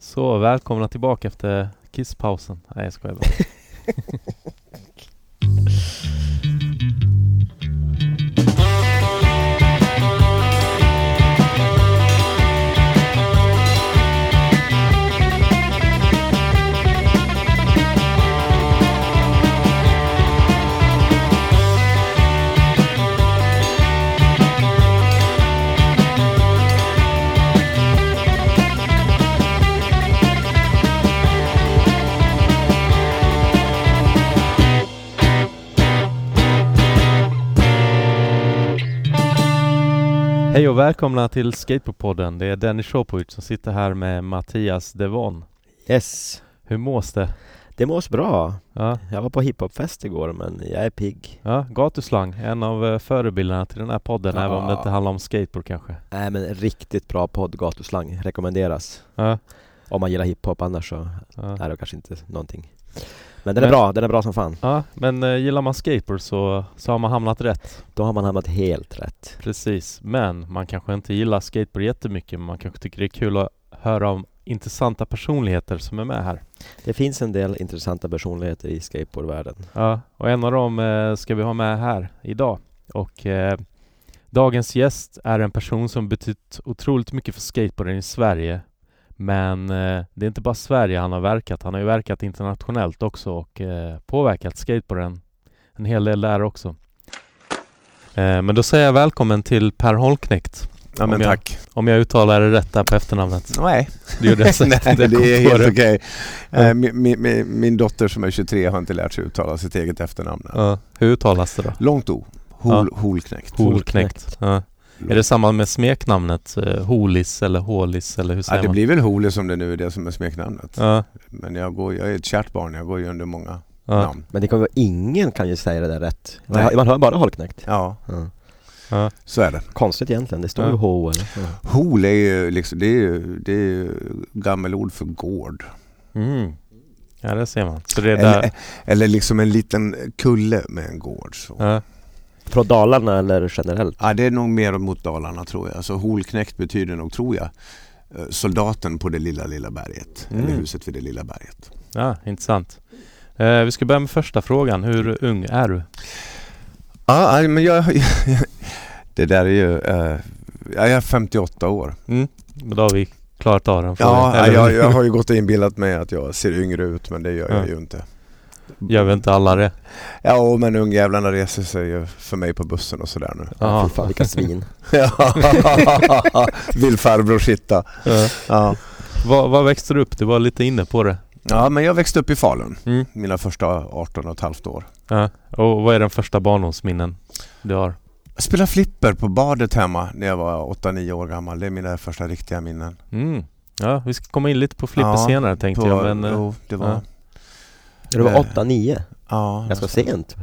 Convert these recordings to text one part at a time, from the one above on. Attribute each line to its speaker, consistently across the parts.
Speaker 1: Så välkomna tillbaka efter kisspausen. Nej jag skojar bara. Hej och välkomna till Skateboardpodden. Det är Dennis Shopovic som sitter här med Mattias Devon.
Speaker 2: Yes,
Speaker 1: Hur mås det?
Speaker 2: det mås bra.
Speaker 1: Ja,
Speaker 2: Jag var på hiphopfest igår men jag är pigg.
Speaker 1: ja gatuslang, en av eh, förebilderna till den här podden
Speaker 2: Ja.
Speaker 1: även om det inte handlar om skateboard kanske.
Speaker 2: Nej men riktigt bra podd, gatuslang, rekommenderas.
Speaker 1: Ja,
Speaker 2: Om man gillar hiphop, annars så
Speaker 1: ja.
Speaker 2: är det kanske inte någonting. Men den är
Speaker 1: Men-
Speaker 2: bra, den är bra som fan.
Speaker 1: ja men eh, gillar man skateboard så, så har man hamnat rätt.
Speaker 2: Då har man hamnat helt rätt.
Speaker 1: Precis, men man kanske inte gillar skateboard jättemycket men man kanske tycker det är kul att höra om intressanta personligheter som är med här.
Speaker 2: Det finns en del intressanta personligheter i skateboardvärlden.
Speaker 1: Ja, och en av dem eh, ska vi ha med här idag. Och eh, dagens gäst är en person som betytt otroligt mycket för skateboarden i Sverige. Men eh, det är inte bara Sverige han har verkat, han har ju verkat internationellt också och eh, påverkat skateboarden en hel del där också. Eh, men då säger jag välkommen till Per Holknekt.
Speaker 3: Ja men
Speaker 1: Om jag-
Speaker 3: tack.
Speaker 1: Om jag uttalar det rätt där på efternamnet.
Speaker 3: Nej,
Speaker 1: Det gjorde jag säkert.
Speaker 3: Nej det är
Speaker 1: kom på
Speaker 3: helt
Speaker 1: det.
Speaker 3: okej.
Speaker 1: Ja.
Speaker 3: Eh, Min, min, min, dotter som är 23 har inte lärt sig uttala sitt eget efternamn.
Speaker 1: Ja, hur uttalas det då?
Speaker 3: Långt O. Hol, Holknekt.
Speaker 1: Holknekt. Ja. Är det samma med smeknamnet? Eh, Holis eller Hålis eller hur säger
Speaker 3: Ja, det
Speaker 1: man?
Speaker 3: blir väl Hole som det nu är det som är smeknamnet.
Speaker 1: Ja,
Speaker 3: Men jag, går, jag är ett kärt barn, jag går ju under många
Speaker 1: ja,
Speaker 3: namn.
Speaker 2: Men det kommer vara, ingen kan ju säga det där rätt. Man,
Speaker 3: Nej.
Speaker 2: man hör bara Holknekt.
Speaker 3: Ja,
Speaker 2: Ja.
Speaker 1: ja.
Speaker 3: så är det.
Speaker 2: Konstigt egentligen, det står
Speaker 1: Ja.
Speaker 2: ju H eller? Ja.
Speaker 3: Hol är ju liksom, det är ju, det är ju gammelord för gård.
Speaker 1: Mm. Ja, det ser man. Så det är där...
Speaker 3: Eller, eller liksom en liten kulle med en gård. Så.
Speaker 1: Ja,
Speaker 2: Från Dalarna eller generellt?
Speaker 3: Ja, det är nog mer mot Dalarna tror jag. Alltså Holknekt betyder nog, tror jag, eh, soldaten på det lilla, lilla berget.
Speaker 1: Mm.
Speaker 3: Eller huset vid det lilla berget.
Speaker 1: ja intressant. Eh, vi ska börja med första frågan. Hur ung är du?
Speaker 3: Ja, men jag... det där är ju... Eh, jag är 58 år.
Speaker 1: Mm. Då har vi klarat av den frågan.
Speaker 3: Ja, jag, jag har ju gått och inbillat mig att jag ser yngre ut men det gör
Speaker 1: Ja.
Speaker 3: jag ju inte.
Speaker 1: Gör väl inte alla det?
Speaker 3: Ja, men ungjävlarna reser sig ju för mig på bussen och sådär nu.
Speaker 2: Fy fan vilka svin.
Speaker 3: Vill farbror sitta.
Speaker 1: Ja.
Speaker 3: Ja.
Speaker 1: Var, var växte du upp? Du var lite inne på det.
Speaker 3: ja, men jag växte upp i Falun.
Speaker 1: Mm.
Speaker 3: Mina första 18 och ett halvt år.
Speaker 1: Ja. Och vad är den första barndomsminnen du har?
Speaker 3: Jag spelade flipper på badet hemma när jag var 8-9 år gammal. Det är mina första riktiga minnen.
Speaker 1: Mm. Ja, vi ska komma in lite på flipper
Speaker 3: Ja,
Speaker 1: senare tänkte
Speaker 3: På,
Speaker 1: jag. Men, eh,
Speaker 3: jo, det var...
Speaker 1: ja.
Speaker 2: Du var
Speaker 3: Eh,
Speaker 2: 8-9,
Speaker 3: Ja,
Speaker 2: ganska
Speaker 3: nästan.
Speaker 2: sent.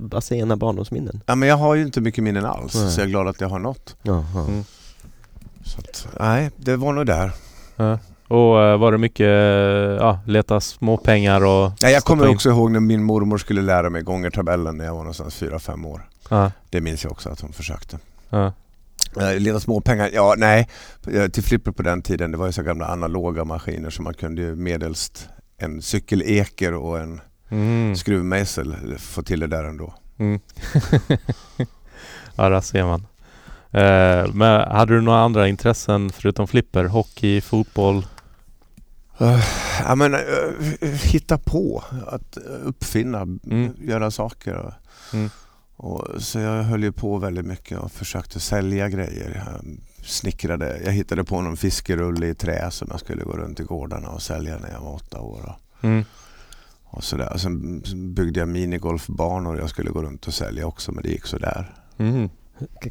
Speaker 2: Bara sena barndomsminnen.
Speaker 3: Ja, men jag har ju inte mycket minnen alls,
Speaker 2: Nej.
Speaker 3: så jag är glad att jag har något.
Speaker 1: Mm.
Speaker 3: Så att, nej, det var nog där.
Speaker 1: Ja. Och eh, var det mycket eh, ja, leta småpengar och...
Speaker 3: Ja, jag kommer
Speaker 1: in-
Speaker 3: också ihåg när min mormor skulle lära mig gångertabellen när jag var någonstans 4-5 år.
Speaker 1: Ja,
Speaker 3: Det minns jag också att hon försökte.
Speaker 1: ja,
Speaker 3: Leta småpengar? Ja, nej. Till flipper på den tiden, det var ju så gamla analoga maskiner så man kunde ju medelst en cykeleker och en
Speaker 1: mm.
Speaker 3: skruvmejsel få till det där ändå.
Speaker 1: Mm. ja, där ser man. Eh, men hade du några andra intressen förutom flipper? Hockey, fotboll?
Speaker 3: Uh, ja, men, eh, hitta på, att uppfinna,
Speaker 1: Mm.
Speaker 3: göra saker.
Speaker 1: Mm.
Speaker 3: och, så jag höll ju på väldigt mycket och försökte sälja grejer. Jag snickrade, jag hittade på någon fiskerulle i trä som jag skulle gå runt i gårdarna och sälja när jag var åtta år. Och,
Speaker 1: Mm.
Speaker 3: och sådär. Sen byggde jag minigolfbanor jag skulle gå runt och sälja också men det gick sådär.
Speaker 1: Mm.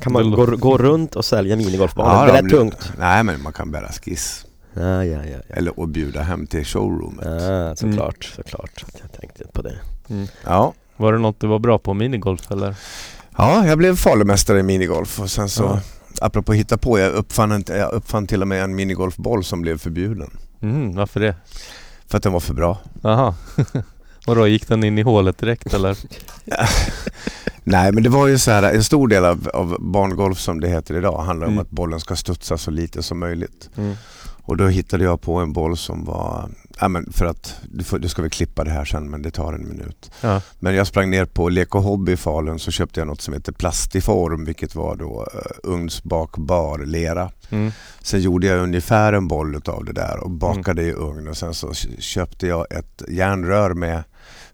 Speaker 2: Kan man gå, gå runt och sälja minigolfbanor?
Speaker 3: Ja,
Speaker 2: det är tungt.
Speaker 3: Nej men man kan bära skiss.
Speaker 2: Ja, ja, ja. ja.
Speaker 3: Eller och bjuda hem till showroomet.
Speaker 2: Ah, såklart, såklart. Jag tänkte på det.
Speaker 1: Mm.
Speaker 3: Ja.
Speaker 1: Var det något du var bra på, minigolf eller?
Speaker 3: Ja, jag blev falumästare i minigolf och sen så,
Speaker 1: Ja.
Speaker 3: Apropå hitta på, jag uppfann, inte, jag uppfann till och med en minigolfboll som blev förbjuden.
Speaker 1: Mm, varför det?
Speaker 3: För att den var för bra.
Speaker 1: Jaha. Och då gick den in i hålet direkt eller?
Speaker 3: Nej men det var ju så här, en stor del av, av barngolf som det heter idag handlar om
Speaker 1: Mm.
Speaker 3: att bollen ska studsa så lite som möjligt.
Speaker 1: Mm.
Speaker 3: Och då hittade jag på en boll som var, ja men för att, du, får, du ska väl klippa det här sen men det tar en minut.
Speaker 1: Ja.
Speaker 3: Men jag sprang ner på Lek och Hobby i Falun så köpte jag något som heter Plastiform vilket var då uh, ugnsbakbar lera.
Speaker 1: Mm.
Speaker 3: Sen gjorde jag ungefär en boll utav det där och bakade i ugn och sen så köpte jag ett järnrör med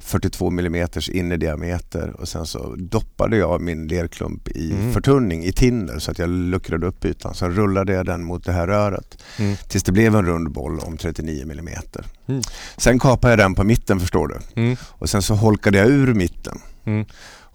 Speaker 3: 42 mm innerdiameter och sen så doppade jag min lerklump i
Speaker 1: Mm.
Speaker 3: förtunning i tinner så att jag luckrade upp ytan. Sen rullade jag den mot det här röret
Speaker 1: Mm.
Speaker 3: tills det blev en rund boll om 39 mm.
Speaker 1: Mm.
Speaker 3: Sen kapade jag den på mitten förstår du
Speaker 1: Mm.
Speaker 3: och sen så holkade jag ur mitten.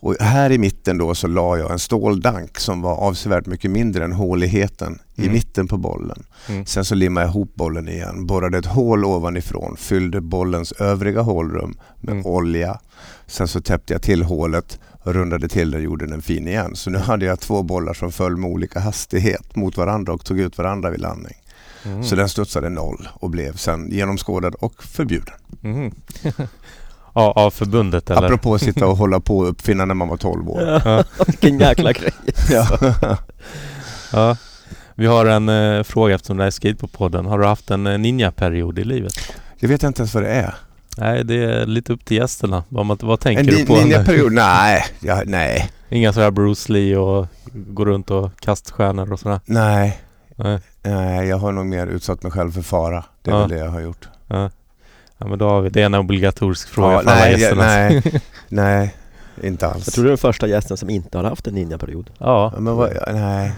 Speaker 1: Mm.
Speaker 3: Och här i mitten då så la jag en ståldank som var avsevärt mycket mindre än håligheten i
Speaker 1: Mm.
Speaker 3: mitten på bollen.
Speaker 1: Mm.
Speaker 3: Sen så limmade jag ihop bollen igen, borrade ett hål ovanifrån, fyllde bollens övriga hålrum med
Speaker 1: Mm.
Speaker 3: olja. Sen så täppte jag till hålet, rundade till den och gjorde den fin igen. Så nu hade jag två bollar som föll med olika hastighet mot varandra och tog ut varandra vid landning.
Speaker 1: Mm.
Speaker 3: Så den studsade noll och blev sen genomskådad och förbjuden.
Speaker 1: Ja, av förbundet eller?
Speaker 3: Apropå att sitta och hålla på och uppfinna när man var 12 år.
Speaker 1: Ja.
Speaker 2: Vilken jäkla grej.
Speaker 3: Ja.
Speaker 1: Ja. Vi har en eh, fråga eftersom det här är Skateboardpodden. Har du haft en eh, ninja-period i livet?
Speaker 3: Jag vet inte ens vad det är.
Speaker 1: Nej, det är lite upp till gästerna. Vad, man, vad tänker
Speaker 3: En
Speaker 1: du på?
Speaker 3: ninja-period? Nej, ja, nej,
Speaker 1: Inga sådär Bruce Lee och gå runt och kaststjärnor och sådär?
Speaker 3: nej,
Speaker 1: Nej.
Speaker 3: nej. Jag har nog mer utsatt mig själv för fara. Det är
Speaker 1: Ja.
Speaker 3: väl det jag har gjort.
Speaker 1: Ja. Ja, men då har vi... Det är en obligatorisk fråga
Speaker 3: Ja,
Speaker 1: för alla
Speaker 3: nej, ja,
Speaker 1: gästerna.
Speaker 3: nej, nej, inte alls.
Speaker 2: Jag tror du är den första gästen som inte har haft en ninjaperiod.
Speaker 1: Ja.
Speaker 3: Ja, men vad, nej.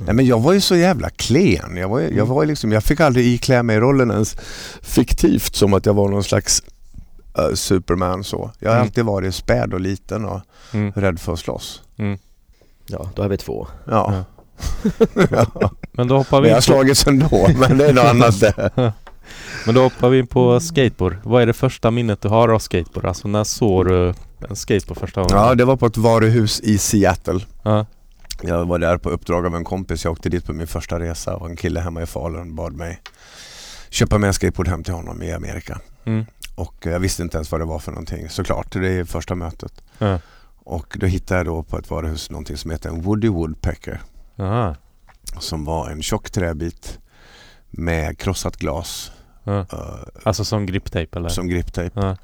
Speaker 3: nej, men jag var ju så jävla klen. Jag, var, jag, var ju liksom, jag fick aldrig iklä mig rollen ens fiktivt som att jag var någon slags eh, Superman så. Jag har
Speaker 1: Mm.
Speaker 3: alltid varit späd och liten och
Speaker 1: Mm.
Speaker 3: rädd för att slåss.
Speaker 2: Ja, då har vi två.
Speaker 3: Ja. ja.
Speaker 1: Men då hoppar vi
Speaker 3: jag har slagits ändå, men det är något annat det.
Speaker 1: men då hoppar vi in på skateboard. Vad är det första minnet du har av skateboard? Alltså när såg du en skateboard första gången?
Speaker 3: Ja, det var på ett varuhus i Seattle.
Speaker 1: Ja.
Speaker 3: Jag var där på uppdrag av en kompis. Jag åkte dit på min första resa och en kille hemma i Falun bad mig köpa med en skateboard hem till honom i Amerika.
Speaker 1: Mm.
Speaker 3: Och eh, jag visste inte ens vad det var för någonting. Såklart, det är första mötet.
Speaker 1: Ja.
Speaker 3: Och då hittade jag då på ett varuhus någonting som heter en Woody Woodpecker.
Speaker 1: Aha.
Speaker 3: Som var en tjock träbit med krossat glas
Speaker 1: Ja.
Speaker 3: eh,
Speaker 1: Alltså som griptejp eller?
Speaker 3: som griptejp
Speaker 1: Ja.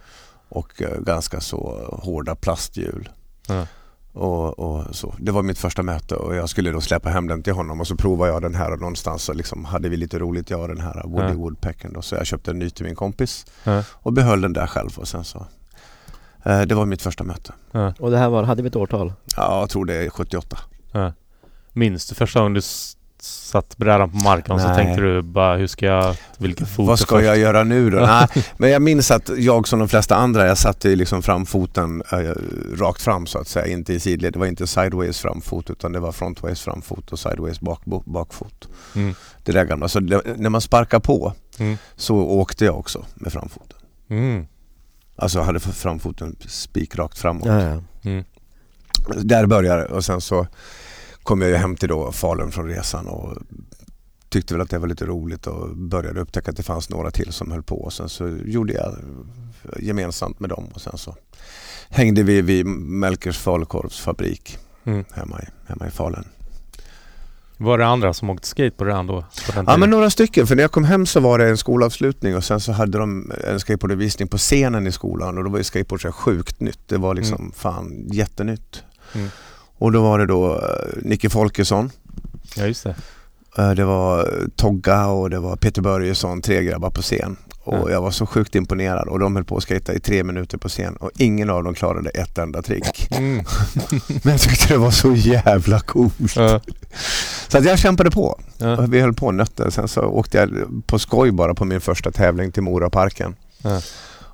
Speaker 3: och eh, ganska så hårda plasthjul.
Speaker 1: Ja.
Speaker 3: Och, och så. Det var mitt första möte och jag skulle då släppa hem den till honom och så provade jag den här och någonstans så liksom hade vi lite roligt jag och den här Woody
Speaker 1: Ja.
Speaker 3: Woodpecken då. Så jag köpte en ny till min kompis
Speaker 1: Ja.
Speaker 3: och behöll den där själv och sen så eh, det var mitt första möte.
Speaker 2: Och det här var, hade vi ett årtal?
Speaker 3: Ja, jag tror det är 78.
Speaker 1: Ja. Minns du första gången du satt brädan på marken och så tänkte du bara hur ska jag, vilken fot
Speaker 3: Vad ska
Speaker 1: först?
Speaker 3: jag göra nu då? Nej, men jag minns att jag som de flesta andra, jag satte ju liksom framfoten eh, rakt fram så att säga, inte i sidled. Det var inte sideways framfot utan det var frontways framfot och sideways bak, bakfot.
Speaker 1: Mm.
Speaker 3: Det där gamla. Så det, när man sparkar på
Speaker 1: Mm.
Speaker 3: så åkte jag också med framfoten.
Speaker 1: Mm.
Speaker 3: Alltså jag hade framfoten spikrakt framåt.
Speaker 2: Ja, ja.
Speaker 1: Mm.
Speaker 3: Där började det och sen så kom jag ju hem till då Falun från resan och tyckte väl att det var lite roligt och började upptäcka att det fanns några till som höll på. Och sen så gjorde jag gemensamt med dem och sen så hängde vi vid Melkers falukorvsfabrik
Speaker 1: Mm.
Speaker 3: hemma i, hemma i Falun.
Speaker 1: Var det andra som åkte skateboard redan då? På den
Speaker 3: Ja men några stycken, för när jag kom hem så var det en skolavslutning och sen så hade de en skateboardvisning på scenen i skolan och då var ju skateboard så sjukt nytt. Det var liksom
Speaker 1: Mm.
Speaker 3: fan jättenytt.
Speaker 1: Mm.
Speaker 3: Och då var det då uh, Nicke Folkesson,
Speaker 1: Ja just det.
Speaker 3: eh, det var eh, Togga och det var Peter Börjesson, tre grabbar på scen. Och
Speaker 1: Ja.
Speaker 3: jag var så sjukt imponerad och de höll på att skata i tre minuter på scen och ingen av dem klarade ett enda trick.
Speaker 1: Mm.
Speaker 3: Men jag tyckte det var så jävla coolt.
Speaker 1: Ja.
Speaker 3: Så att jag kämpade på.
Speaker 1: Ja.
Speaker 3: Vi höll på och nötte. Sen så åkte jag på skoj bara på min första tävling till Moraparken.
Speaker 1: Ja.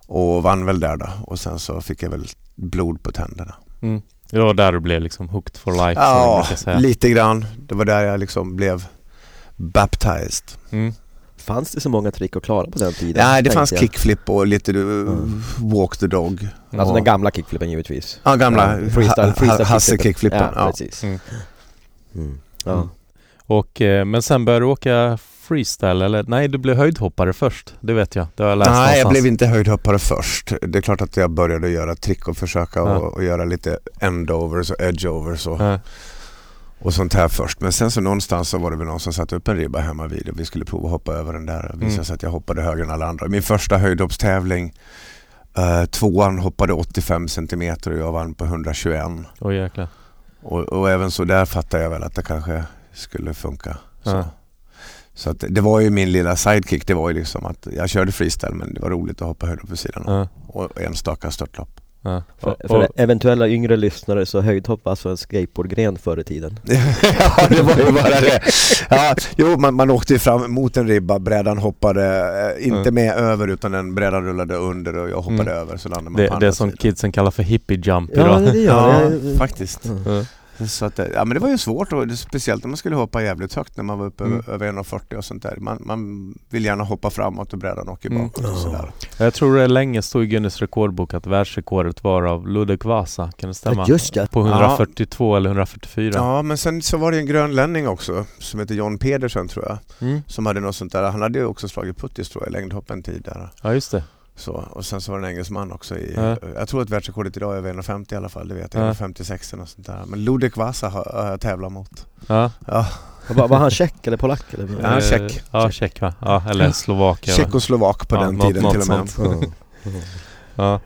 Speaker 3: Och vann väl där då. Och sen så fick jag väl blod på tänderna.
Speaker 1: Mm. Det var där du blev liksom hooked for life.
Speaker 3: Ja, lite grann. Det var där jag liksom blev baptized.
Speaker 1: Mm.
Speaker 2: Fanns det så många trick att klara på den tiden?
Speaker 3: Nej, det fanns
Speaker 2: jag.
Speaker 3: kickflip och lite uh,
Speaker 2: Mm.
Speaker 3: walk the dog.
Speaker 2: Alltså
Speaker 3: och,
Speaker 2: den gamla kickflippen givetvis.
Speaker 3: Ja, gamla
Speaker 2: Ja, freestyle, freestyle
Speaker 3: ha- Hasse
Speaker 2: kickflippen.
Speaker 3: kickflippen.
Speaker 2: Ja,
Speaker 3: Ja.
Speaker 2: precis.
Speaker 1: Mm.
Speaker 2: Mm. Ja.
Speaker 1: Mm. Och, eh, men sen började du åka freestyle eller? Nej, du blev höjdhoppare först. Det vet jag. Det har jag läst
Speaker 3: Nej, jag
Speaker 1: någonstans.
Speaker 3: blev inte höjdhoppare först. Det är klart att jag började göra trick och försöka
Speaker 1: Ja.
Speaker 3: och, och göra lite endovers och edgeovers och,
Speaker 1: Ja.
Speaker 3: och sånt här först. Men sen så någonstans så var det väl någon som satte upp en ribba hemma vid och vi skulle prova att hoppa över den där. Det visade
Speaker 1: Mm.
Speaker 3: sig att jag hoppade högre än alla andra. Min första höjdhoppstävling, uh, tvåan hoppade 85 centimeter och jag vann på 121.
Speaker 1: Oj jäklar.
Speaker 3: Och, och även så där fattade jag väl att det kanske skulle funka.
Speaker 1: Ja.
Speaker 3: Så att det var ju min lilla sidekick. Det var ju liksom att jag körde freestyle men det var roligt att hoppa höjdhopp på sidan.
Speaker 1: Ja,
Speaker 3: Och enstaka störtlopp.
Speaker 1: ja.
Speaker 2: För, för eventuella yngre lyssnare så höjdhopp var alltså en skateboardgren förr i tiden.
Speaker 3: ja, det var ju bara det. Ja, jo, man, man åkte ju fram mot en ribba, brädan hoppade eh, inte
Speaker 1: Mm.
Speaker 3: med över utan den brädan rullade under och jag hoppade
Speaker 1: Mm.
Speaker 3: över så landade man
Speaker 1: Det,
Speaker 3: på
Speaker 1: det
Speaker 3: andra
Speaker 1: som
Speaker 3: sidan.
Speaker 1: kidsen kallar för hippie jump
Speaker 2: Ja,
Speaker 1: idag.
Speaker 2: det gör
Speaker 3: Ja,
Speaker 2: jag.
Speaker 3: faktiskt.
Speaker 1: Ja.
Speaker 3: Så att, ja, men det var ju svårt och speciellt när man skulle hoppa jävligt högt när man var uppe
Speaker 1: Mm.
Speaker 3: över- över 1,40 och sånt där. Man, man vill gärna hoppa framåt och brädan åker
Speaker 1: Mm.
Speaker 3: bakåt och sådär.
Speaker 1: Jag tror det länge stod i Guinness rekordbok att världsrekordet var av Ludek Vasa. Kan det stämma?
Speaker 2: Ja, just det.
Speaker 1: På 142 eller 144.
Speaker 3: Ja, men sen så var det en grönlänning också som heter John Pedersen tror jag.
Speaker 1: Mm.
Speaker 3: Som hade något sånt där. Han hade ju också slagit puttis tror jag i längdhopp en tid där.
Speaker 1: ja, just det.
Speaker 3: Så, och sen så var det en engelsman också. I,
Speaker 1: Ja.
Speaker 3: Jag tror att världsrekordet idag är över 1,50 i alla fall. Det vet
Speaker 1: Ja.
Speaker 3: jag. 1,56 eller något sånt där. Men Ludek Vasa har, jag tävlat mot.
Speaker 1: Ja.
Speaker 3: Ja,
Speaker 2: Var, var han tjeck eller polack? Eller?
Speaker 3: Ja,
Speaker 1: Eh,
Speaker 3: check.
Speaker 1: Ja, check va? Ja, eller slovak. eller-
Speaker 3: tjeckoslovak på
Speaker 1: Ja,
Speaker 3: den
Speaker 1: något-
Speaker 3: tiden
Speaker 1: något
Speaker 3: till och med.
Speaker 1: sånt.
Speaker 2: Ja.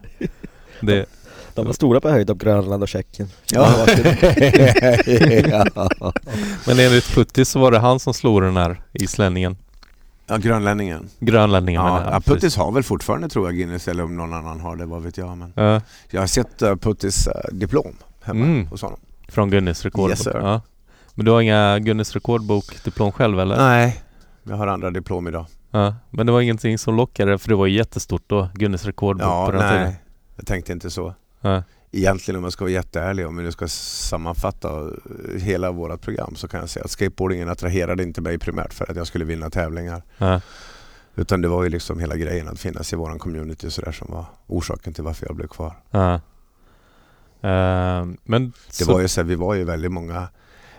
Speaker 1: Det,
Speaker 2: De var stora på höjdhopp, Grönland och Tjeckien.
Speaker 3: Ja. ja.
Speaker 1: men enligt Puttis så var det han som slog den här islänningen.
Speaker 3: Ja, grönlänningen.
Speaker 1: Grönlänningen
Speaker 3: Ja,
Speaker 1: menar jag.
Speaker 3: ja, Puttis har väl fortfarande tror jag Guinness eller om någon annan har det, vad vet jag. Men
Speaker 1: Ja,
Speaker 3: jag har sett uh, Puttis eh, diplom hemma
Speaker 1: Mm.
Speaker 3: hos honom.
Speaker 1: från Guinness rekordbok.
Speaker 3: Yes, sir.
Speaker 1: ja. Men du har inga Guinness rekordbok-diplom själv eller?
Speaker 3: Nej, jag har andra diplom idag.
Speaker 1: Ja. Men det var ingenting som lockade för det var ju jättestort då, Guinness rekordbok
Speaker 3: Ja,
Speaker 1: på den tiden.
Speaker 3: nej. Jag tänkte inte så. Egentligen om jag ska vara jätteärlig, om vi nu ska sammanfatta hela vårt program så kan jag säga att skateboardingen attraherade inte mig primärt för att jag skulle vinna tävlingar.
Speaker 1: Ja.
Speaker 3: Utan det var ju liksom hela grejen att finnas i våran community så där som var orsaken till varför jag blev kvar.
Speaker 1: Ja. Ehm, men
Speaker 3: Det
Speaker 1: så,
Speaker 3: var ju så här, vi var ju väldigt många,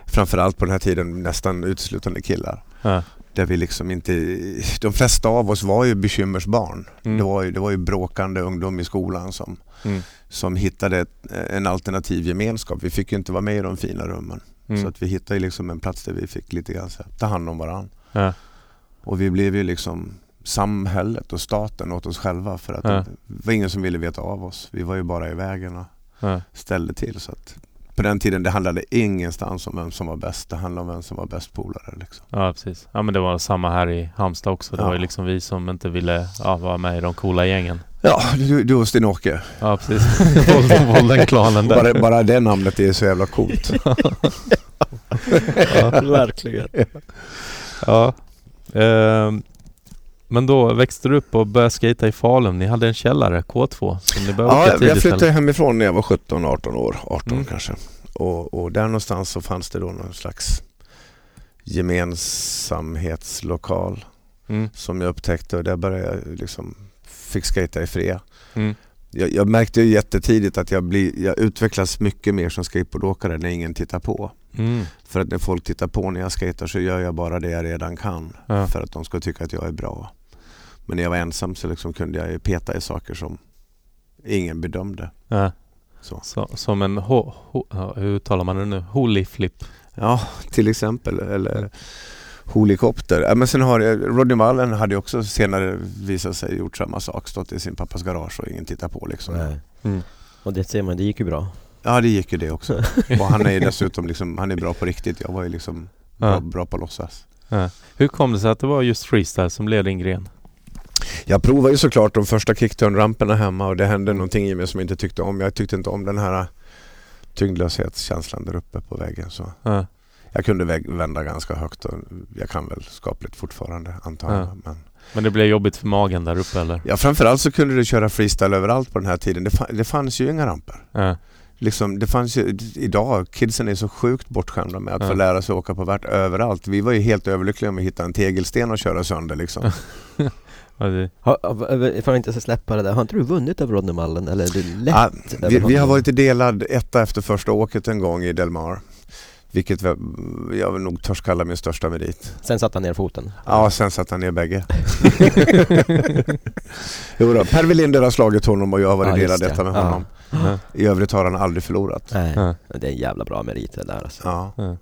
Speaker 3: framförallt på den här tiden nästan uteslutande killar.
Speaker 1: ja.
Speaker 3: Där vi liksom inte, de flesta av oss var ju bekymmersbarn.
Speaker 1: Mm.
Speaker 3: Det, var ju, det var ju bråkande ungdom i skolan som,
Speaker 1: Mm.
Speaker 3: Som hittade ett, en alternativ gemenskap. Vi fick ju inte vara med i de fina rummen.
Speaker 1: Mm.
Speaker 3: Så att vi hittade liksom en plats där vi fick lite grann här, ta hand om varandra.
Speaker 1: Ja.
Speaker 3: Och vi blev ju liksom samhället och staten åt oss själva för att
Speaker 1: Ja.
Speaker 3: det var ingen som ville veta av oss. Vi var ju bara i vägen och
Speaker 1: Ja.
Speaker 3: ställde till. Så att på den tiden det handlade ingenstans om vem som var bäst. Det handlade om vem som var bäst polare. Liksom.
Speaker 1: ja, precis. Ja men det var samma här i Halmstad också. Det var ju liksom vi som inte ville vara med i de coola gängen.
Speaker 3: Ja, du, du och Sten-Åke.
Speaker 1: Ja precis. Volden- Volden-klanen där.
Speaker 3: Bara, bara det namnet är så jävla coolt.
Speaker 1: Ja.
Speaker 2: Verkligen.
Speaker 1: Ja. Ehm, men då växte du upp och började skata i Falun. Ni hade en källare, K2, som ni började
Speaker 3: Ja,
Speaker 1: åka
Speaker 3: jag
Speaker 1: tidigt
Speaker 3: flyttade
Speaker 1: eller?
Speaker 3: hemifrån när jag var 17-18 år. 18
Speaker 1: Mm.
Speaker 3: kanske. Och, och där någonstans så fanns det då någon slags gemensamhetslokal
Speaker 1: Mm.
Speaker 3: som jag upptäckte och där började jag liksom fick skata i fred.
Speaker 1: Mm.
Speaker 3: Jag, jag märkte ju jättetidigt att jag, blir, jag utvecklas mycket mer som skateboardåkare när ingen tittar på.
Speaker 1: Mm.
Speaker 3: För att när folk tittar på när jag skater så gör jag bara det jag redan kan.
Speaker 1: Ja.
Speaker 3: För att de ska tycka att jag är bra. Men när jag var ensam så liksom kunde jag peta i saker som ingen bedömde.
Speaker 1: Ja.
Speaker 3: Så.
Speaker 1: Så, som en, ho, ho, hur uttalar man det nu? Holy flip.
Speaker 3: Ja, till exempel. Eller Holikopter. Men sen har jag, Rodney Mullen hade ju också senare visat sig gjort samma sak. Stått i sin pappas garage och ingen tittar på liksom.
Speaker 2: Nej.
Speaker 1: Mm.
Speaker 2: Och det ser man, det gick ju bra.
Speaker 3: Ja, det gick ju det också. och han är ju dessutom liksom, han är bra på riktigt. Jag var ju liksom bra,
Speaker 1: Ja.
Speaker 3: bra på att låtsas.
Speaker 1: Ja. Hur kom det sig att det var just freestyle som blev din gren?
Speaker 3: Jag provade ju såklart de första kickturn-ramperna hemma och det hände någonting i mig som jag inte tyckte om. Jag tyckte inte om den här tyngdlöshetskänslan där uppe på väggen. Så
Speaker 1: Ja.
Speaker 3: Jag kunde vända ganska högt och jag kan väl skapligt fortfarande antar jag.
Speaker 1: Ja.
Speaker 3: Men
Speaker 1: Men det blev jobbigt för magen där uppe eller?
Speaker 3: ja, framförallt så kunde du köra freestyle överallt på den här tiden. Det, fa- det fanns ju inga ramper.
Speaker 1: Ja.
Speaker 3: Liksom, det fanns ju, idag, kidsen är så sjukt bortskämda med att
Speaker 1: Ja.
Speaker 3: få lära sig åka på vart överallt. Vi var ju helt överlyckliga om vi hittade en tegelsten och köra sönder liksom.
Speaker 2: Har, får jag inte släppa det där, har inte du vunnit över Rodney Mullen? Eller är det lätt
Speaker 3: Ja,
Speaker 2: över
Speaker 3: vi, vi har varit delad etta efter första åket en gång i Delmar. Vilket jag nog törs kalla min största merit.
Speaker 2: Sen satte han ner foten?
Speaker 3: Ja, sen satte han ner bägge. jo då, Per Welinder har slagit honom och jag har varit
Speaker 2: Ja,
Speaker 3: delad
Speaker 2: det.
Speaker 3: etta med
Speaker 2: Ja.
Speaker 3: honom.
Speaker 1: ja.
Speaker 3: I övrigt har han aldrig förlorat.
Speaker 2: Nej,
Speaker 1: Ja.
Speaker 2: det är en jävla bra merit det där alltså.
Speaker 3: Ja.
Speaker 1: Ja.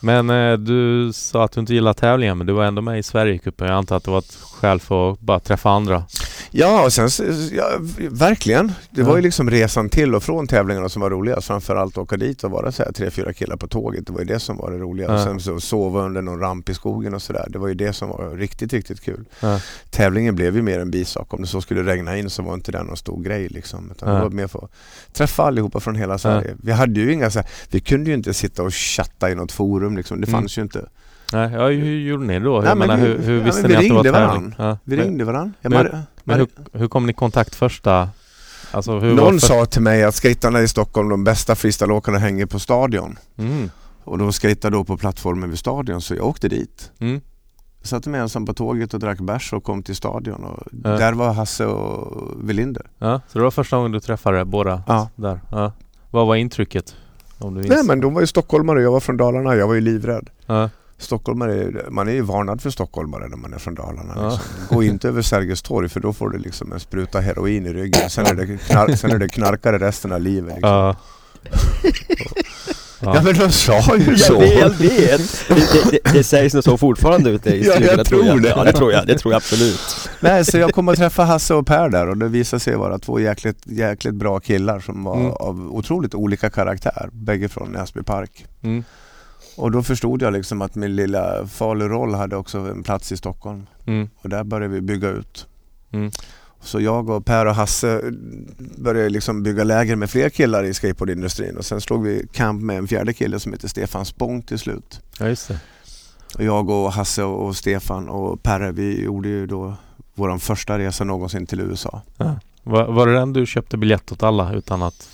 Speaker 1: Men eh, du sa att du inte gillar tävlingar men du var ändå med i Sverigecupen. Jag antar att det var ett skäl för att bara träffa andra.
Speaker 3: Ja, och sen, ja, verkligen. Det var ju liksom resan till och från tävlingarna som var roligast. Framförallt åka dit och vara så här tre, fyra killar på tåget. Det var ju det som var det roliga.
Speaker 1: Ja.
Speaker 3: Och sen så sova under någon ramp i skogen och sådär. Det var ju det som var riktigt, riktigt kul.
Speaker 1: Ja.
Speaker 3: Tävlingen blev ju mer en bisak. Om det så skulle regna in så var inte det någon stor grej liksom. Utan
Speaker 1: Ja.
Speaker 3: det var mer för att träffa allihopa från hela Sverige. Vi hade ju inga så här, vi kunde ju inte sitta och chatta i något forum liksom. Det
Speaker 1: Mm.
Speaker 3: fanns ju inte.
Speaker 1: Nej, ja, hur gjorde ni då?
Speaker 3: Nej,
Speaker 1: Jag
Speaker 3: men
Speaker 1: menar,
Speaker 3: vi-
Speaker 1: hur, hur
Speaker 3: ja,
Speaker 1: visste ni att det var tävling? Ja.
Speaker 3: Vi ringde varandra. Ja,
Speaker 1: men- Men hur, hur kom ni i kontakt första... Alltså
Speaker 3: Någon
Speaker 1: för...
Speaker 3: sa till mig att skejtarna i Stockholm, de bästa freestyleåkarna hänger på stadion.
Speaker 1: Mm.
Speaker 3: Och de skejtade då på plattformen vid stadion så jag åkte dit.
Speaker 1: Mm.
Speaker 3: Jag satte mig ensam på tåget och drack bärs och kom till stadion och
Speaker 1: Ja.
Speaker 3: där var Hasse och Velinder.
Speaker 1: Ja, så det var första gången du träffade båda
Speaker 3: Ja.
Speaker 1: där? Ja. Vad var intrycket? Om du minns?
Speaker 3: Nej men de var ju stockholmare, jag var från Dalarna, jag var ju livrädd.
Speaker 1: Ja.
Speaker 3: Stockholmare, man är ju varnad för stockholmare när man är från Dalarna.
Speaker 1: Ja.
Speaker 3: Liksom. Gå inte över Sergels torg för då får du liksom en spruta heroin i ryggen. Sen är det, knar- sen är det knarkare resten av livet. Liksom.
Speaker 1: Ja.
Speaker 3: Ja.
Speaker 1: Ja.
Speaker 3: men de sa ju så.
Speaker 2: Jag vet, jag vet. Det, det, det, sägs nog så fortfarande ute i
Speaker 3: Ja, jag
Speaker 2: stugorna
Speaker 3: tror
Speaker 2: jag.
Speaker 3: det.
Speaker 2: Ja, det tror jag. Det tror jag absolut.
Speaker 3: Nej, så jag kom att träffa Hasse och Per där och det visade sig vara två jäkligt, jäkligt bra killar som var
Speaker 1: Mm.
Speaker 3: av otroligt olika karaktär. Bägge från Näsby Park.
Speaker 1: Mm.
Speaker 3: Och då förstod jag liksom att min lilla Falu-roll hade också en plats i Stockholm.
Speaker 1: Mm.
Speaker 3: Och där började vi bygga ut.
Speaker 1: Mm.
Speaker 3: Så jag och Per och Hasse började liksom bygga läger med fler killar i skateboardindustrin och sen slog vi camp med en fjärde kille som heter Stefan Spång till slut.
Speaker 1: ja, just det.
Speaker 3: Och jag och Hasse och Stefan och Perre vi gjorde ju då vår första resa någonsin till USA.
Speaker 1: Ja. Var, var det den du köpte biljett åt alla utan att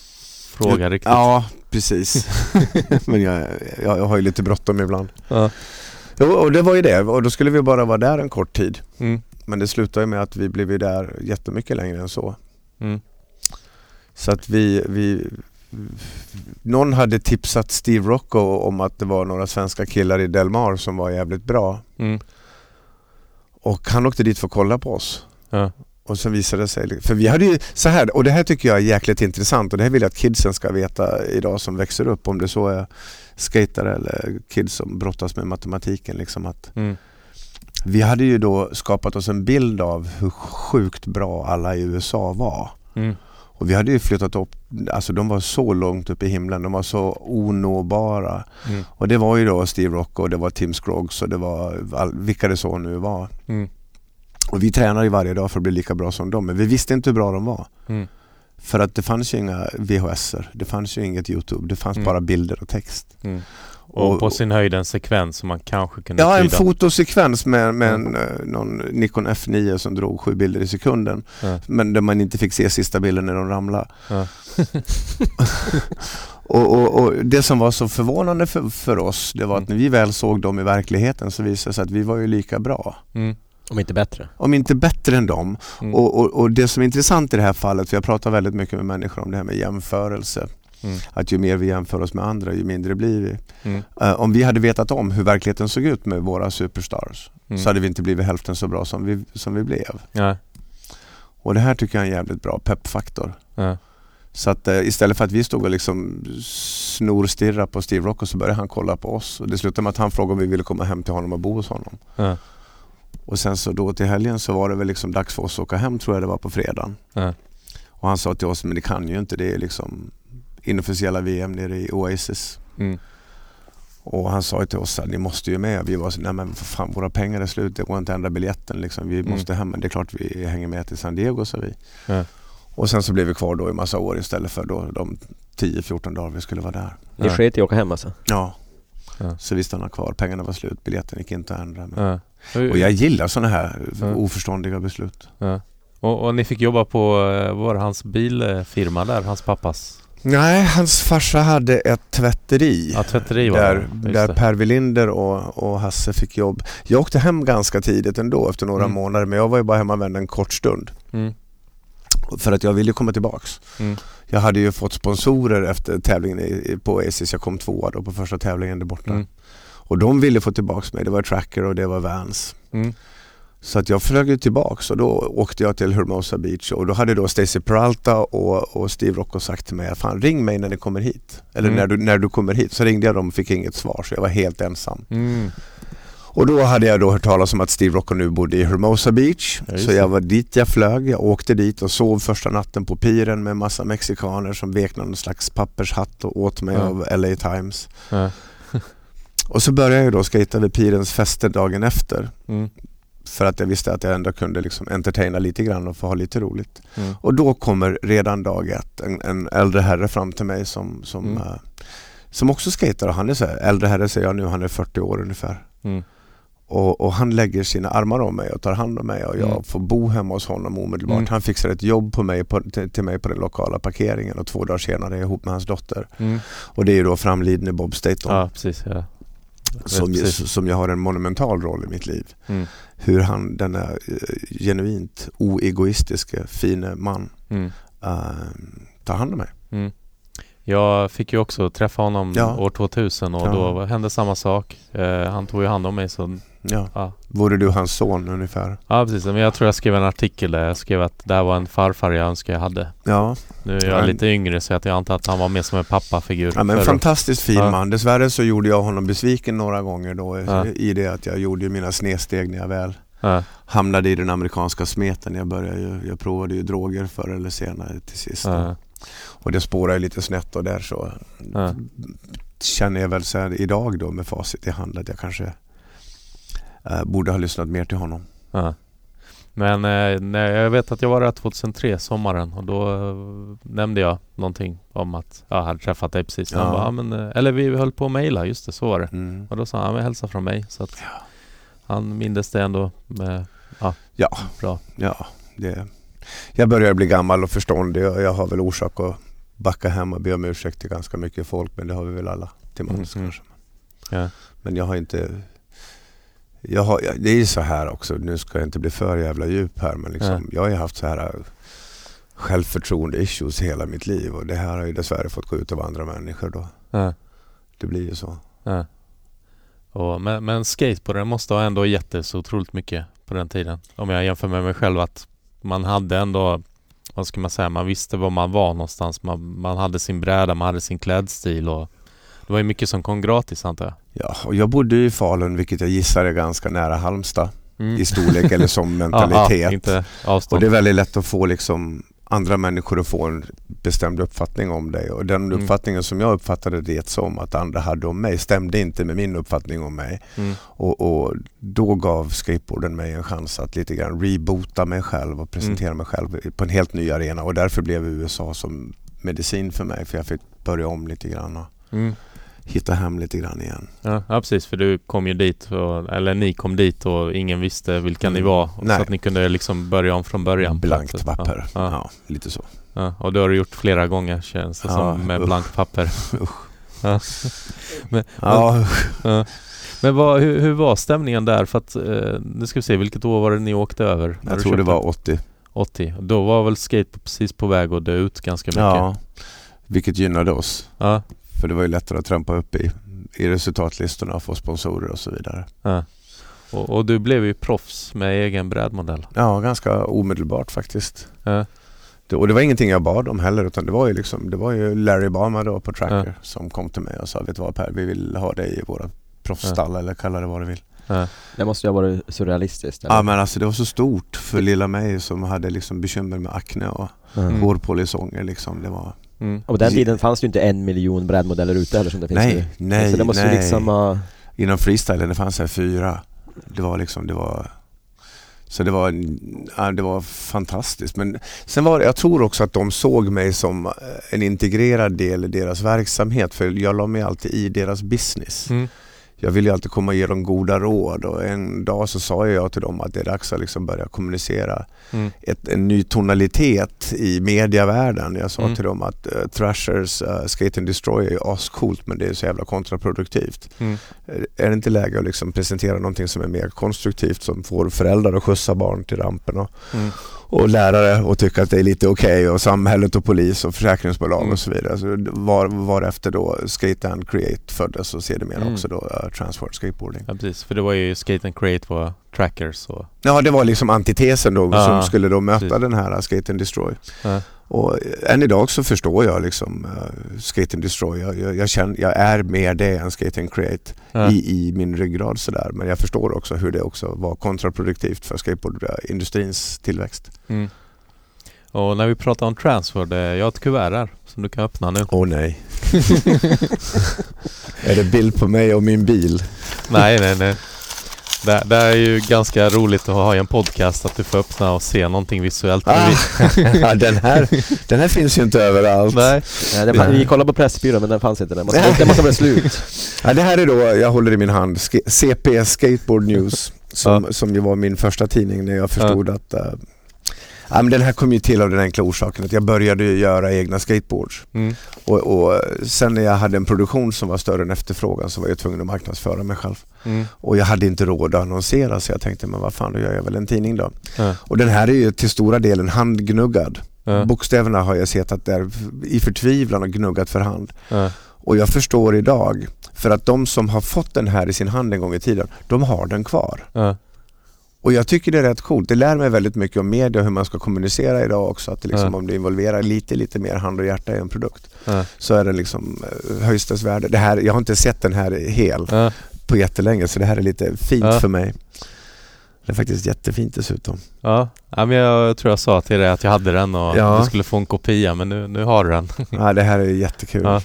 Speaker 1: fråga riktigt?
Speaker 3: Ja, precis. Men jag, jag, jag har ju lite bråttom ibland.
Speaker 1: Ja.
Speaker 3: Jo, och det var ju det och då skulle vi bara vara där en kort tid.
Speaker 1: Mm.
Speaker 3: Men det slutade ju med att vi blev ju där jättemycket längre än så.
Speaker 1: Mm.
Speaker 3: Så att vi, vi någon hade tipsat Steve Rocco om att det var några svenska killar i Del Mar som var jävligt bra.
Speaker 1: Mm.
Speaker 3: Och han åkte dit för att kolla på oss.
Speaker 1: Ja.
Speaker 3: Och sen visade det sig, för vi hade ju så här, och det här tycker jag är jäkligt intressant och det här vill jag att kidsen ska veta idag som växer upp om det så är skatare eller kids som brottas med matematiken liksom att
Speaker 1: Mm.
Speaker 3: vi hade ju då skapat oss en bild av hur sjukt bra alla i USA var.
Speaker 1: Mm.
Speaker 3: Och vi hade ju flyttat upp, alltså de var så långt upp i himlen, de var så onåbara.
Speaker 1: Mm.
Speaker 3: Och det var ju då Steve Rock och det var Tim Scroggs och det var all, vilka det så nu var.
Speaker 1: Mm.
Speaker 3: Och vi tränade ju varje dag för att bli lika bra som dem, men vi visste inte hur bra de var.
Speaker 1: Mm.
Speaker 3: För att det fanns ju inga VHSer, det fanns ju inget Youtube, det fanns
Speaker 1: Mm.
Speaker 3: bara bilder och text.
Speaker 1: Mm. Och,
Speaker 3: Och-
Speaker 1: på sin höjd en sekvens som man kanske kunde
Speaker 3: Ja, en
Speaker 1: tyda.
Speaker 3: fotosekvens med, med en, eh, någon Nikon F9 som drog sju bilder i sekunden.
Speaker 1: Ja.
Speaker 3: Men där man inte fick se sista bilden när de ramlade.
Speaker 1: Ja.
Speaker 3: och, och, och det som var så förvånande för, för oss, det var att
Speaker 1: Mm.
Speaker 3: när vi väl såg dem i verkligheten så visade det sig att vi var ju lika bra.
Speaker 2: Om inte bättre.
Speaker 3: Om inte bättre än dem.
Speaker 1: Mm.
Speaker 3: Och, och, och det som är intressant i det här fallet, för jag pratar väldigt mycket med människor om det här med jämförelse.
Speaker 1: Mm.
Speaker 3: Att ju mer vi jämför oss med andra, ju mindre blir vi.
Speaker 1: Mm.
Speaker 3: Eh, om vi hade vetat om hur verkligheten såg ut med våra superstars
Speaker 1: Mm.
Speaker 3: så hade vi inte blivit hälften så bra som vi, som vi blev.
Speaker 1: Ja.
Speaker 3: Och det här tycker jag är en jävligt bra peppfaktor.
Speaker 1: Ja.
Speaker 3: Så att eh, istället för att vi stod och liksom snorstirra på Steve Rocco så började han kolla på oss. Och det slutade med att han frågade om vi ville komma hem till honom och bo hos honom.
Speaker 1: Ja.
Speaker 3: Och sen så då till helgen så var det väl liksom dags för oss att åka hem tror jag det var på fredagen.
Speaker 1: Ja.
Speaker 3: Och han sa till oss, men det kan ju inte, det är liksom inofficiella VM nere i Oasis.
Speaker 1: Mm.
Speaker 3: Och han sa ju till oss att ni måste ju med. Vi var så, nej men för fan våra pengar är slut, det går inte att ändra biljetten liksom. Vi
Speaker 1: Mm.
Speaker 3: måste hem, men det är klart vi hänger med till San Diego sa vi.
Speaker 1: Ja.
Speaker 3: Och sen så blev vi kvar då i massa år istället för då de 10-14 dagar vi skulle vara där.
Speaker 2: Ni sket i att åka hem alltså?
Speaker 3: Ja.
Speaker 1: Ja.
Speaker 3: Så vi stannade kvar, pengarna var slut, biljetten gick inte att ändra. Men... Och jag gillar sådana här
Speaker 1: Ja.
Speaker 3: oförståndiga beslut.
Speaker 1: Ja. Och, och ni fick jobba på, eh, var hans bilfirma där, hans pappas?
Speaker 3: Nej, hans farsa hade ett tvätteri.
Speaker 1: Ja, tvätteri var
Speaker 3: Där, där. Per Welinder och, och Hasse fick jobb. Jag åkte hem ganska tidigt ändå efter några
Speaker 1: Mm.
Speaker 3: månader men jag var ju bara hemma en kort stund.
Speaker 1: Mm.
Speaker 3: För att jag ville komma tillbaks.
Speaker 1: Mm.
Speaker 3: Jag hade ju fått sponsorer efter tävlingen på Aces. Jag kom tvåa då på första tävlingen där borta. Och de ville få tillbaks mig. Det var Tracker och det var Vans.
Speaker 1: Mm.
Speaker 3: Så att jag flög tillbaks och då åkte jag till Hermosa Beach och då hade då Stacy Peralta och, och Steve Rocco sagt till mig Fan ring mig när ni kommer hit. Eller
Speaker 1: Mm.
Speaker 3: när, du, när du kommer hit. Så ringde jag dem och fick inget svar så jag var helt ensam.
Speaker 1: Mm.
Speaker 3: Och då hade jag då hört talas om att Steve Rocco nu bodde i Hermosa Beach.
Speaker 1: Ja,
Speaker 3: så jag var dit jag flög. Jag åkte dit och sov första natten på piren med massa mexikaner som vek någon slags pappershatt och åt mig
Speaker 1: Ja.
Speaker 3: av LA Times.
Speaker 1: Ja.
Speaker 3: Och så började jag då skejta vid pirens fester dagen efter.
Speaker 1: Mm.
Speaker 3: För att jag visste att jag ändå kunde liksom entertaina lite grann och få ha lite roligt.
Speaker 1: Mm.
Speaker 3: Och då kommer redan dag ett en, en äldre herre fram till mig som, som,
Speaker 1: Mm.
Speaker 3: eh, som också skejtar. Han är så här, äldre herre säger jag nu, han är 40 år ungefär.
Speaker 1: Mm.
Speaker 3: Och, och han lägger sina armar om mig och tar hand om mig och jag
Speaker 1: Mm.
Speaker 3: får bo hemma hos honom omedelbart.
Speaker 1: Mm.
Speaker 3: Han fixar ett jobb på mig på, till, till mig på den lokala parkeringen och två dagar senare är jag ihop med hans dotter.
Speaker 1: Mm.
Speaker 3: Och det är ju då framlidne Bob Staton
Speaker 1: Ja, precis. Ja.
Speaker 3: Som, som jag har en monumental roll i mitt liv.
Speaker 1: Mm.
Speaker 3: Hur han, denna eh, genuint oegoistiska, fine man,
Speaker 1: Mm.
Speaker 3: eh, tar hand om mig.
Speaker 1: Mm. Jag fick ju också träffa honom
Speaker 3: Ja.
Speaker 1: år 2000 och
Speaker 3: Ja.
Speaker 1: då hände samma sak. Eh, han tog ju hand om mig så
Speaker 3: Ja.
Speaker 1: ja.
Speaker 3: Vore du hans son ungefär?
Speaker 1: ja, precis. Men jag tror jag skrev en artikel där jag skrev att det här var en farfar jag önskar jag hade.
Speaker 3: Ja,
Speaker 1: Nu är jag
Speaker 3: Ja.
Speaker 1: lite yngre så att jag antar att han var mer som en pappafigur.
Speaker 3: ja men fantastiskt fin man. Dessvärre så gjorde jag honom besviken några gånger då
Speaker 1: Ja.
Speaker 3: i det att jag gjorde mina snedsteg när jag väl
Speaker 1: ja.
Speaker 3: hamnade i den amerikanska smeten. Jag, började ju, jag provade ju droger förr eller senare till sist.
Speaker 1: Ja.
Speaker 3: Och det spårade ju lite snett och där så
Speaker 1: Ja.
Speaker 3: känner jag väl så här idag då med facit i hand att jag kanske eh, borde ha lyssnat mer till honom.
Speaker 1: Ja. Men eh, nej, jag vet att jag var där 2003, sommaren, och då eh, nämnde jag någonting om att jag hade träffat dig precis.
Speaker 3: Ja.
Speaker 1: bara, ja, men, eh, eller vi höll på att mejla, just det, så var det.
Speaker 3: Mm.
Speaker 1: Och då sa han, men hälsa från mig. Så att han mindes det ändå med,
Speaker 3: Ja,
Speaker 1: bra.
Speaker 3: ja det, jag börjar bli gammal och förståndig och jag har väl orsak att backa hem och be om ursäkt till ganska mycket folk men det har vi väl alla till mans
Speaker 1: Mm,
Speaker 3: kanske.
Speaker 1: Ja.
Speaker 3: Men jag har inte jag har, ja, det är ju så här också, nu ska jag inte bli för jävla djup här men liksom, jag har ju haft så här äh, självförtroende issues hela mitt liv och det här har ju dessvärre fått gå ut över andra människor då.
Speaker 1: Ja.
Speaker 3: Det blir ju så.
Speaker 1: Ja. Och, men, men skateboarden måste ha ändå gett dig så otroligt mycket på den tiden. Om jag jämför med mig själv att man hade ändå, vad ska man säga, man visste var man var någonstans. Man, man hade sin bräda, man hade sin klädstil och det var ju mycket som kom gratis antar jag.
Speaker 3: Ja, och jag bodde ju i Falun vilket jag gissar är ganska nära Halmstad
Speaker 1: Mm.
Speaker 3: i storlek eller som
Speaker 1: Ja,
Speaker 3: mentalitet.
Speaker 1: ja, inte
Speaker 3: och det är väldigt lätt att få liksom andra människor att få en bestämd uppfattning om dig och den
Speaker 1: Mm.
Speaker 3: uppfattningen som jag uppfattade det som att andra hade om mig stämde inte med min uppfattning om mig.
Speaker 1: Mm.
Speaker 3: Och, och då gav skateboarden mig en chans att lite grann reboota mig själv och presentera
Speaker 1: Mm.
Speaker 3: mig själv på en helt ny arena och därför blev USA som medicin för mig för jag fick börja om lite grann. Hitta hem lite grann igen.
Speaker 1: Ja, ja precis för du kom ju dit och, eller ni kom dit och ingen visste vilka ni
Speaker 3: Mm.
Speaker 1: var.
Speaker 3: Nej.
Speaker 1: Så att ni kunde liksom börja om från början.
Speaker 3: Blankt papper.
Speaker 1: Ja,
Speaker 3: Ja,
Speaker 1: ja,
Speaker 3: lite så.
Speaker 1: ja. Och det har du gjort flera gånger känns det som med
Speaker 3: usch.
Speaker 1: blankt papper. Ja. Men,
Speaker 3: Ja.
Speaker 1: Men vad, hur, hur var stämningen där? För att, eh, nu ska vi se, vilket år var det ni åkte över?
Speaker 3: jag tror det var 80.
Speaker 1: 80. Då var väl skate precis på väg att dö ut ganska mycket?
Speaker 3: Ja, vilket gynnade oss.
Speaker 1: Ja,
Speaker 3: För det var ju lättare att trampa upp i, i resultatlistorna och få sponsorer och så vidare.
Speaker 1: ja. Och, och du blev ju proffs med egen brädmodell.
Speaker 3: Ja, ganska omedelbart faktiskt.
Speaker 1: Ja.
Speaker 3: Det, och det var ingenting jag bad om heller utan det var ju, liksom, det var ju Larry Bama då på Tracker
Speaker 1: Ja.
Speaker 3: som kom till mig och sa vet du vad Per, vi vill ha dig i våra proffsstall eller kalla det vad du vill.
Speaker 1: Ja.
Speaker 2: Det måste ju ha varit surrealistiskt eller?
Speaker 3: Ja men alltså det var så stort för lilla mig som hade liksom bekymmer med akne och
Speaker 2: Mm.
Speaker 3: hårpolisonger liksom. Det var...
Speaker 1: Mm.
Speaker 2: Och på den tiden fanns det ju inte en miljon brädmodeller ute heller som det finns nu.
Speaker 3: Nej, nej,
Speaker 2: Så det måste
Speaker 3: nej.
Speaker 2: liksom ha...
Speaker 3: Inom freestylen det fanns här fyra. Det var liksom, det var så det var, ja, det var fantastiskt. Men sen var det, jag tror också att de såg mig som eh, en integrerad del i deras verksamhet för jag la mig alltid i deras business.
Speaker 1: Mm.
Speaker 3: Jag ville ju alltid komma och ge dem goda råd och en dag så sa jag till dem att det är dags att liksom börja kommunicera
Speaker 1: Mm.
Speaker 3: ett, en ny tonalitet i mediavärlden. Jag sa
Speaker 1: Mm.
Speaker 3: till dem att uh, Thrashers uh, Skate and Destroy är ju ascoolt men det är så jävla kontraproduktivt.
Speaker 1: Mm.
Speaker 3: Är det inte läge att liksom presentera någonting som är mer konstruktivt som får föräldrar att skjutsa barn till rampen och, och lärare att tycka att det är lite okej och samhället och polis och försäkringsbolag
Speaker 1: Mm.
Speaker 3: och så vidare. Så var, var efter då Skate and Create föddes och sedermera
Speaker 1: Mm.
Speaker 3: också då uh, Transworld Skateboarding.
Speaker 1: Ja precis, för det var ju Skate and Create var trackers och...
Speaker 3: Ja, det var liksom antitesen då
Speaker 1: Ja,
Speaker 3: som skulle då möta
Speaker 1: precis.
Speaker 3: den här Skate and Destroy.
Speaker 1: Ja.
Speaker 3: Och än idag så förstår jag liksom uh, Skate and Destroy. Jag, jag, jag, känner, jag är mer det än Skate and Create
Speaker 1: Ja.
Speaker 3: i, i min ryggrad sådär. Men jag förstår också hur det också var kontraproduktivt för skateboardindustrins tillväxt.
Speaker 1: Mm. Och när vi pratar om transfer, det, jag har ett kuvert här som du kan öppna nu.
Speaker 3: Åh nej. är det bild på mig och min bil?
Speaker 1: nej, nej, nej. Det, det är ju ganska roligt att ha i en podcast att du får öppna och se någonting visuellt.
Speaker 3: Ah, ja, den, här, den här finns ju inte överallt.
Speaker 1: nej.
Speaker 2: Nej, det fann, vi kollade på Pressbyrån men den fanns inte. Den måste, den måste vara slut.
Speaker 3: Ja, det här är då, jag håller i min hand, CP Skateboard News som, som ju var min första tidning när jag förstod att uh, ja, men den här kom ju till av den enkla orsaken att jag började göra egna skateboards.
Speaker 1: Mm.
Speaker 3: Och, och sen när jag hade en produktion som var större än efterfrågan så var jag tvungen att marknadsföra mig själv.
Speaker 1: Mm.
Speaker 3: Och jag hade inte råd att annonsera så jag tänkte men vad fan då gör jag väl en tidning då.
Speaker 1: Ja.
Speaker 3: Och den här är ju till stora delen handgnuggad.
Speaker 1: Ja.
Speaker 3: Bokstäverna har jag sett att det är i förtvivlan och gnuggat för hand.
Speaker 1: Ja.
Speaker 3: Och jag förstår idag, för att de som har fått den här i sin hand en gång i tiden, de har den kvar. Och jag tycker det är rätt coolt. Det lär mig väldigt mycket om media och hur man ska kommunicera idag också. Att liksom,
Speaker 1: Ja.
Speaker 3: om du involverar lite, lite mer hand och hjärta i en produkt
Speaker 1: Ja.
Speaker 3: så är den liksom eh, högstas värde. Det här, jag har inte sett den här hel
Speaker 1: Ja.
Speaker 3: på jättelänge så det här är lite fint för mig. Det är faktiskt jättefint dessutom.
Speaker 1: Ja. ja, men jag tror jag sa till dig att jag hade den och
Speaker 3: Ja.
Speaker 1: du skulle få en kopia men nu, nu har du den.
Speaker 3: Ja, det här är jättekul.
Speaker 1: Ja.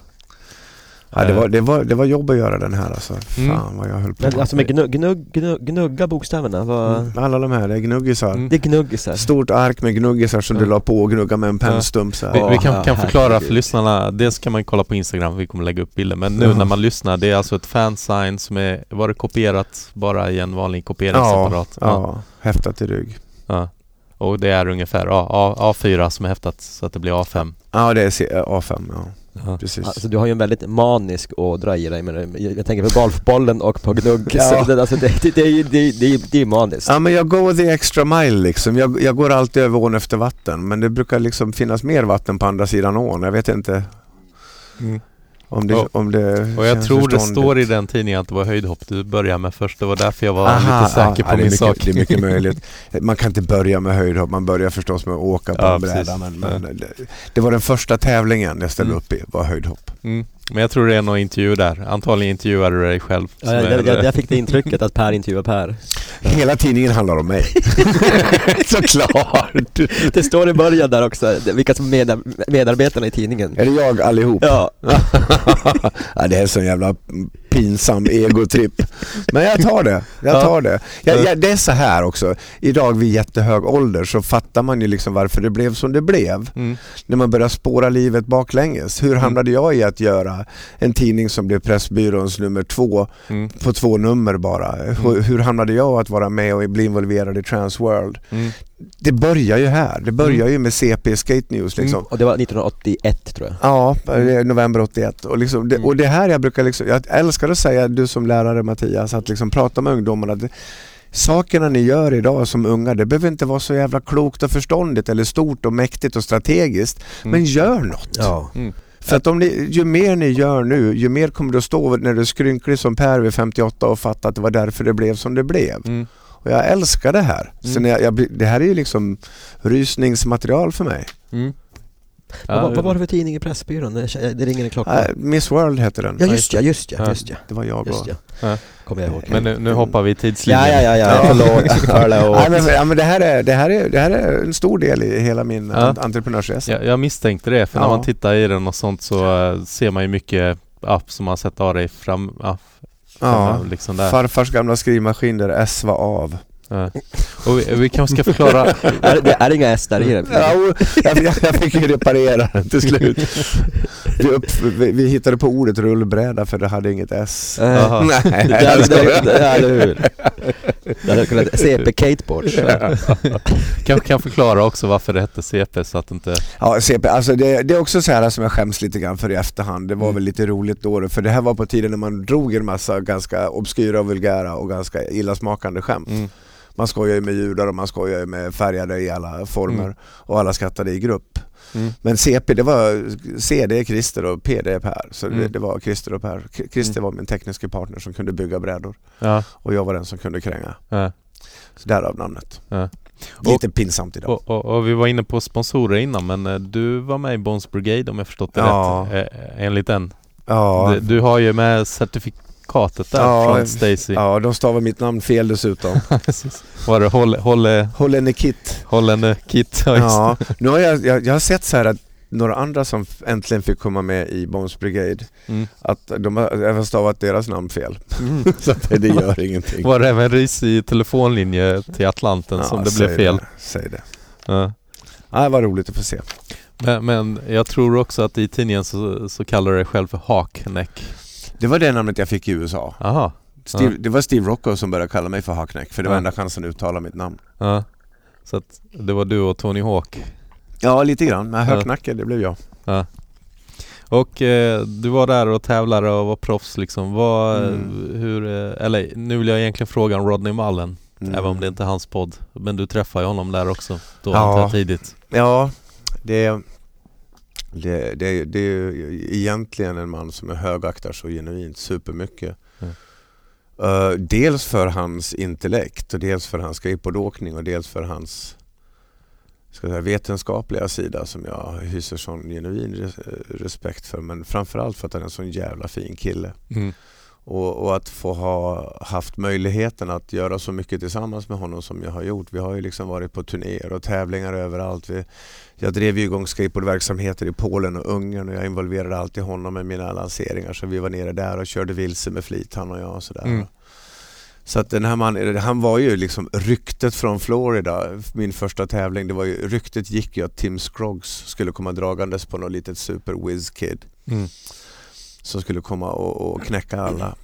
Speaker 3: Ja. det, var, det, var, det var jobb att göra den här alltså. Fan
Speaker 1: Mm.
Speaker 3: vad jag höll på
Speaker 2: Men alltså med gnugg, gnugg, gnugg, gnugga bokstäverna, vad...
Speaker 3: Mm, Alla de här, det är gnuggisar.
Speaker 1: Mm.
Speaker 2: Det är gnuggisar.
Speaker 3: Stort ark med gnuggisar som
Speaker 1: Ja.
Speaker 3: du la på och gnugga med en pennstump så här.
Speaker 1: Vi, vi
Speaker 2: Ja,
Speaker 1: kan, kan förklara för lyssnarna, dels kan man kolla på Instagram, vi kommer lägga upp bilder Men nu
Speaker 3: Ja.
Speaker 1: när man lyssnar, det är alltså ett fansign som är, var det kopierat bara i en vanlig kopieringsapparat?
Speaker 3: Ja, häftat i rygg.
Speaker 1: ja. Och det är ungefär A, A, A4 som är häftat så att det blir A5
Speaker 3: Ja, det är C- eh, A5, ja.
Speaker 1: Ja.
Speaker 3: Precis.
Speaker 2: Alltså du har ju en väldigt manisk ådra i dig, men jag jag tänker på golfbollen och på gnugg,
Speaker 3: Ja.
Speaker 2: så det, alltså det, det, det, det, är- det, är- det är maniskt.
Speaker 3: Ja men jag går the extra mile liksom. Jag, jag går alltid över ån efter vatten men det brukar liksom finnas mer vatten på andra sidan ån. Jag vet inte om det,
Speaker 1: Och-
Speaker 3: om det
Speaker 1: Och jag tror det står i den tidningen att det var höjdhopp du började med först Det var därför jag var
Speaker 3: Aha,
Speaker 1: lite säker
Speaker 3: ja,
Speaker 1: på min
Speaker 3: mycket,
Speaker 1: sak
Speaker 3: Det är mycket möjligt. Man kan inte börja med höjdhopp, man börjar förstås med att åka på
Speaker 1: Ja,
Speaker 3: en bräda. Men, men det, det var den första tävlingen jag ställde
Speaker 1: Mm.
Speaker 3: upp i, var höjdhopp.
Speaker 1: mm. Men jag tror det är någon intervju där Antagligen intervjuade du dig själv
Speaker 2: Ja, jag, jag, jag, jag fick det intrycket att Per intervjuar Per.
Speaker 3: Hela tidningen handlar om mig. Såklart!
Speaker 2: Det står i början där också, vilka som är medar, medarbetarna i tidningen.
Speaker 3: Är det jag allihop?
Speaker 2: Ja,
Speaker 3: ja, det är en sån jävla pinsam egotripp. Men jag tar det. Jag
Speaker 1: Ja.
Speaker 3: tar det. Jag,
Speaker 1: Ja.
Speaker 3: jag, det är så här också. Idag vid jättehög ålder så fattar man ju liksom varför det blev som det blev.
Speaker 1: mm.
Speaker 3: När man börjar spåra livet baklänges. Hur hamnade jag i att göra en tidning som blev Pressbyråns nummer två
Speaker 1: Mm.
Speaker 3: på två nummer bara? Hur, hur hamnade jag att vara med och bli involverad i Transworld?
Speaker 1: Mm.
Speaker 3: Det börjar ju här. Det börjar ju med CP Skate News liksom.
Speaker 2: och det var 1981 tror jag.
Speaker 3: Ja, det är november 81. Och, liksom, det,
Speaker 2: Mm.
Speaker 3: och det här jag brukar liksom, jag älskar att säga, du som lärare Mattias, att liksom prata med ungdomarna. Det, sakerna ni gör idag som unga, det behöver inte vara så jävla klokt och förståndigt eller stort och mäktigt och strategiskt.
Speaker 1: Mm.
Speaker 3: Men gör något.
Speaker 2: Ja.
Speaker 1: Mm.
Speaker 3: För att om ni, ju mer ni gör nu, ju mer kommer du att stå när du är skrynklig som Per vid 58 och fatta att det var därför det blev som det blev. Och jag älskar det här. Så
Speaker 1: Mm.
Speaker 3: när jag, jag, det här är ju liksom rysningsmaterial för mig.
Speaker 1: Mm.
Speaker 2: vad, vad- vad var det för tidning i Pressbyrån? Det, ringer en klocka.
Speaker 3: Äh, Miss World heter den.
Speaker 2: ja just ja, just ja,
Speaker 1: Ja.
Speaker 2: just ja.
Speaker 3: Det var jag
Speaker 2: Just
Speaker 3: och...
Speaker 2: ja.
Speaker 1: Ja.
Speaker 2: Kommer jag ihåg.
Speaker 1: Men nu, nu hoppar vi i tidslinjen
Speaker 2: Ja, ja, ja, ja,
Speaker 3: Ja.
Speaker 2: förlåt. förlåt.
Speaker 3: Nej, men, ja, men det, här är, det, här är, det här är en stor del i hela min
Speaker 1: Ja.
Speaker 3: ja. entreprenörsresa.
Speaker 1: Jag, jag misstänkte det, för när
Speaker 3: Ja.
Speaker 1: man tittar i den och sånt så eh, ser man ju mycket app som man sett av dig fram, ja, liksom där.
Speaker 3: Farfars gamla skrivmaskin där S var av.
Speaker 1: Ja. Och vi, vi kanske ska förklara
Speaker 2: är, det är inga S där i den?
Speaker 3: Ja, jag, jag, jag fick ju reparera den till slut. Vi, upp, vi, vi hittade på ordet rullbräda för det hade inget S.
Speaker 2: Eh,
Speaker 1: Jaha.
Speaker 3: Nej,
Speaker 2: det,
Speaker 3: jag
Speaker 2: det, det, det, eller hur? Det hade kunnat CP Skateboards.
Speaker 1: kanske kan förklara också varför det hette CP så att inte...
Speaker 3: Ja, CP, alltså det, det är också så här som jag skäms lite grann för i efterhand. Det var
Speaker 1: Mm.
Speaker 3: väl lite roligt då, för det här var på tiden när man drog en massa ganska obskyra och vulgära och ganska illasmakande skämt.
Speaker 1: Mm.
Speaker 3: Man skojar ju med judar och man skojar ju med färgade i alla former
Speaker 1: Mm.
Speaker 3: och alla skrattade i grupp.
Speaker 1: Mm.
Speaker 3: Men CP det var C det är Christer och P det är Per. Så det,
Speaker 1: Mm.
Speaker 3: det var Christer och Per. Christer
Speaker 1: Mm.
Speaker 3: var min tekniska partner som kunde bygga brädor
Speaker 1: Ja,
Speaker 3: och jag var den som kunde kränga.
Speaker 1: ja.
Speaker 3: Så därav namnet.
Speaker 1: Ja.
Speaker 3: Lite pinsamt idag.
Speaker 1: Och, och, och vi var inne på sponsorer innan men eh, du var med i Bones Brigade om jag förstått det
Speaker 3: Ja.
Speaker 1: rätt. Eh, enligt den.
Speaker 3: ja,
Speaker 1: Du, du har ju med certifikatet där
Speaker 3: Ja,
Speaker 1: från Stacy.
Speaker 3: ja, de stavar mitt namn fel dessutom.
Speaker 1: Var det Hålle, Hålle,
Speaker 3: Hållene Kit.
Speaker 1: Hållene Kit? Ja, just
Speaker 3: Ja, nu har jag, jag, jag har sett så här att några andra som äntligen fick komma med i Bones Brigade.
Speaker 1: Mm.
Speaker 3: att de har även stavat deras namn fel. så att det gör ingenting.
Speaker 1: Var det även risig telefonlinje till Atlanten
Speaker 3: Ja,
Speaker 1: som det blev fel?
Speaker 3: Det, säg det.
Speaker 1: Ja.
Speaker 3: Ja, det var roligt att få se.
Speaker 1: Men, men jag tror också att i tidningen så, så kallar du dig själv för Hakneck.
Speaker 3: Det var det namnet jag fick i USA.
Speaker 1: Aha.
Speaker 3: Steve,
Speaker 1: Ja.
Speaker 3: Det var Steve Rocco som började kalla mig för Hackneck för det var
Speaker 1: Ja.
Speaker 3: enda chansen att uttala mitt namn.
Speaker 1: Ja. Så att det var du och Tony Hawk.
Speaker 3: Ja, lite grann. Men
Speaker 1: Ja.
Speaker 3: högknackad, det blev jag.
Speaker 1: Och eh, du var där och tävlade och var proffs liksom. Vad,
Speaker 3: Mm.
Speaker 1: hur, eh, eller nu vill jag egentligen fråga om Rodney Mullen,
Speaker 3: Mm.
Speaker 1: även om det inte är hans podd. Men du träffade ju honom där också, då
Speaker 3: Ja.
Speaker 1: tidigt.
Speaker 3: Ja, det, det, det, det är egentligen en man som är högaktar så genuint supermycket.
Speaker 1: Mm.
Speaker 3: Uh, dels för hans intellekt och dels för hans skateboardåkning och dels för hans ska jag säga, vetenskapliga sida som jag hyser sån genuin res- respekt för. Men framförallt för att han är en sån jävla fin kille.
Speaker 1: Mm.
Speaker 3: Och, och att få ha haft möjligheten att göra så mycket tillsammans med honom som jag har gjort. Vi har ju liksom varit på turnéer och tävlingar överallt. Vi, jag drev ju igång skateboardverksamheter i Polen och Ungern och jag involverade alltid honom med mina lanseringar. Så vi var nere där och körde vilse med flit han och jag och sådär.
Speaker 1: Mm.
Speaker 3: Så att den här mannen, han var ju liksom ryktet från Florida, min första tävling, det var ju, ryktet gick ju att Tim Scroggs skulle komma dragandes på något litet super whiz kid
Speaker 1: Mm.
Speaker 3: Som skulle komma och, och knäcka alla.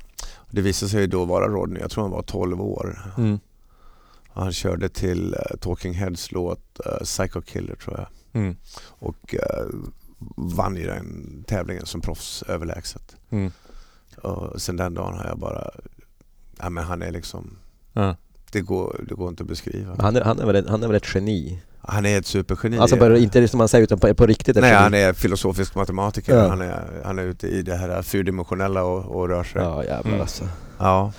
Speaker 3: Det visade sig ju då vara Rodney, jag tror han var 12 år.
Speaker 1: Mm.
Speaker 3: Han körde till uh, Talking Heads låt uh, Psycho Killer tror jag
Speaker 1: Mm.
Speaker 3: och uh, vann ju den tävlingen som proffs överlägset.
Speaker 1: Mm.
Speaker 3: Och sen den dagen har jag bara, ja men han är liksom,
Speaker 1: Ja.
Speaker 3: det går, det går inte att beskriva.
Speaker 2: Han är, han, är väl, ett- han är väl ett geni?
Speaker 3: Han är ett supergeni.
Speaker 2: Alltså bara, inte det som man säger utan på, på riktigt
Speaker 3: Nej, han är filosofisk matematiker.
Speaker 2: Ja.
Speaker 3: Han, är, han är ute i det här fyrdimensionella och, och rör sig.
Speaker 2: Ja jävlar
Speaker 1: Mm.
Speaker 2: alltså.
Speaker 3: Ja.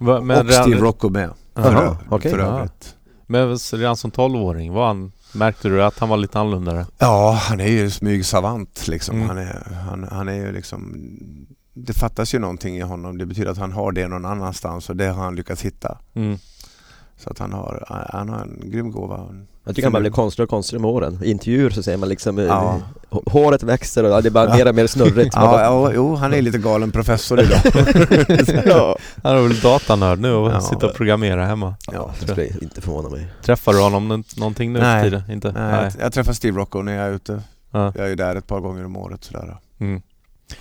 Speaker 1: Va, men
Speaker 3: och Steve Rocco med.
Speaker 1: Jaha,
Speaker 3: För, ö-
Speaker 2: okej.
Speaker 3: för
Speaker 1: Ja.
Speaker 3: övrigt.
Speaker 1: men redan som 12-åring, var han, märkte du att han var lite annorlunda?
Speaker 3: Ja, han är ju smygsavant liksom.
Speaker 1: Mm.
Speaker 3: Han, är, han, han är ju liksom... Det fattas ju någonting i honom. Det betyder att han har det någon annanstans och det har han lyckats hitta.
Speaker 1: Mm.
Speaker 3: Så att han har, han har en grym gåva.
Speaker 2: Jag tycker han bara blir konstigare och konstigare med åren. I intervjuer så säger man liksom eh,
Speaker 3: Ja.
Speaker 2: hå- Håret växer och det är bara
Speaker 3: Ja.
Speaker 2: mer och mer snurrigt.
Speaker 3: Ja,
Speaker 2: bara-
Speaker 3: ja, jo, han är lite galen professor idag. ja.
Speaker 1: Han är väl datanörd nu och
Speaker 3: Ja.
Speaker 1: sitter och programmerar hemma.
Speaker 3: Ja,
Speaker 2: det skulle inte förvåna mig.
Speaker 1: Träffar du honom någonting nu
Speaker 3: Nej.
Speaker 1: för tiden? Inte?
Speaker 3: Nej, jag, jag träffar Steve Rocco när jag är ute.
Speaker 1: Ja.
Speaker 3: Jag är ju där ett par gånger om året sådär.
Speaker 1: Mm.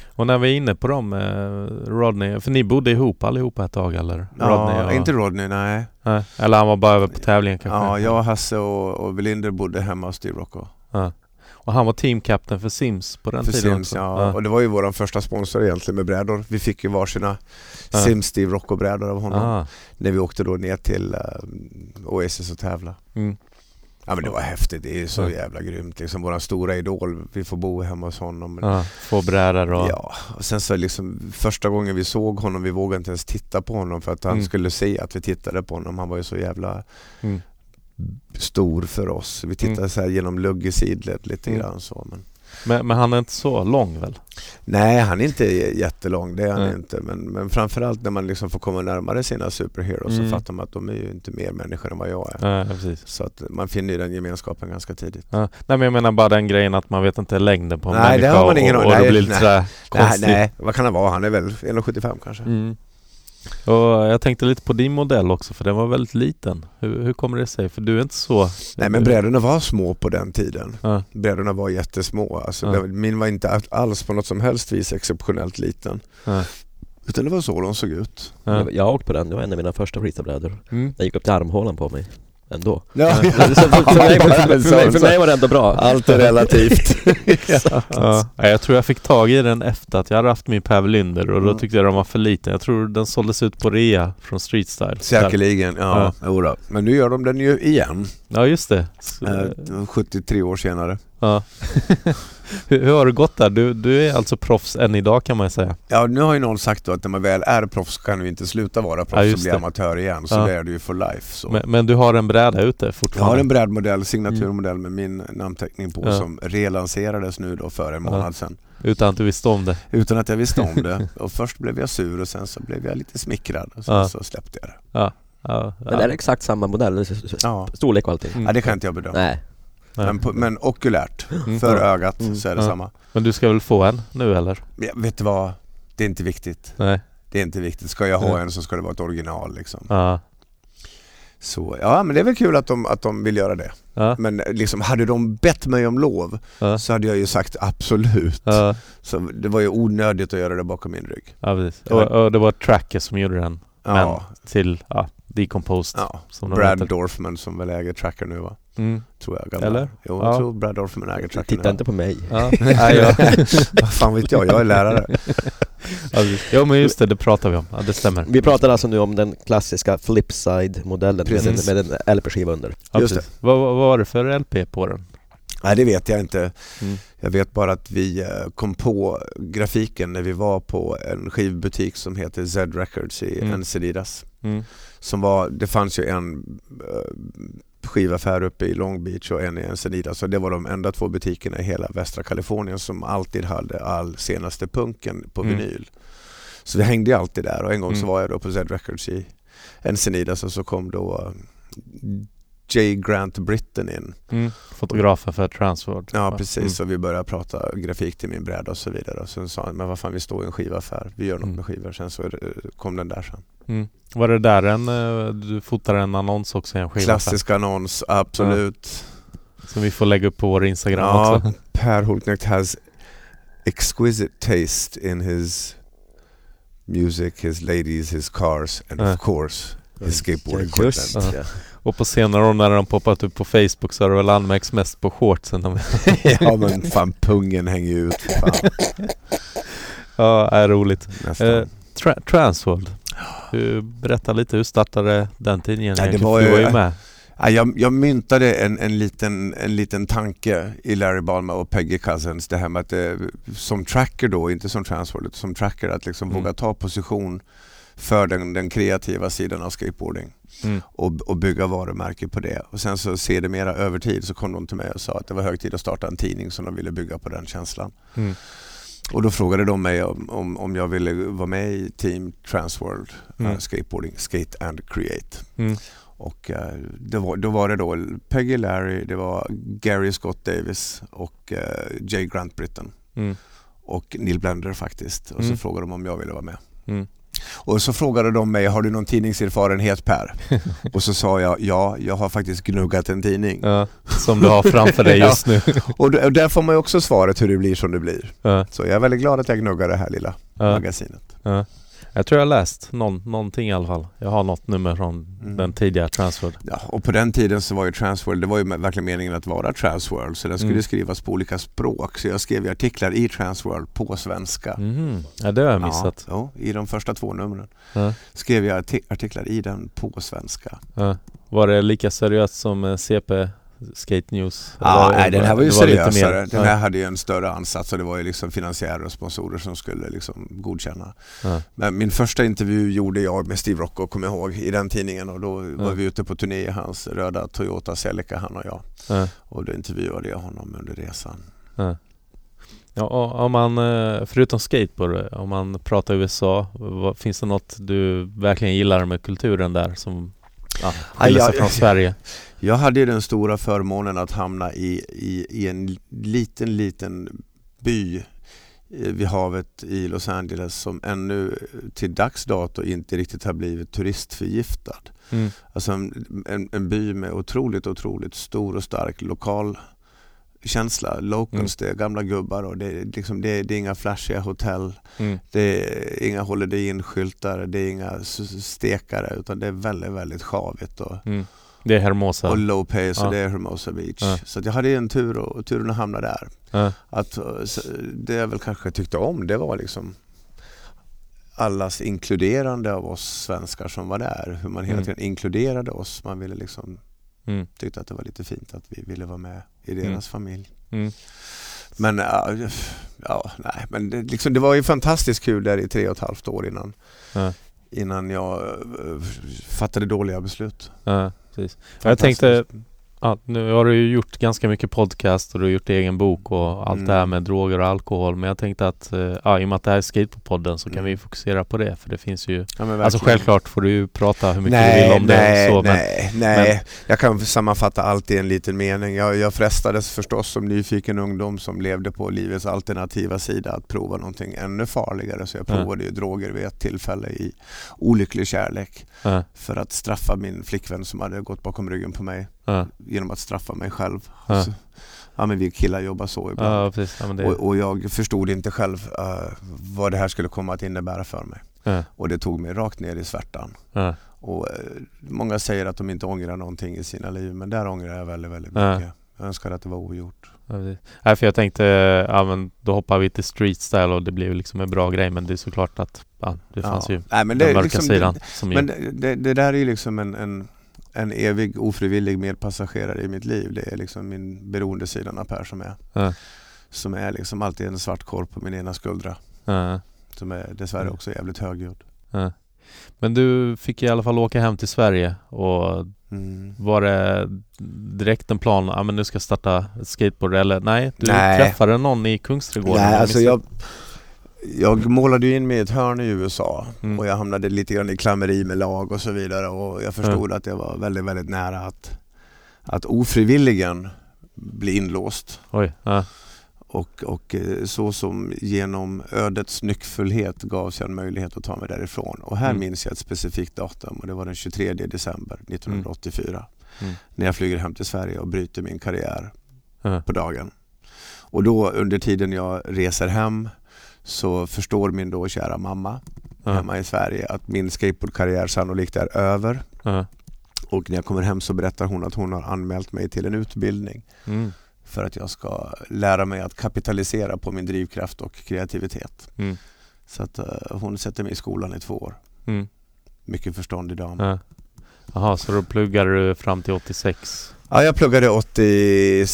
Speaker 1: Och när vi är inne på dem, eh, Rodney, för ni bodde ihop allihopa ett tag eller?
Speaker 3: Ja,
Speaker 1: Rodney och,
Speaker 3: inte Rodney, nej.
Speaker 1: Nej. Eller han var bara över på tävlingen kanske?
Speaker 3: Ja, jag, Hasse och, och Belinder bodde hemma hos Steve Rocco.
Speaker 1: Ja. Och han var teamkapten för Sims på den
Speaker 3: För
Speaker 1: tiden
Speaker 3: Sims,
Speaker 1: också?
Speaker 3: ja. Och det var ju vår första sponsor egentligen med brädor. Vi fick ju varsina
Speaker 1: Ja.
Speaker 3: Sims Steve Rocco-brädor av honom.
Speaker 1: Ah.
Speaker 3: När vi åkte då ner till uh, Oasis och tävla.
Speaker 1: Mm.
Speaker 3: Ja men det var häftigt, det är så
Speaker 1: Ja.
Speaker 3: jävla grymt. Liksom våran stora idol, vi får bo hemma hos honom.
Speaker 1: Ja, få brädor och...
Speaker 3: Ja, och sen så liksom första gången vi såg honom, vi vågade inte ens titta på honom för att han
Speaker 1: Mm.
Speaker 3: skulle se att vi tittade på honom. Han var ju så jävla
Speaker 1: Mm.
Speaker 3: stor för oss. Vi tittade
Speaker 1: Mm.
Speaker 3: så här genom luggesidlet lite
Speaker 1: Mm.
Speaker 3: grann så. Men...
Speaker 1: Men, men han är inte så lång väl?
Speaker 3: Nej, han är inte jättelång, det är han
Speaker 1: Nej.
Speaker 3: inte. Men, men framförallt när man liksom får komma närmare sina superheroes
Speaker 1: Mm.
Speaker 3: så fattar man att de är ju inte mer människor än vad jag är.
Speaker 1: Ja, precis.
Speaker 3: Så att man finner ju den gemenskapen ganska tidigt.
Speaker 1: Ja. Nej men jag menar bara den grejen att man vet inte längden på en
Speaker 3: Nej, det
Speaker 1: människa
Speaker 3: har man ingen
Speaker 1: och, och det
Speaker 3: nej,
Speaker 1: blir lite
Speaker 3: nej. Nej, nej, vad kan han vara? Han är väl 1,75 kanske?
Speaker 1: Mm. Och jag tänkte lite på din modell också för den var väldigt liten. Hur, hur kommer det sig? För du är inte så...
Speaker 3: Nej men brädorna var små på den tiden.
Speaker 1: Ja.
Speaker 3: Brädorna var jättesmå. Alltså,
Speaker 1: Ja.
Speaker 3: Min var inte alls på något som helst vis exceptionellt liten.
Speaker 1: Ja.
Speaker 3: Utan det var så de såg ut.
Speaker 1: Ja.
Speaker 2: Jag har åkt på den, det var en av mina första freestylebrädor.
Speaker 1: Mm.
Speaker 2: Den gick upp till armhålan på mig. Ändå.
Speaker 3: Ja,
Speaker 2: Så för, för, mig, för, för, mig, för mig var det ändå bra.
Speaker 3: Allt är relativt.
Speaker 1: Ja. Ja, jag tror jag fick tag i den efter att jag hade haft min Pavel Linder och då
Speaker 3: Mm.
Speaker 1: tyckte jag den var för liten. Jag tror den såldes ut på rea från Street Style.
Speaker 3: Säkerligen, ja.
Speaker 1: Ja.
Speaker 3: Men nu gör de den ju igen.
Speaker 1: Ja just det. Så,
Speaker 3: Eh, 73 år senare.
Speaker 1: Ja. hur, hur har det gått där? Du, du är alltså proffs än idag kan man ju säga.
Speaker 3: Ja, nu har ju någon sagt då att när man väl är proffs kan du inte sluta vara
Speaker 1: Ja,
Speaker 3: proffs
Speaker 1: just
Speaker 3: och bli amatör igen. Så
Speaker 1: Ja.
Speaker 3: det är du ju for life. Så.
Speaker 1: Men, men du har en bräda ute
Speaker 3: jag
Speaker 1: fortfarande?
Speaker 3: har en brädmodell, signaturmodell med min namnteckning på
Speaker 1: Ja.
Speaker 3: som relanserades nu då för en
Speaker 1: Ja.
Speaker 3: månad sedan.
Speaker 1: Utan att du visste om det?
Speaker 3: Utan att jag visste om det. Och först blev jag sur och sen så blev jag lite smickrad och sen
Speaker 1: Ja.
Speaker 3: så släppte jag det.
Speaker 1: Ja. ja.
Speaker 2: Men det är exakt samma modell,
Speaker 3: Ja.
Speaker 2: storlek och allting.
Speaker 1: Mm.
Speaker 3: ja, det kan inte jag bedöma.
Speaker 2: Nej.
Speaker 1: Nej.
Speaker 3: Men, på, men okulärt,
Speaker 1: Mm.
Speaker 3: för ögat
Speaker 2: Mm.
Speaker 3: så är det
Speaker 1: Ja.
Speaker 3: samma.
Speaker 1: Men du ska väl få en nu eller?
Speaker 3: Men jag- vet du vad? Det är inte viktigt.
Speaker 1: Nej?
Speaker 3: Det är inte viktigt. Ska jag ha
Speaker 1: Ja.
Speaker 3: en så ska det vara ett original liksom.
Speaker 1: Ja.
Speaker 3: Så ja, men det är väl kul att de, att de vill göra det.
Speaker 1: Ja.
Speaker 3: Men liksom, hade de bett mig om lov
Speaker 1: Ja.
Speaker 3: så hade jag ju sagt absolut.
Speaker 1: Ja.
Speaker 3: Så det var ju onödigt att göra det bakom min rygg.
Speaker 1: ja precis. Och, och det var Tracker som gjorde den.
Speaker 3: Ja,
Speaker 1: Till ja, Decomposed.
Speaker 3: ja.
Speaker 1: Som
Speaker 3: Brad
Speaker 1: heter.
Speaker 3: Dorfman som väl äger Tracker nu va?
Speaker 1: Mm.
Speaker 3: Tror jag. Gamla.
Speaker 1: Eller?
Speaker 3: Jo,
Speaker 1: Ja.
Speaker 3: jag tror Brad Dorfman äger Tracker
Speaker 2: Titta inte på mig.
Speaker 1: Ja. Nej, ja.
Speaker 3: Vad fan vet jag? Jag är lärare.
Speaker 1: Ja, precis. jo men just det, det pratar vi om. Ja, det stämmer.
Speaker 2: Vi pratar alltså nu om den klassiska Flipside-modellen med, med en LP-skiva under.
Speaker 1: Ja,
Speaker 3: Just
Speaker 1: precis. Vad, vad var det för LP på den?
Speaker 3: Nej det vet jag inte.
Speaker 1: Mm.
Speaker 3: Jag vet bara att vi eh, kom på grafiken när vi var på en skivbutik som heter Z Records i
Speaker 1: Mm.
Speaker 3: Encinitas.
Speaker 1: Mm.
Speaker 3: Som var, det fanns ju en eh, skivaffär uppe i Long Beach och en i Encinitas. Så det var de enda två butikerna i hela västra Kalifornien som alltid hade all senaste punken på
Speaker 1: Mm.
Speaker 3: vinyl. Så vi hängde alltid där och en gång så
Speaker 1: Mm.
Speaker 3: var jag då på Z Records i Encinitas och så kom då eh, J. Grant Britten in.
Speaker 1: Mm. Fotografen för Transworld.
Speaker 3: Ja precis,
Speaker 1: Mm.
Speaker 3: så vi började prata grafik till min bräda och så vidare. Och sen sa han, men vad fan vi står i en skivaffär, vi gör något
Speaker 1: Mm.
Speaker 3: med skivor. Sen så det- kom den där sen.
Speaker 1: Mm. Var det där en, eh, du fotade en annons också i en skiva?
Speaker 3: Klassisk annons, absolut.
Speaker 1: Som vi får lägga upp på vår Instagram
Speaker 3: Ja,
Speaker 1: också.
Speaker 3: Per Holknekt has exquisite taste in his music, his ladies, his cars and
Speaker 1: Ja.
Speaker 3: of course his skateboard
Speaker 2: Ja, just
Speaker 3: equipment.
Speaker 2: ja.
Speaker 1: Och på senare år när de poppat upp på Facebook så har det väl anmärkts mest på shortsen. De
Speaker 3: ja men fan pungen hänger ju ut för fan.
Speaker 1: ja, är roligt. Eh, Tra- Transworld. Du, berätta lite, hur startade den tidningen
Speaker 3: Ja, det var
Speaker 1: du var
Speaker 3: ju-
Speaker 1: med.
Speaker 3: Ja, jag, jag myntade en, en, liten, en liten tanke i Larry Balma och Peggy Cousins. Det här med att eh, som tracker då, inte som transworld, som tracker att liksom
Speaker 1: Mm.
Speaker 3: våga ta position för den, den kreativa sidan av skateboarding
Speaker 1: Mm.
Speaker 3: och, och bygga varumärke på det. Och sen så sedermera över tid så kom de till mig och sa att det var hög tid att starta en tidning som de ville bygga på den känslan.
Speaker 1: Mm.
Speaker 3: Och då frågade de mig om, om, om jag ville vara med i Team Transworld
Speaker 1: Mm.
Speaker 3: eh, Skateboarding, Skate and Create.
Speaker 1: Mm.
Speaker 3: Och det var, då var det då Peggy Larry, det var Gary Scott Davis och eh, Jay Grant Britton
Speaker 1: Mm.
Speaker 3: och Neil Blender faktiskt. Och så
Speaker 1: Mm.
Speaker 3: frågade de om jag ville vara med.
Speaker 1: Mm.
Speaker 3: Och så frågade de mig, har du någon tidningserfarenhet Per? och så sa jag, ja, jag har faktiskt gnuggat en tidning.
Speaker 1: Ja, som du har framför dig just nu.
Speaker 3: Och, d- och där får man ju också svaret hur det blir som det blir.
Speaker 1: Ja,
Speaker 3: Så jag är väldigt glad att jag gnuggar det här lilla
Speaker 1: ja,
Speaker 3: magasinet.
Speaker 1: Ja. Jag tror jag läst någon, någonting i alla fall. Jag har något nummer från
Speaker 3: Mm.
Speaker 1: den tidiga Transworld.
Speaker 3: Ja, och på den tiden så var ju Transworld, det var ju verkligen meningen att vara Transworld så den skulle
Speaker 1: Mm.
Speaker 3: skrivas på olika språk. Så jag skrev artiklar i Transworld på svenska.
Speaker 1: Mhm. Ja, det har jag missat.
Speaker 3: Ja, ja, i de första två numren
Speaker 1: Ja.
Speaker 3: skrev jag arti- artiklar i den på svenska.
Speaker 1: Ja. Var det lika seriöst som eh, CP Skate News?
Speaker 3: Ja, nej, den här var ju seriösare. Den
Speaker 1: ja.
Speaker 3: här hade ju en större ansats och det var ju liksom finansiärer och sponsorer som skulle liksom godkänna.
Speaker 1: Ja.
Speaker 3: Men min första intervju gjorde jag med Steve Rocco, kommer jag ihåg, i den tidningen och då var vi ute på turné i hans röda Toyota Celica, han och jag.
Speaker 1: Ja.
Speaker 3: Och då intervjuade jag honom under resan.
Speaker 1: Ja, om man, eh, förutom skateboard, om man pratar USA, vad, finns det något du verkligen gillar med kulturen där som ja, skiljer sig
Speaker 3: Ja,
Speaker 1: från Sverige?
Speaker 3: Jag hade den stora förmånen att hamna i, i, i en liten, liten by eh, vid havet i Los Angeles som ännu till dags dato inte riktigt har blivit turistförgiftad.
Speaker 1: Mm.
Speaker 3: Alltså en, en, en by med otroligt, otroligt stor och stark lokal känsla. Locals, det är gamla gubbar och det är, liksom, det det är inga flashiga hotell.
Speaker 1: Mm.
Speaker 3: Det är inga Holiday Inn-skyltar, det är inga stekare utan det är väldigt, väldigt sjavigt och,
Speaker 1: Mm. Det är Hermosa.
Speaker 3: och low pace
Speaker 1: Ja.
Speaker 3: och det är Hermosa Beach.
Speaker 1: Ja.
Speaker 3: Så jag hade en tur och, och turen att hamna där.
Speaker 1: Ja.
Speaker 3: Att, eh, så det jag väl kanske tyckte om det var liksom allas inkluderande av oss svenskar som var där. Hur man hela
Speaker 1: Mm.
Speaker 3: tiden inkluderade oss. Man ville liksom
Speaker 1: Mm.
Speaker 3: Tyckte att det var lite fint att vi ville vara med i deras
Speaker 1: Mm.
Speaker 3: familj.
Speaker 1: Mm.
Speaker 3: Men ja, ja nej, men det, liksom, det var ju fantastiskt kul där i tre och ett halvt år innan,
Speaker 1: Ja.
Speaker 3: innan jag eh, fattade dåliga beslut.
Speaker 1: Ja, precis. Jag tänkte,
Speaker 3: Fantastiskt.
Speaker 1: Ja, nu har du ju gjort ganska mycket podcast och du har gjort egen bok och allt
Speaker 3: Mm.
Speaker 1: det här med droger och alkohol. Men jag tänkte att, eh, ja, i och med att det här är Skateboardpodden så kan
Speaker 3: Mm.
Speaker 1: vi fokusera på det. För det finns ju,
Speaker 3: Ja, men
Speaker 1: alltså självklart får du ju prata hur mycket
Speaker 3: nej,
Speaker 1: du vill om
Speaker 3: nej,
Speaker 1: det. Så, men,
Speaker 3: nej, nej. Jag kan sammanfatta allt i en liten mening. Jag, jag frestades förstås som nyfiken ungdom som levde på livets alternativa sida att prova någonting ännu farligare. Så jag
Speaker 1: Ja.
Speaker 3: provade ju droger vid ett tillfälle i olycklig kärlek
Speaker 1: ja,
Speaker 3: för att straffa min flickvän som hade gått bakom ryggen på mig
Speaker 1: ja,
Speaker 3: genom att straffa mig själv.
Speaker 1: Ja.
Speaker 3: Så, ja men vi killar jobbar så ibland.
Speaker 1: ja, precis. Ja, det,
Speaker 3: Och, och jag förstod inte själv eh, vad det här skulle komma att innebära för mig.
Speaker 1: ja,
Speaker 3: Och det tog mig rakt ner i svärtan. Och, eh, många säger att de inte ångrar någonting i sina liv men där ångrar jag väldigt, väldigt mycket. Jag önskar att det var ogjort.
Speaker 1: ja, för jag tänkte, ja men då hoppar vi till street style och det blev liksom en bra grej. Men det är såklart att, ja, det fanns ju
Speaker 3: Nej, men
Speaker 1: den
Speaker 3: det, är
Speaker 1: mörka
Speaker 3: liksom,
Speaker 1: sidan.
Speaker 3: Det, men
Speaker 1: ju,
Speaker 3: det, det där är ju liksom en, en, en evig ofrivillig medpassagerare i mitt liv. Det är liksom min beroendesidan av Per som är.
Speaker 1: Ja.
Speaker 3: Som är liksom alltid en svart korv på min ena skuldra.
Speaker 1: ja,
Speaker 3: Som är dessvärre också jävligt högljudd.
Speaker 1: ja. Men du fick i alla fall åka hem till Sverige och
Speaker 3: Mm.
Speaker 1: Var det direkt en plan, ja men nu ska jag starta ett skateboard eller nej? Du
Speaker 3: Nej.
Speaker 1: träffade någon i Kungsträdgården?
Speaker 3: Nej, alltså jag, jag målade ju in mig i ett hörn i USA
Speaker 1: Mm.
Speaker 3: och jag hamnade lite grann i klammeri med lag och så vidare och jag förstod att jag var väldigt, väldigt nära att, att ofrivilligen bli inlåst.
Speaker 1: Oj, ja,
Speaker 3: Och, och eh, så som genom ödets nyckfullhet gavs jag en möjlighet att ta mig därifrån. Och här
Speaker 1: Mm.
Speaker 3: minns jag ett specifikt datum och det var den 23 december 1984.
Speaker 1: Mm.
Speaker 3: När jag flyger hem till Sverige och bryter min karriär på dagen. Och då under tiden jag reser hem så förstår min då kära mamma
Speaker 1: ja,
Speaker 3: hemma i Sverige att min skateboardkarriär sannolikt är över.
Speaker 1: ja,
Speaker 3: Och när jag kommer hem så berättar hon att hon har anmält mig till en utbildning
Speaker 1: mm,
Speaker 3: för att jag ska lära mig att kapitalisera på min drivkraft och kreativitet.
Speaker 1: mm,
Speaker 3: Så att eh, hon sätter mig i skolan i två år.
Speaker 1: mm,
Speaker 3: Mycket förståndig dam.
Speaker 1: ja. Jaha, så då pluggade du fram till 86?
Speaker 3: Ja, jag pluggade 80,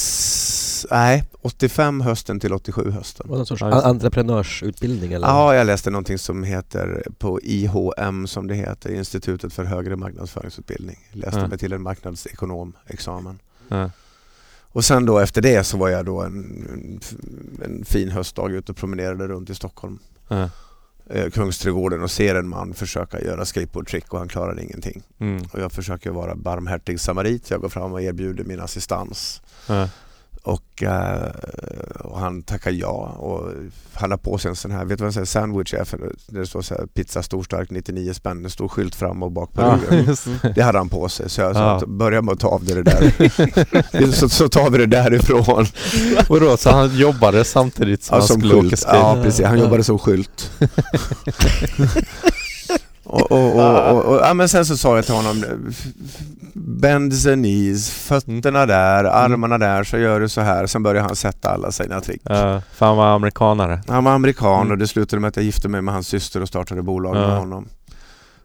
Speaker 3: nej, 85 hösten till 87 hösten.
Speaker 2: Någon sorts entreprenörsutbildning eller?
Speaker 3: Ja, jag läste någonting som heter på IHM som det heter, Institutet för högre marknadsföringsutbildning. Läste
Speaker 1: Ja.
Speaker 3: mig till en marknadsekonomexamen.
Speaker 1: Ja,
Speaker 3: Och sen då efter det så var jag då en, en, en fin höstdag ute och promenerade runt i Stockholm.
Speaker 1: ja,
Speaker 3: Eh, Kungsträdgården och ser en man försöka göra skateboardtrick och han klarar ingenting.
Speaker 1: mm,
Speaker 3: Och jag försöker vara barmhärtig samarit. Jag går fram och erbjuder min assistans.
Speaker 1: ja,
Speaker 3: Och, eh, och han tackar ja och han har på sig en sån här, vet du vad en sån här sandwich är? För det- står så här, pizza storstark 99 spänn, det står skylt fram och bak på
Speaker 1: ja,
Speaker 3: ryggen.
Speaker 1: det.
Speaker 3: Hade han på sig så jag sa
Speaker 1: Ja.
Speaker 3: börja med att ta av dig det där. så, så tar vi det därifrån.
Speaker 1: Och då, så han jobbade samtidigt som
Speaker 3: Ja,
Speaker 1: han
Speaker 3: som
Speaker 1: skulle åka
Speaker 3: skylt.
Speaker 1: skate?
Speaker 3: Ja precis, han jobbade som skylt. Och, och, och, och, ja, men sen så sa jag till honom Bend the knees, fötterna där, armarna där, så gör du så här. Sen började han sätta alla sina trick.
Speaker 1: Ja, för han var amerikanare?
Speaker 3: Han var amerikan
Speaker 1: Mm.
Speaker 3: och det slutade med att jag gifte mig med hans syster och startade bolag med honom.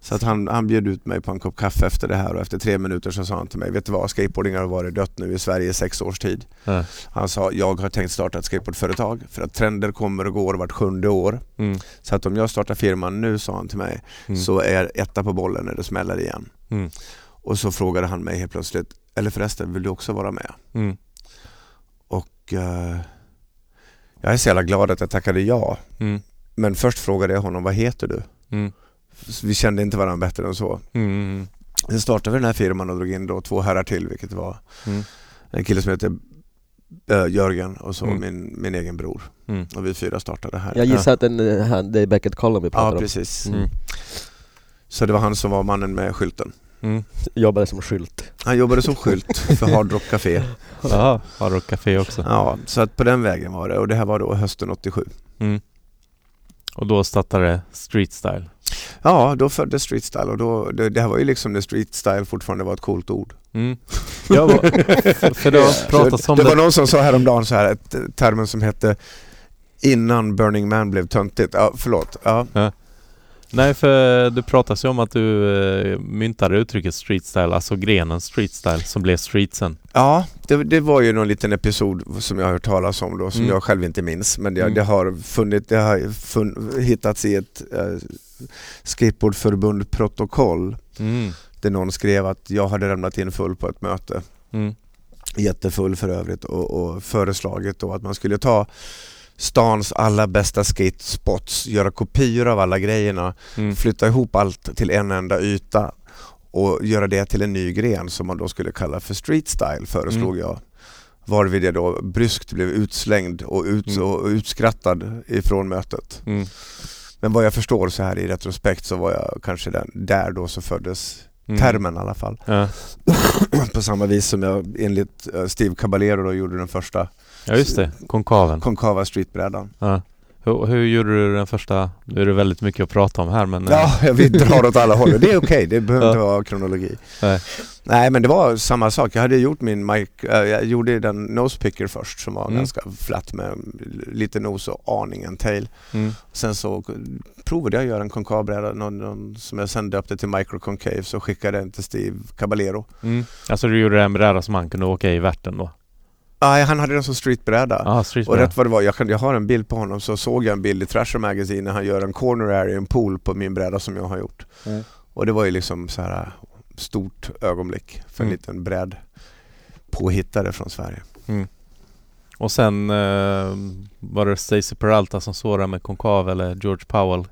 Speaker 3: Så att han, han bjöd ut mig på en kopp kaffe efter det här och efter tre minuter så sa han till mig, vet du vad, skateboarding har varit dött nu i Sverige i sex års tid.
Speaker 1: Ja.
Speaker 3: Han sa, jag har tänkt starta ett skateboardföretag för att trender kommer och går vart sjunde år.
Speaker 1: Mm,
Speaker 3: Så att om jag startar firman nu, sa han till mig,
Speaker 1: mm,
Speaker 3: så är etta på bollen när det smäller igen.
Speaker 1: mm,
Speaker 3: Och så frågade han mig helt plötsligt, eller förresten, vill du också vara med?
Speaker 1: mm,
Speaker 3: Och eh, jag är så jävla glad att jag tackade ja.
Speaker 1: mm,
Speaker 3: Men först frågade jag honom, vad heter du?
Speaker 1: Mm,
Speaker 3: Vi kände inte varandra bättre än så.
Speaker 1: mm, mm,
Speaker 3: Sen startade vi den här firman och drog in då två herrar till, vilket var
Speaker 1: mm,
Speaker 3: en kille som heter äh, Jörgen och så
Speaker 1: Mm.
Speaker 3: min, min egen bror.
Speaker 1: mm,
Speaker 3: Och vi fyra startade här.
Speaker 2: Jag gissar att den, eh, han- det är Beckett Column vi pratar
Speaker 3: Ja,
Speaker 2: om.
Speaker 3: precis.
Speaker 1: mm,
Speaker 3: Så det var han som var mannen med skylten.
Speaker 1: mm.
Speaker 2: Jobbade som skylt.
Speaker 3: Han jobbade som skylt för Hard Rock Café.
Speaker 1: Jaha, har du café också?
Speaker 3: Ja, så att på den vägen var det och det här var då hösten 87.
Speaker 1: Mm. Och då startade Street Style?
Speaker 3: Ja, då föddes street style och då, det, det här var ju liksom när street style fortfarande var ett coolt ord.
Speaker 1: Mm. Jag var, för, för det om
Speaker 3: det
Speaker 1: det.
Speaker 3: var någon som sa häromdagen så här, ett, termen som hette innan Burning Man blev töntigt. Ja, förlåt. Ja.
Speaker 1: Nej, för det pratas ju om att du eh, myntade uttrycket street style, alltså grenen street style som blev street sen.
Speaker 3: Ja, det, det var ju någon liten episod som jag har hört talas om då som
Speaker 1: Mm.
Speaker 3: jag själv inte minns men det,
Speaker 1: Mm.
Speaker 3: det har, funnit, det har fun, hittats i ett äh, skateboardförbund protokoll
Speaker 1: Mm.
Speaker 3: där någon skrev att jag hade lämnat in full på ett möte
Speaker 1: Mm.
Speaker 3: jättefull för övrigt och, och föreslagit då att man skulle ta stans alla bästa skatespots, göra kopior av alla grejerna,
Speaker 1: Mm.
Speaker 3: flytta ihop allt till en enda yta och göra det till en ny gren som man då skulle kalla för street style föreslog
Speaker 1: Mm.
Speaker 3: jag. Varvid jag då bryskt blev utslängd och, ut,
Speaker 1: Mm.
Speaker 3: och utskrattad ifrån mötet.
Speaker 1: Mm.
Speaker 3: Men vad jag förstår så här i retrospekt så var jag kanske den, där då så föddes
Speaker 1: Mm.
Speaker 3: termen i alla fall.
Speaker 1: Ja.
Speaker 3: På samma vis som jag enligt eh, Steve Caballero då gjorde den första
Speaker 1: ja, just det. Konkaven.
Speaker 3: konkava streetbrädan.
Speaker 1: Ja. Hur, hur gjorde du den första? Nu är det väldigt mycket att prata om här men... eh,
Speaker 3: Ja, jag vill dra åt alla håll det är okej, det behöver
Speaker 1: Ja.
Speaker 3: inte vara kronologi.
Speaker 1: Nej.
Speaker 3: Nej men det var samma sak, jag hade gjort min mic, äh, jag gjorde den nosepicker först som var
Speaker 1: Mm.
Speaker 3: ganska flat med lite nos och aningen tail.
Speaker 1: Mm.
Speaker 3: Sen så provade jag att göra en konkavbräda någon, någon, som jag sen döpte till Micro Concave så skickade den till Steve Caballero.
Speaker 1: Mm. Alltså du gjorde en bräda som han kunde åka i värten då?
Speaker 3: Nej, han hade den som streetbräda.
Speaker 1: Ja,
Speaker 3: Och
Speaker 1: streetbräda.
Speaker 3: rätt vad det var, jag, kan, jag har en bild på honom, så såg jag en bild i Thrasher Magazine när han gör en corner area, en pool på min bräda som jag har gjort.
Speaker 1: Mm.
Speaker 3: Och det var ju liksom så här stort ögonblick för en
Speaker 1: Mm.
Speaker 3: liten bräd påhittare från Sverige.
Speaker 1: Och sen eh, var det Stacey Peralta som sårade med konkav eller George Powell?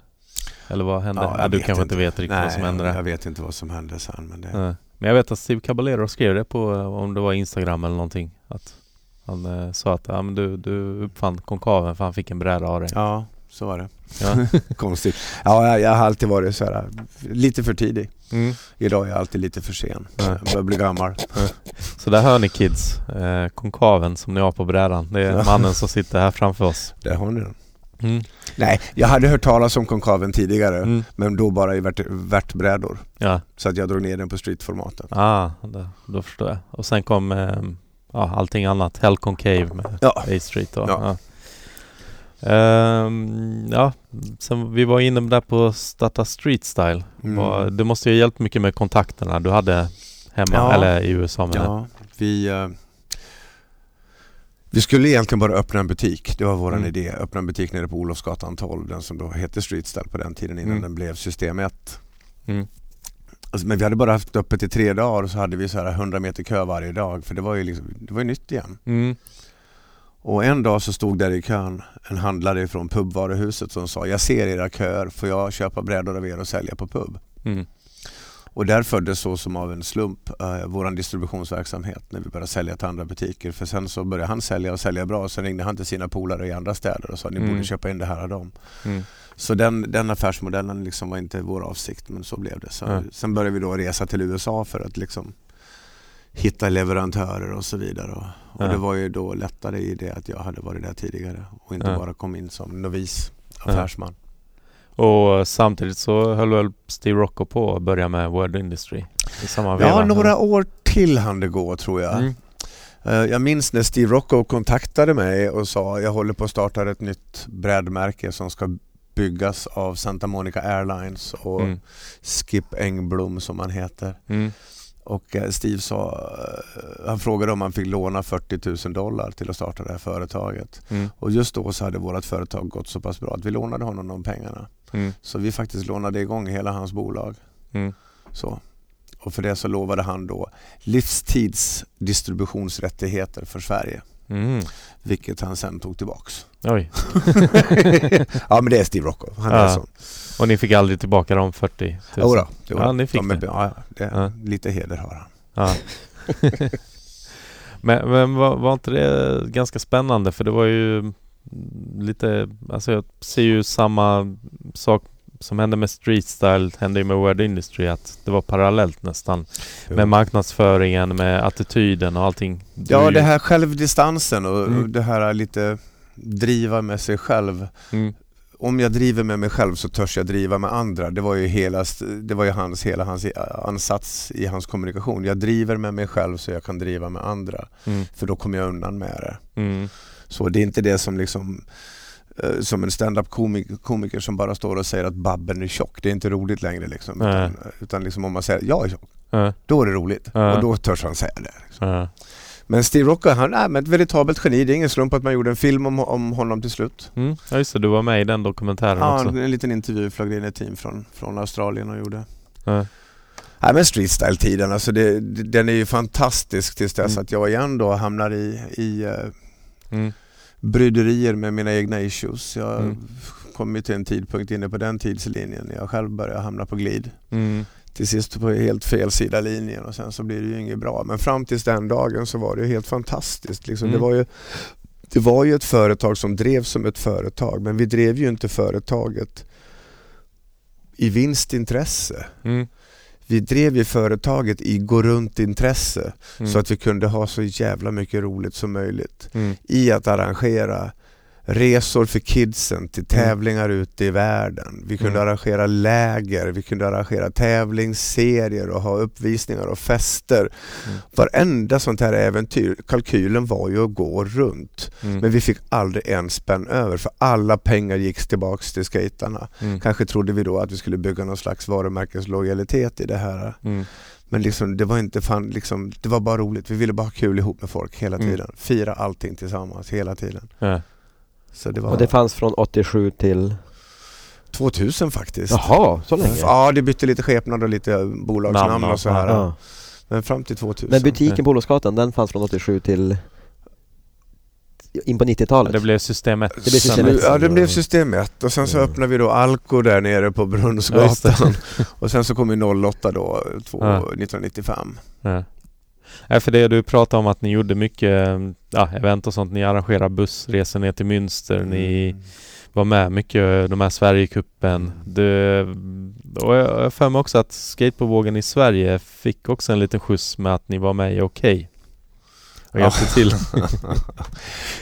Speaker 1: Eller vad hände?
Speaker 3: Ja,
Speaker 1: Ja, du kanske
Speaker 3: inte.
Speaker 1: inte vet riktigt vad som hände
Speaker 3: jag,
Speaker 1: där.
Speaker 3: jag vet inte vad som hände sen men det...
Speaker 1: Nej. Men jag vet att Steve Caballero skrev det på, om det var Instagram eller någonting. Att han eh, sa att ja, men du, du uppfann konkaven för han fick en bräda av dig.
Speaker 3: Ja, så var det.
Speaker 1: Ja.
Speaker 3: Konstigt. Ja, jag, jag har alltid varit så här lite för tidig.
Speaker 1: Mm.
Speaker 3: Idag är jag alltid lite för sen.
Speaker 1: Ja.
Speaker 3: Jag börjar bli gammal.
Speaker 1: Så där hör ni kids, eh, konkaven som ni har på brädan. Det är
Speaker 3: Ja.
Speaker 1: mannen som sitter här framför oss.
Speaker 3: Där har ni den.
Speaker 1: Mm.
Speaker 3: Nej, jag hade hört talas om konkaven tidigare.
Speaker 1: Mm.
Speaker 3: Men då bara i värt, värtbrädor.
Speaker 1: Ja,
Speaker 3: Så att jag drog ner den på streetformatet.
Speaker 1: ah, då, då förstår jag. Och sen kom eh, ja, allting annat. Hell Concave med
Speaker 3: Ja.
Speaker 1: A Street och,
Speaker 3: Ja.
Speaker 1: Ehm, ja, sen vi var inne där på starta street style.
Speaker 3: Mm.
Speaker 1: Du måste ju ha hjälpt mycket med kontakterna du hade hemma
Speaker 3: Ja.
Speaker 1: eller i USA med
Speaker 3: Ja, vi, eh, vi skulle egentligen bara öppna en butik. Det var vår
Speaker 1: Mm.
Speaker 3: idé. Öppna en butik nere på Olofsgatan 12. Den som då hette Street Style på den tiden innan
Speaker 1: Mm.
Speaker 3: den blev System 1.
Speaker 1: Mm.
Speaker 3: Alltså, men vi hade bara haft öppet i tre dagar och så hade vi så här 100 meter kö varje dag. För det var ju, liksom, det var ju nytt igen.
Speaker 1: Mm.
Speaker 3: Och en dag så stod där i kön en handlare från pubvaruhuset som sa Jag ser era köer, får jag köpa brädor av er och sälja på pub?
Speaker 1: Mm.
Speaker 3: Och där föddes så som av en slump eh, vår distributionsverksamhet när vi började sälja till andra butiker. För sen så började han sälja och sälja bra. Sen ringde han till sina polare i andra städer och sa ni
Speaker 1: Mm.
Speaker 3: borde köpa in det här av dem.
Speaker 1: Mm.
Speaker 3: Så den, den affärsmodellen liksom var inte vår avsikt men så blev det. Så,
Speaker 1: Ja.
Speaker 3: Sen började vi då resa till USA för att liksom hitta leverantörer och så vidare. Och,
Speaker 1: Ja.
Speaker 3: det var ju då lättare i det att jag hade varit där tidigare och inte bara kom in som novis affärsman.
Speaker 1: Och samtidigt så höll väl Steve Rocco på att börja med Word Industry i samma?
Speaker 3: Ja, några år till hann det gå tror jag.
Speaker 1: Mm.
Speaker 3: Eh, Jag minns när Steve Rocco kontaktade mig och sa jag håller på att starta ett nytt brädmärke som ska byggas av Santa Monica Airlines och
Speaker 1: Mm.
Speaker 3: Skip Engblom som han heter.
Speaker 1: Mm.
Speaker 3: Och eh, Steve sa, eh, han frågade om han fick låna 40 000 dollar till att starta det här företaget.
Speaker 1: Mm.
Speaker 3: Och just då så hade vårt företag gått så pass bra att vi lånade honom de pengarna.
Speaker 1: Mm.
Speaker 3: Så vi faktiskt lånade igång hela hans bolag.
Speaker 1: Mm.
Speaker 3: Så. Och för det så lovade han då livstids distributionsrättigheter för Sverige.
Speaker 1: Mm.
Speaker 3: Vilket han sen tog tillbaks.
Speaker 1: Oj.
Speaker 3: ja men det är Steve Rocco, han är
Speaker 1: Ja.
Speaker 3: sån.
Speaker 1: Och ni fick aldrig tillbaka de 40 000?
Speaker 3: Jodå, jodå.
Speaker 1: Ja, ni fick
Speaker 3: De är-
Speaker 1: det.
Speaker 3: Ja, det.
Speaker 1: Ja.
Speaker 3: Lite heder har han.
Speaker 1: Men men var, var inte det ganska spännande? För det var ju lite, alltså jag ser ju samma sak som hände med Street Style hände ju med Word Industry att det var parallellt nästan. Med marknadsföringen, med attityden och allting.
Speaker 3: Ja det här självdistansen och
Speaker 1: Mm.
Speaker 3: det här lite driva med sig själv.
Speaker 1: Mm.
Speaker 3: Om jag driver med mig själv så törs jag driva med andra. Det var ju, hela, det var ju hans, hela hans ansats i hans kommunikation. Jag driver med mig själv så jag kan driva med andra.
Speaker 1: Mm.
Speaker 3: För då kommer jag undan med det.
Speaker 1: Mm.
Speaker 3: Så det är inte det som liksom som en stand-up komik- komiker som bara står och säger att Babben är tjock. Det är inte roligt längre liksom. Utan, utan liksom om man säger jag är tjock,
Speaker 1: Ja,
Speaker 3: då är det roligt.
Speaker 1: Ja.
Speaker 3: Och då törs han säga det. Liksom.
Speaker 1: ja.
Speaker 3: Men Steve Rocco, han är ett veritabelt geni. Det är ingen slump att man gjorde en film om, om honom till slut.
Speaker 1: Mm, ja just det, du var med i den dokumentären
Speaker 3: Ja,
Speaker 1: också.
Speaker 3: en, en liten intervju flög in ett team från, från Australien och gjorde.
Speaker 1: Ja.
Speaker 3: Nej men streetstyle-tiden, alltså det, det, den är ju fantastisk tills dess
Speaker 1: Mm.
Speaker 3: att jag igen då hamnar i, i eh,
Speaker 1: Mm,
Speaker 3: bryderier med mina egna issues. Jag
Speaker 1: Mm.
Speaker 3: kom ju till en tidpunkt inne på den tidslinjen när jag själv började hamna på glid.
Speaker 1: mm,
Speaker 3: Till sist på helt fel sida linjen och sen så blir det ju inget bra. Men fram tills den dagen så var det helt fantastiskt. Liksom.
Speaker 1: Mm.
Speaker 3: Det, var ju, det var ju ett företag som drevs som ett företag men vi drev ju inte företaget i vinstintresse.
Speaker 1: mm,
Speaker 3: Vi drev ju företaget i gå runt-intresse
Speaker 1: mm,
Speaker 3: så att vi kunde ha så jävla mycket roligt som möjligt
Speaker 1: mm,
Speaker 3: i att arrangera resor för kidsen till tävlingar ute i världen. Vi kunde
Speaker 1: Mm.
Speaker 3: arrangera läger, vi kunde arrangera tävlingsserier och ha uppvisningar och fester.
Speaker 1: Mm.
Speaker 3: Varenda sånt här äventyr, kalkylen var ju att gå runt.
Speaker 1: mm,
Speaker 3: Men vi fick aldrig en spänn över för alla pengar gick tillbaks till skaterna.
Speaker 1: mm,
Speaker 3: Kanske trodde vi då att vi skulle bygga någon slags varumärkeslojalitet i det här.
Speaker 1: mm,
Speaker 3: Men liksom, det var inte fan, liksom, det var bara roligt. Vi ville bara ha kul ihop med folk hela
Speaker 1: Mm.
Speaker 3: tiden. Fira allting tillsammans hela tiden.
Speaker 1: ja.
Speaker 3: Så det var
Speaker 2: Och det fanns från 87 till...
Speaker 3: 2000 faktiskt.
Speaker 2: Jaha, så länge?
Speaker 3: Ja, det bytte lite skepnad och lite bolagsnamn
Speaker 1: Namn och
Speaker 3: så här.
Speaker 2: Ja.
Speaker 3: Men fram till 2000.
Speaker 2: Men butiken på Olofsgatan, den fanns från 87 till... In på 90-talet?
Speaker 1: Det blev system 1.
Speaker 2: Det blev system ett.
Speaker 3: Ja, det blev system 1 och sen så
Speaker 2: Mm.
Speaker 3: öppnade vi då Alko där nere på
Speaker 1: Ja,
Speaker 3: Brunnsgatan. och sen så kom ju 08 då, två,
Speaker 1: Ja.
Speaker 3: 1995.
Speaker 1: Ja. Ja, för det du pratade om att ni gjorde mycket ja, event och sånt. Ni arrangerade bussresor ner till Münster. Ni
Speaker 3: Mm.
Speaker 1: var med mycket de här Sverigecupen. Det, och jag jag har för mig också att skateboardvågen i Sverige fick också en liten skjuts med att ni var med i Okej. Och hjälpte till.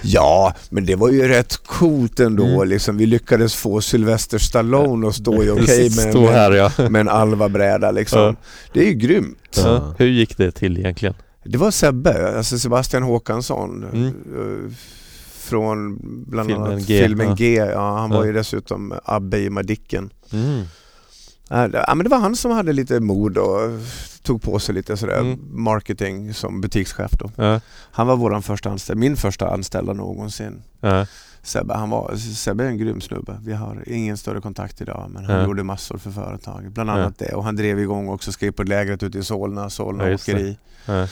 Speaker 3: Ja, men det var ju rätt coolt ändå.
Speaker 1: Mm.
Speaker 3: Liksom, vi lyckades få Sylvester Stallone att stå i okej med,
Speaker 1: här ja.
Speaker 3: med en Alva-bräda. Liksom.
Speaker 1: Ja.
Speaker 3: Det är ju grymt.
Speaker 1: ja. Hur gick det till egentligen?
Speaker 3: Det var Sebbe, alltså Sebastian Håkansson.
Speaker 1: Mm.
Speaker 3: eh, Från bland
Speaker 1: Filmen
Speaker 3: annat
Speaker 1: G,
Speaker 3: filmen
Speaker 1: ja.
Speaker 3: G. Ja, han var
Speaker 1: Ja.
Speaker 3: ju dessutom Abbe i Madicken.
Speaker 1: Mm.
Speaker 3: Ja, det- ja, men det var han som hade lite mod och tog på sig lite sådär
Speaker 1: Mm.
Speaker 3: marketing som butikschef då.
Speaker 1: Ja.
Speaker 3: Han var våran första anställd, min första anställda någonsin.
Speaker 1: Ja.
Speaker 3: Sebbe, han var, Sebbe är en grym snubbe. Vi har ingen större kontakt idag men han
Speaker 1: Ja.
Speaker 3: gjorde massor för företaget. Bland annat det. Och han drev igång också skateboardlägret ute i Solna, Solna
Speaker 1: Ja,
Speaker 3: åkeri.
Speaker 1: Ja.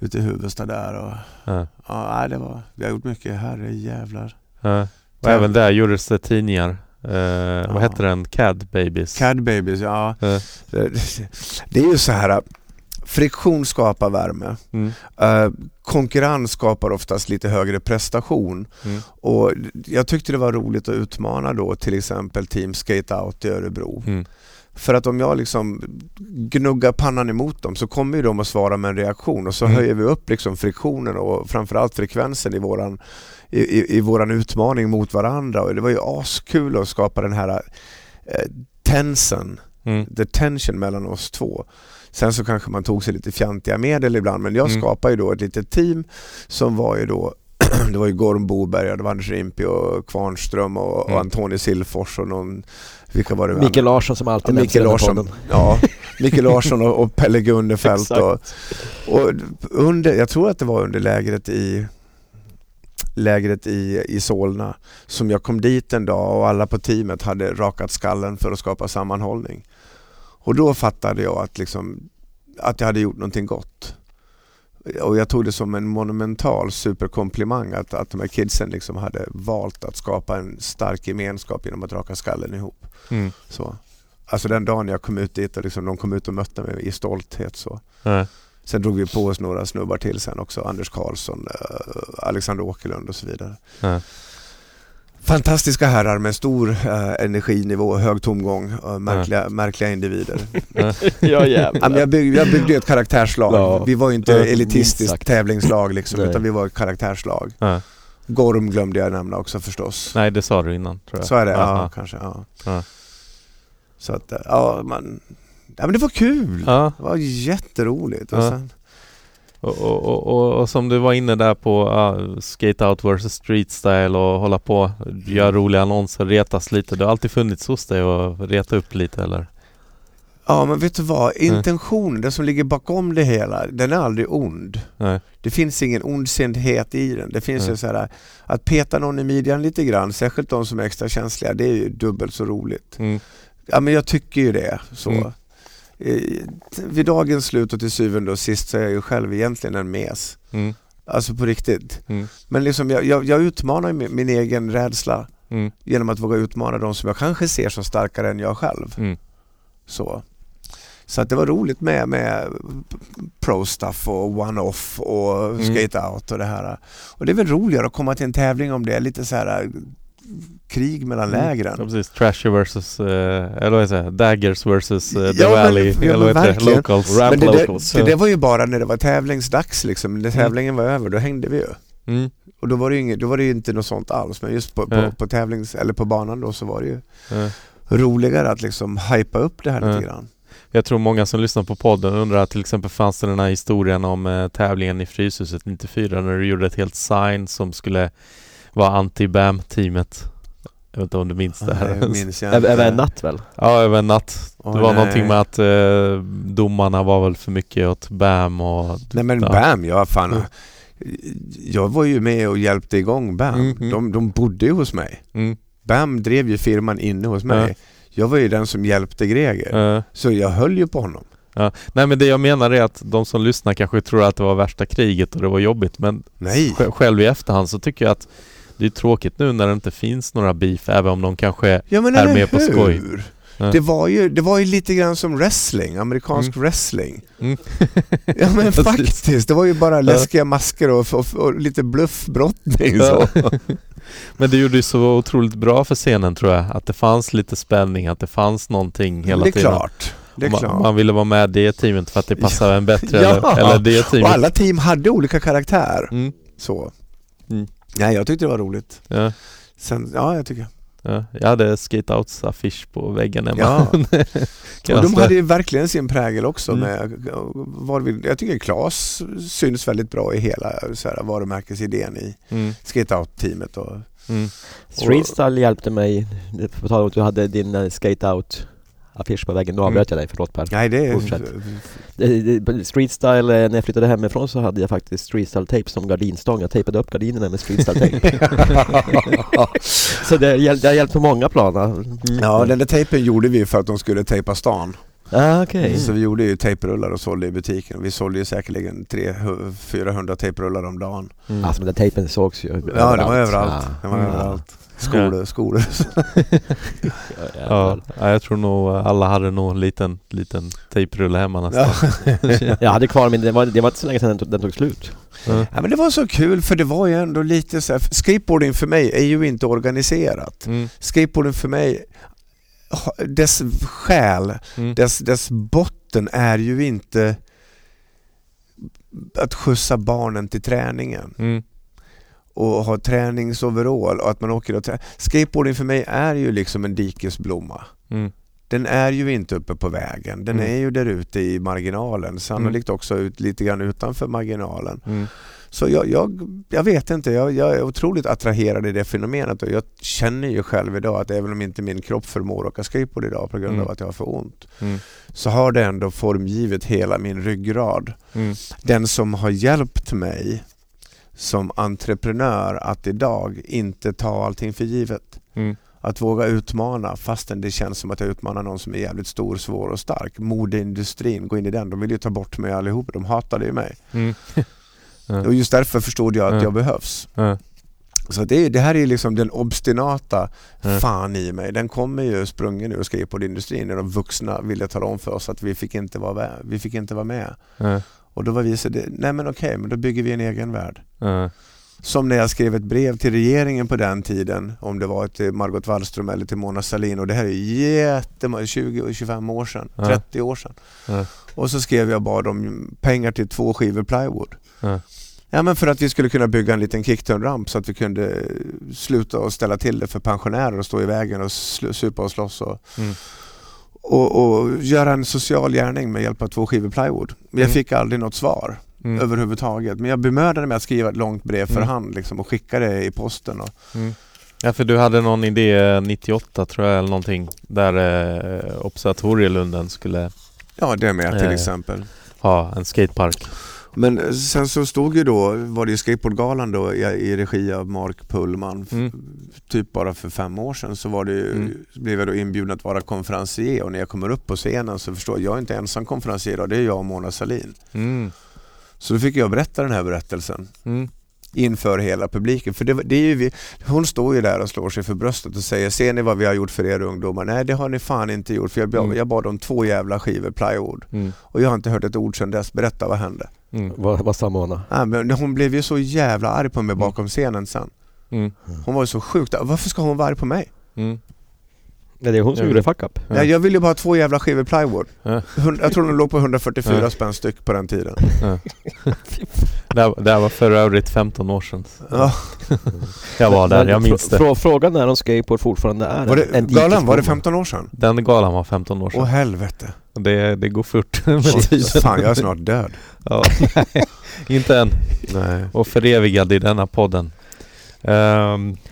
Speaker 3: Ute i Huvudsta där och
Speaker 1: Ja.
Speaker 3: ja, det var, vi har gjort mycket, herre jävlar.
Speaker 1: Ja. Och även där gjordes det tidningar. Eh, Vad hette den? CAD Babies?
Speaker 3: Cad Babies, ja.
Speaker 1: Ja.
Speaker 3: Det, det är ju så här, friktion skapar värme.
Speaker 1: Mm.
Speaker 3: Eh, konkurrens skapar oftast lite högre prestation.
Speaker 1: Mm.
Speaker 3: Och jag tyckte det var roligt att utmana då till exempel Team Skate Out i Örebro.
Speaker 1: Mm.
Speaker 3: För att om jag liksom gnuggar pannan emot dem så kommer de att svara med en reaktion och så
Speaker 1: Mm.
Speaker 3: höjer vi upp liksom friktionen och framförallt frekvensen i våran, i, i, i våran utmaning mot varandra. Och det var ju askul att skapa den här eh, tensen,
Speaker 1: Mm.
Speaker 3: the tension mellan oss två. Sen så kanske man tog sig lite fjantiga medel ibland men jag
Speaker 1: Mm.
Speaker 3: skapade ju då ett litet team som var ju då det var ju Gorm Boberg, det var Anders Rimpi och Kvarnström och, och
Speaker 1: Mm.
Speaker 3: Antoni Silfors och någon, vilka var det?
Speaker 2: Mikael Larsson som alltid
Speaker 3: Ja,
Speaker 2: nämns i
Speaker 3: Mikael Larsson, ja, Mikael Larsson och, och Pelle Gunnefelt och, och under, jag tror att det var under lägret i lägret i, i Solna som jag kom dit en dag och alla på teamet hade rakat skallen för att skapa sammanhållning. Och då fattade jag att, liksom, att jag hade gjort någonting gott. Och jag tog det som en monumental superkomplimang att, att de här kidsen liksom hade valt att skapa en stark gemenskap genom att raka skallen ihop.
Speaker 1: Mm.
Speaker 3: Så. Alltså den dagen jag kom ut dit och liksom de kom ut och mötte mig i stolthet så.
Speaker 1: Ja.
Speaker 3: Sen drog vi på oss några snubbar till sen också. Anders Karlsson, eh, Alexander Åkerlund och så vidare.
Speaker 1: Ja.
Speaker 3: Fantastiska herrar med stor eh, energinivå, hög tomgång, uh, märkliga, märkliga individer.
Speaker 2: ja
Speaker 3: ja,
Speaker 2: jävlar.
Speaker 3: men jag, byggde, jag byggde ju ett karaktärslag.
Speaker 2: Ja.
Speaker 3: Vi var ju inte
Speaker 2: Ja,
Speaker 3: elitistiskt tävlingslag liksom,
Speaker 2: Nej.
Speaker 3: utan vi var ett karaktärslag.
Speaker 1: Ja.
Speaker 3: Gorm glömde jag nämna också förstås.
Speaker 1: Nej, det sa du innan tror jag.
Speaker 3: Så är det, ja, kanske. Ja.
Speaker 1: Ja.
Speaker 3: Så att, eh, ja, man, ja men det var kul.
Speaker 1: Ja.
Speaker 3: Det var jätteroligt. Och
Speaker 1: Ja.
Speaker 3: sen,
Speaker 1: Och, och, och, och, som du var inne där på uh, skate out versus street style och hålla på, göra roliga annonser, retas lite. Det har alltid funnits hos dig att reta upp lite eller?
Speaker 3: Ja men vet du vad, intentionen, det som ligger bakom det hela, den är aldrig ond.
Speaker 1: Nej.
Speaker 3: Det finns ingen ondsinthet i den. Det finns
Speaker 1: Nej.
Speaker 3: ju så här, att peta någon i midjan lite grann, särskilt de som är extra känsliga, det är ju dubbelt så roligt.
Speaker 1: Mm.
Speaker 3: Ja men jag tycker ju det. Så.
Speaker 1: Mm.
Speaker 3: Eh, Vid dagens slut och till syvende och sist så är jag ju själv egentligen en mes.
Speaker 1: Mm.
Speaker 3: Alltså på riktigt.
Speaker 1: Mm.
Speaker 3: Men liksom jag, jag, jag utmanar min, min egen rädsla
Speaker 1: Mm.
Speaker 3: genom att våga utmana de som jag kanske ser som starkare än jag själv.
Speaker 1: Mm.
Speaker 3: Så. Så att det var roligt med, med pro-stuff och one-off och
Speaker 1: Mm.
Speaker 3: skate-out och det här. Och det är väl roligare att komma till en tävling om det är lite så här krig mellan
Speaker 1: Mm.
Speaker 3: lägren.
Speaker 1: Ja, precis. Trasher versus, eh, eller vad det? Daggers versus eh, The
Speaker 3: Ja, men-
Speaker 1: Valley,
Speaker 3: ja,
Speaker 1: eller
Speaker 3: men
Speaker 1: vad heter. Locals.
Speaker 2: Ramp
Speaker 3: Men det,
Speaker 2: locals.
Speaker 3: det, det var ju bara när det var tävlingsdags liksom. När tävlingen var över, då hängde vi ju.
Speaker 1: Mm.
Speaker 3: Och då var det ju, inget, då var det ju inte något sånt alls. Men just på, på,
Speaker 1: Nej.
Speaker 3: på tävlings, eller på banan då så var det ju roligare att liksom hypa upp det här lite grann.
Speaker 1: Jag tror många som lyssnar på podden undrar till exempel fanns det den här historien om eh, tävlingen i Fryshuset 94 när du gjorde ett helt sign som skulle vara anti-BAM-teamet. Jag vet inte om du minns det här?
Speaker 3: Nej, minns jag
Speaker 2: Över
Speaker 3: inte.
Speaker 2: över en natt väl?
Speaker 1: ja, över en natt. Det var
Speaker 3: nej.
Speaker 1: någonting med att eh, domarna var väl för mycket åt BAM och...
Speaker 3: Nej men
Speaker 1: ja.
Speaker 3: BAM, ja fan.
Speaker 1: Mm.
Speaker 3: Jag var ju med och hjälpte igång BAM.
Speaker 1: Mm, mm.
Speaker 3: De, de bodde ju hos mig.
Speaker 1: Mm,
Speaker 3: BAM drev ju firman inne hos mig.
Speaker 1: Ja.
Speaker 3: Jag var ju den som hjälpte Greger. Så jag höll ju på honom.
Speaker 1: nej men det jag menar är att de som lyssnar kanske tror att det var värsta kriget och det var jobbigt men
Speaker 3: Nej.
Speaker 1: sj- själv i efterhand så tycker jag att det är tråkigt nu när det inte finns några beef även om de kanske
Speaker 3: Ja men
Speaker 1: är med på skoj. Ja.
Speaker 3: Det, var ju, det var ju lite grann som wrestling, amerikansk wrestling.
Speaker 1: Mm.
Speaker 3: Ja men faktiskt, det var ju bara läskiga masker och, och, och lite bluffbrottning så.
Speaker 1: Men det gjorde ju så otroligt bra för scenen tror jag. Att det fanns lite spänning, att det fanns någonting hela
Speaker 3: det är
Speaker 1: tiden.
Speaker 3: klart. Det är
Speaker 1: man,
Speaker 3: klart.
Speaker 1: man ville vara med det teamet för att det passade en bättre
Speaker 3: Ja.
Speaker 1: eller, eller det
Speaker 3: Och
Speaker 1: teamet.
Speaker 3: alla team hade olika karaktär.
Speaker 1: Mm,
Speaker 3: Så.
Speaker 1: Mm.
Speaker 3: Nej, jag tyckte det var roligt.
Speaker 1: ja,
Speaker 3: Sen, ja, jag tycker
Speaker 1: ja. Jag hade skateouts affisch på väggen hemma.
Speaker 3: Ja. Och de hade ju verkligen sin prägel också
Speaker 1: Mm.
Speaker 3: med, var vi, jag tycker Klas syns väldigt bra i hela så här, varumärkesidén i
Speaker 1: Mm,
Speaker 3: skate-out-teamet. Och,
Speaker 1: mm.
Speaker 2: Streetstyle hjälpte mig, på tal om att du hade din eh, skate-out affisch på väggen. Nu avbröt jag dig, förlåt Per.
Speaker 3: nej, det är...
Speaker 2: Fortsätt. Eh, Streetstyle, eh, när jag flyttade hemifrån så hade jag faktiskt streetstyle-tejp som gardinstång. Jag tejpade upp gardinerna med streetstyle-tejp. så det, hjäl- det har hjälpt på många plan. Mm.
Speaker 3: ja, den där tejpen gjorde vi för att de skulle tejpa stan.
Speaker 2: Ah, okej.
Speaker 3: Så vi gjorde ju tejprullar och sålde i butiken. Vi sålde ju säkerligen 300-400 tejprullar om dagen.
Speaker 1: Mm.
Speaker 2: Alltså men den tejpen sågs ju
Speaker 3: Ja, den var överallt. Den var
Speaker 1: Mm.
Speaker 3: överallt. Skolor, skolor.
Speaker 1: ja, ja, jag tror nog alla hade nog en liten, liten tejprulle hemma nästan.
Speaker 3: Ja.
Speaker 2: Jag hade kvar min, det var, det var inte så länge sedan den tog, den tog slut.
Speaker 1: Ja.
Speaker 3: Ja, men det var så kul för det var ju ändå lite så här, skateboarding för mig är ju inte organiserat.
Speaker 1: Mm,
Speaker 3: Skateboarding för mig, dess själ,
Speaker 1: mm,
Speaker 3: dess, dess botten är ju inte att skjutsa barnen till träningen
Speaker 1: mm,
Speaker 3: och ha träningsoverall och att man åker och trä- Skateboarding för mig är ju liksom en dikesblomma.
Speaker 1: mm,
Speaker 3: Den är ju inte uppe på vägen, den
Speaker 1: Mm.
Speaker 3: är ju där ute i marginalen, sannolikt också ut, lite grann utanför marginalen.
Speaker 1: mm,
Speaker 3: Så jag, jag, jag vet inte, jag, jag är otroligt attraherad i det fenomenet och jag känner ju själv idag att även om inte min kropp förmår åka skateboard idag på grund
Speaker 1: Mm.
Speaker 3: av att jag har för ont
Speaker 1: mm,
Speaker 3: så har det ändå formgivit hela min ryggrad.
Speaker 1: mm,
Speaker 3: Den som har hjälpt mig som entreprenör att idag inte ta allting för givet.
Speaker 1: mm,
Speaker 3: Att våga utmana fastän det känns som att jag utmanar någon som är jävligt stor, svår och stark. Modeindustrin, gå in i den. De vill ju ta bort mig allihop. De hatade ju mig.
Speaker 1: mm.
Speaker 3: Och just därför förstod jag att
Speaker 1: Ja.
Speaker 3: jag behövs. Så det, det här är liksom den obstinata
Speaker 1: Ja.
Speaker 3: fan i mig. Den kommer ju sprungen ur skateboardindustrin när de vuxna ville tala om för oss att vi fick inte vara med. Vi fick inte vara med.
Speaker 1: Ja.
Speaker 3: Och då var vi så, det, nej men okej, men då bygger vi en egen värld.
Speaker 1: Ja.
Speaker 3: Som när jag skrev ett brev till regeringen på den tiden, om det var till Margot Wallström eller till Mona Sahlin och det här är jättemånga, 20-25 år sedan,
Speaker 1: Ja.
Speaker 3: 30 år sedan.
Speaker 1: Ja.
Speaker 3: Och så skrev jag bara om pengar till två skivor plywood.
Speaker 1: Ja.
Speaker 3: Men för att vi skulle kunna bygga en liten kickturn-ramp så att vi kunde sluta och ställa till det för pensionärer och stå i vägen och supa och slåss och,
Speaker 1: Mm.
Speaker 3: Och, och göra en social gärning med hjälp av två skivor plywood. Men jag
Speaker 1: Mm.
Speaker 3: fick aldrig något svar.
Speaker 1: Mm.
Speaker 3: överhuvudtaget. Men jag bemödade mig att skriva ett långt brev för
Speaker 1: Mm.
Speaker 3: hand liksom, och skicka det i posten. Och,
Speaker 1: Mm. Ja för du hade någon idé 98 tror jag eller någonting där eh, Observatorielunden skulle
Speaker 3: ja, det med till
Speaker 1: Eh.
Speaker 3: exempel.
Speaker 1: ha en skatepark.
Speaker 3: Men sen så stod ju då, var det ju Skateboardgalan då i, i regi av Mark Pullman.
Speaker 1: Mm.
Speaker 3: Typ bara för fem år sedan så var det ju,
Speaker 1: Mm.
Speaker 3: blev jag då inbjuden att vara konferencier och när jag kommer upp på scenen så förstår jag, jag är inte ensam konferencier då, det är jag och Mona Sahlin.
Speaker 1: Mm.
Speaker 3: Så då fick jag berätta den här berättelsen
Speaker 1: Mm.
Speaker 3: inför hela publiken. För det, det är ju vi, hon står ju där och slår sig för bröstet och säger Ser ni vad vi har gjort för er ungdomar? Nej det har ni fan inte gjort för jag,
Speaker 1: Mm.
Speaker 3: jag bad om två jävla skivor plywood
Speaker 1: Mm.
Speaker 3: och jag har inte hört ett ord sedan dess. Berätta vad hände?
Speaker 1: Mm.
Speaker 2: Vad, vad sa Mona?
Speaker 3: Ja, men hon blev ju så jävla arg på mig
Speaker 1: Mm.
Speaker 3: bakom scenen sen.
Speaker 1: Mm.
Speaker 3: Hon var ju så sjukt Varför ska hon vara arg på mig?
Speaker 1: Mm.
Speaker 2: Ja, det är hon som
Speaker 1: Ja.
Speaker 2: gjorde fuck up.
Speaker 1: Ja.
Speaker 3: Nej, jag ville ju bara ha två jävla skivor plywood.
Speaker 1: Ja.
Speaker 3: Jag tror de låg på 144
Speaker 1: Ja.
Speaker 3: spänn styck på den tiden.
Speaker 1: Det, här, det här var för övrigt 15 år sedan.
Speaker 3: Ja.
Speaker 1: Jag var där, jag minns det.
Speaker 2: Frå, frågan är om skateboard fortfarande är
Speaker 3: Var det,
Speaker 2: en
Speaker 3: galan, var det
Speaker 2: dikesbomma.
Speaker 3: 15 år sedan?
Speaker 1: Den galan var 15 år
Speaker 3: Åh
Speaker 1: sedan.
Speaker 3: helvete.
Speaker 1: Det, det går fort med
Speaker 3: Shit,
Speaker 1: tiden.
Speaker 3: Fan jag är snart död.
Speaker 1: Ja, nej, inte än.
Speaker 3: Nej.
Speaker 1: Och förevigad i denna podden.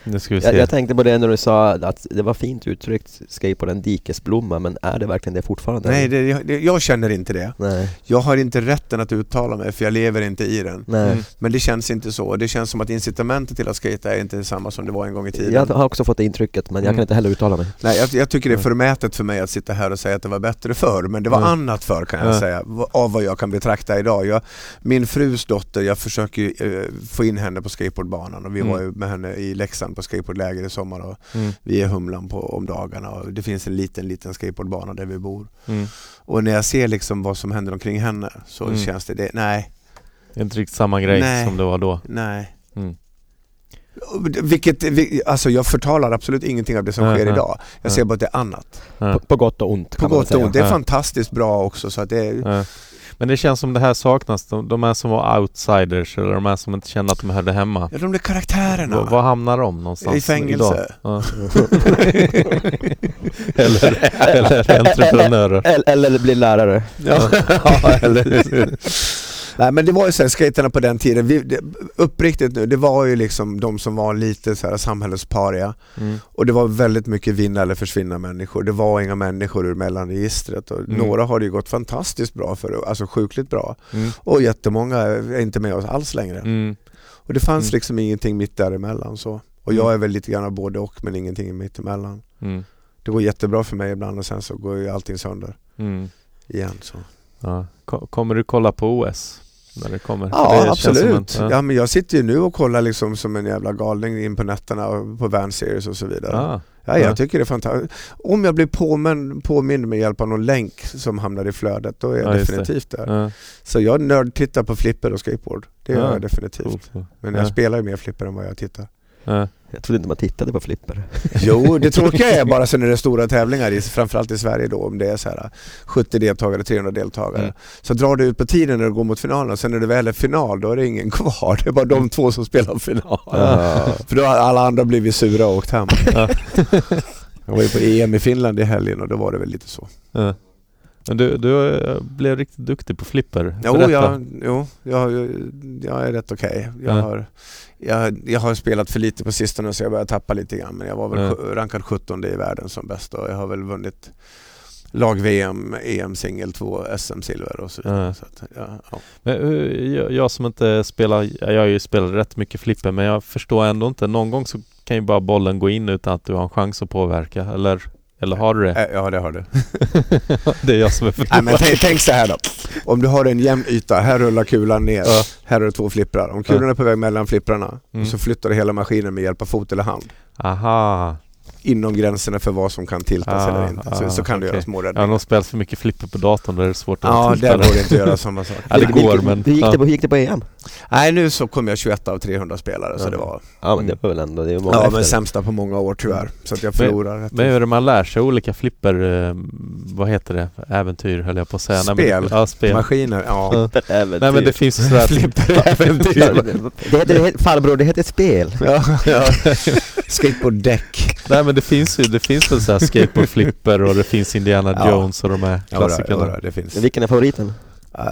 Speaker 1: Nu ska vi se.
Speaker 2: Jag, jag tänkte på det när du sa att det var fint uttryckt, skateboard en dikesblomma, men är det verkligen det fortfarande?
Speaker 3: Nej, det, det, jag känner inte det.
Speaker 2: Nej.
Speaker 3: Jag har inte rätten att uttala mig för jag lever inte i den.
Speaker 2: Nej.
Speaker 1: Mm.
Speaker 3: Men det känns inte så. Det känns som att incitamentet till att skata är inte detsamma som det var en gång i tiden.
Speaker 2: Jag har också fått det intrycket, men jag
Speaker 1: Mm.
Speaker 2: kan inte heller uttala mig.
Speaker 3: Nej, jag, jag tycker det är
Speaker 1: Mm.
Speaker 3: förmätet för mig att sitta här och säga att det var bättre förr, men det var
Speaker 1: Mm.
Speaker 3: annat förr kan jag
Speaker 1: Ja.
Speaker 3: säga, av vad jag kan betrakta idag. Jag, min frus dotter, jag försöker ju, eh, få in henne på skateboardbanan och vi
Speaker 1: Mm.
Speaker 3: var ju med henne i Leksand på skateboardläger i sommar och
Speaker 1: Mm.
Speaker 3: vi är Humlan på, om dagarna och det finns en liten, liten skateboardbana där vi bor.
Speaker 1: Mm.
Speaker 3: Och när jag ser liksom vad som händer omkring henne så
Speaker 1: Mm.
Speaker 3: känns det, det, nej,
Speaker 1: Det är inte riktigt samma grej
Speaker 3: Nej.
Speaker 1: som det var då.
Speaker 3: nej.
Speaker 1: Mm.
Speaker 3: Vilket, vi- alltså jag förtalar absolut ingenting av det som
Speaker 1: Nej,
Speaker 3: sker
Speaker 1: nej.
Speaker 3: idag. Jag
Speaker 1: Nej.
Speaker 3: ser bara att det är annat.
Speaker 2: På, på gott och ont
Speaker 3: På
Speaker 2: man
Speaker 3: gott och
Speaker 2: säga.
Speaker 3: ont. Det är fantastiskt bra också så att det är.
Speaker 1: Men det känns som det här saknas. De, de här som var outsiders eller de här som inte kände att de hörde hemma.
Speaker 3: Ja, de där karaktärerna.
Speaker 1: Var, var hamnar de någonstans
Speaker 3: I fängelse.
Speaker 1: idag? Ja. eller, eller entreprenörer.
Speaker 2: Eller, eller bli lärare.
Speaker 3: Ja, eller? Nej men det var ju så här, skaterna på den tiden, vi, det, uppriktigt nu, det var ju liksom de som var lite så här samhällets paria.
Speaker 1: Mm.
Speaker 3: Och det var väldigt mycket vinna eller försvinna människor. Det var inga människor ur mellanregistret och
Speaker 1: Mm.
Speaker 3: några har det ju gått fantastiskt bra för, alltså sjukligt bra.
Speaker 1: Mm.
Speaker 3: Och jättemånga är inte med oss alls längre.
Speaker 1: Mm.
Speaker 3: Och det fanns
Speaker 1: Mm.
Speaker 3: liksom ingenting mitt däremellan så. Och
Speaker 1: Mm.
Speaker 3: jag är väl lite grann av både och men ingenting mitt emellan.
Speaker 1: Mm.
Speaker 3: Det går jättebra för mig ibland och sen så går ju allting sönder
Speaker 1: Mm.
Speaker 3: igen. Så.
Speaker 1: Ja. Ko- Kommer du kolla på OS? När det kommer?
Speaker 3: Ja
Speaker 1: det
Speaker 3: absolut.
Speaker 1: en-
Speaker 3: ja. men jag sitter ju nu och kollar liksom som en jävla galning in på nätterna på Van Series och så vidare.
Speaker 1: Ah.
Speaker 3: Ja, jag
Speaker 1: Ja.
Speaker 3: tycker det är fantastiskt. Om jag blir påminn, påmind med hjälp av någon länk som hamnar i flödet, då är jag
Speaker 1: Ja, just det.
Speaker 3: definitivt där.
Speaker 1: Ja.
Speaker 3: Så jag nördtittar på flipper och skateboard. Det gör
Speaker 1: Ja,
Speaker 3: jag definitivt. Men
Speaker 1: Ja.
Speaker 3: jag spelar ju mer flipper än vad jag tittar.
Speaker 1: Ja.
Speaker 2: Jag trodde inte man tittade på flipper.
Speaker 3: Jo, det tråkiga är bara sen när det är stora tävlingar, i, framförallt i Sverige då, om det är så här 70 deltagare, 300 deltagare.
Speaker 1: Mm.
Speaker 3: Så drar det ut på tiden när du går mot finalen, sen när det väl är final, då är det ingen kvar. Det är bara de två som spelar final.
Speaker 2: Ja.
Speaker 3: För då har alla andra blivit sura och åkt hem.
Speaker 1: Ja.
Speaker 3: Jag var ju på EM i Finland i helgen och då var det väl lite så.
Speaker 1: Ja. Men du, du eh, blev riktigt duktig på flipper.
Speaker 3: Jo,
Speaker 1: Berätta.
Speaker 3: jag, jo jag, jag är rätt okej. Jag,
Speaker 1: Ja.
Speaker 3: har, jag, jag har spelat för lite på sistone så jag börjar tappa lite grann. Men jag var väl sj- rankad 17 i världen som bäst och jag har väl vunnit lag-VM, EM-singel, två SM-silver och så vidare.
Speaker 1: Ja.
Speaker 3: Så att, ja, ja.
Speaker 1: Men, hur- jag, jag som inte spelar, jag har ju spelat rätt mycket flipper men jag förstår ändå inte. Någon gång så kan ju bara bollen gå in utan att du har en chans att påverka. Eller, eller har du det?
Speaker 3: Äh, ja, det har du.
Speaker 1: det är jag som är
Speaker 3: Nej,
Speaker 1: förlorare.
Speaker 3: men tänk, tänk så här då. Om du har en jämn yta, här rullar kulan ner,
Speaker 1: Ja.
Speaker 3: här är det två flipprar. Om kulan är på väg mellan flipprarna
Speaker 1: Mm.
Speaker 3: så flyttar du hela maskinen med hjälp av fot eller hand.
Speaker 1: Aha.
Speaker 3: Inom gränserna för vad som kan tiltas
Speaker 1: Ah,
Speaker 3: eller inte. Så,
Speaker 1: ah,
Speaker 3: så kan du
Speaker 1: okej.
Speaker 3: göra små
Speaker 1: Ja,
Speaker 3: räddningar.
Speaker 1: de spelar för mycket flipper på datorn där är det svårt att
Speaker 3: Ja,
Speaker 1: tilta
Speaker 3: där
Speaker 1: det.
Speaker 3: går det inte att göra samma sak.
Speaker 1: Ja, det går men...
Speaker 2: Hur gick,
Speaker 1: ja.
Speaker 2: det, på- hur gick det på EM?
Speaker 3: Nej, nu så kom jag 21 av 300 spelare så
Speaker 1: Ja.
Speaker 3: det var...
Speaker 2: Ja men det var väl ändå, det är många
Speaker 3: Ja,
Speaker 2: efter.
Speaker 3: men sämsta på många år tyvärr. Så att jag förlorar. rätt
Speaker 1: Men hur är det man lär sig olika flipper, eh, vad heter det, äventyr höll jag på att säga. Nej, men det-
Speaker 3: Spel.
Speaker 1: Ja, spel.
Speaker 3: Maskiner, ja.
Speaker 2: Äventyr.
Speaker 1: Nej men det finns ju sådär...
Speaker 3: Flipperäventyr.
Speaker 2: det heter, det heter, farbror, det heter ett spel.
Speaker 3: ja, ja. Skateboarddäck.
Speaker 1: Nej men det finns ju, det finns väl såhär skateboardflipper och det finns Indiana
Speaker 3: Ja.
Speaker 1: Jones och de här
Speaker 3: Ja, då, ja,
Speaker 1: klassikerna.
Speaker 3: då, det finns.
Speaker 2: Vilken är favoriten?
Speaker 3: Uh,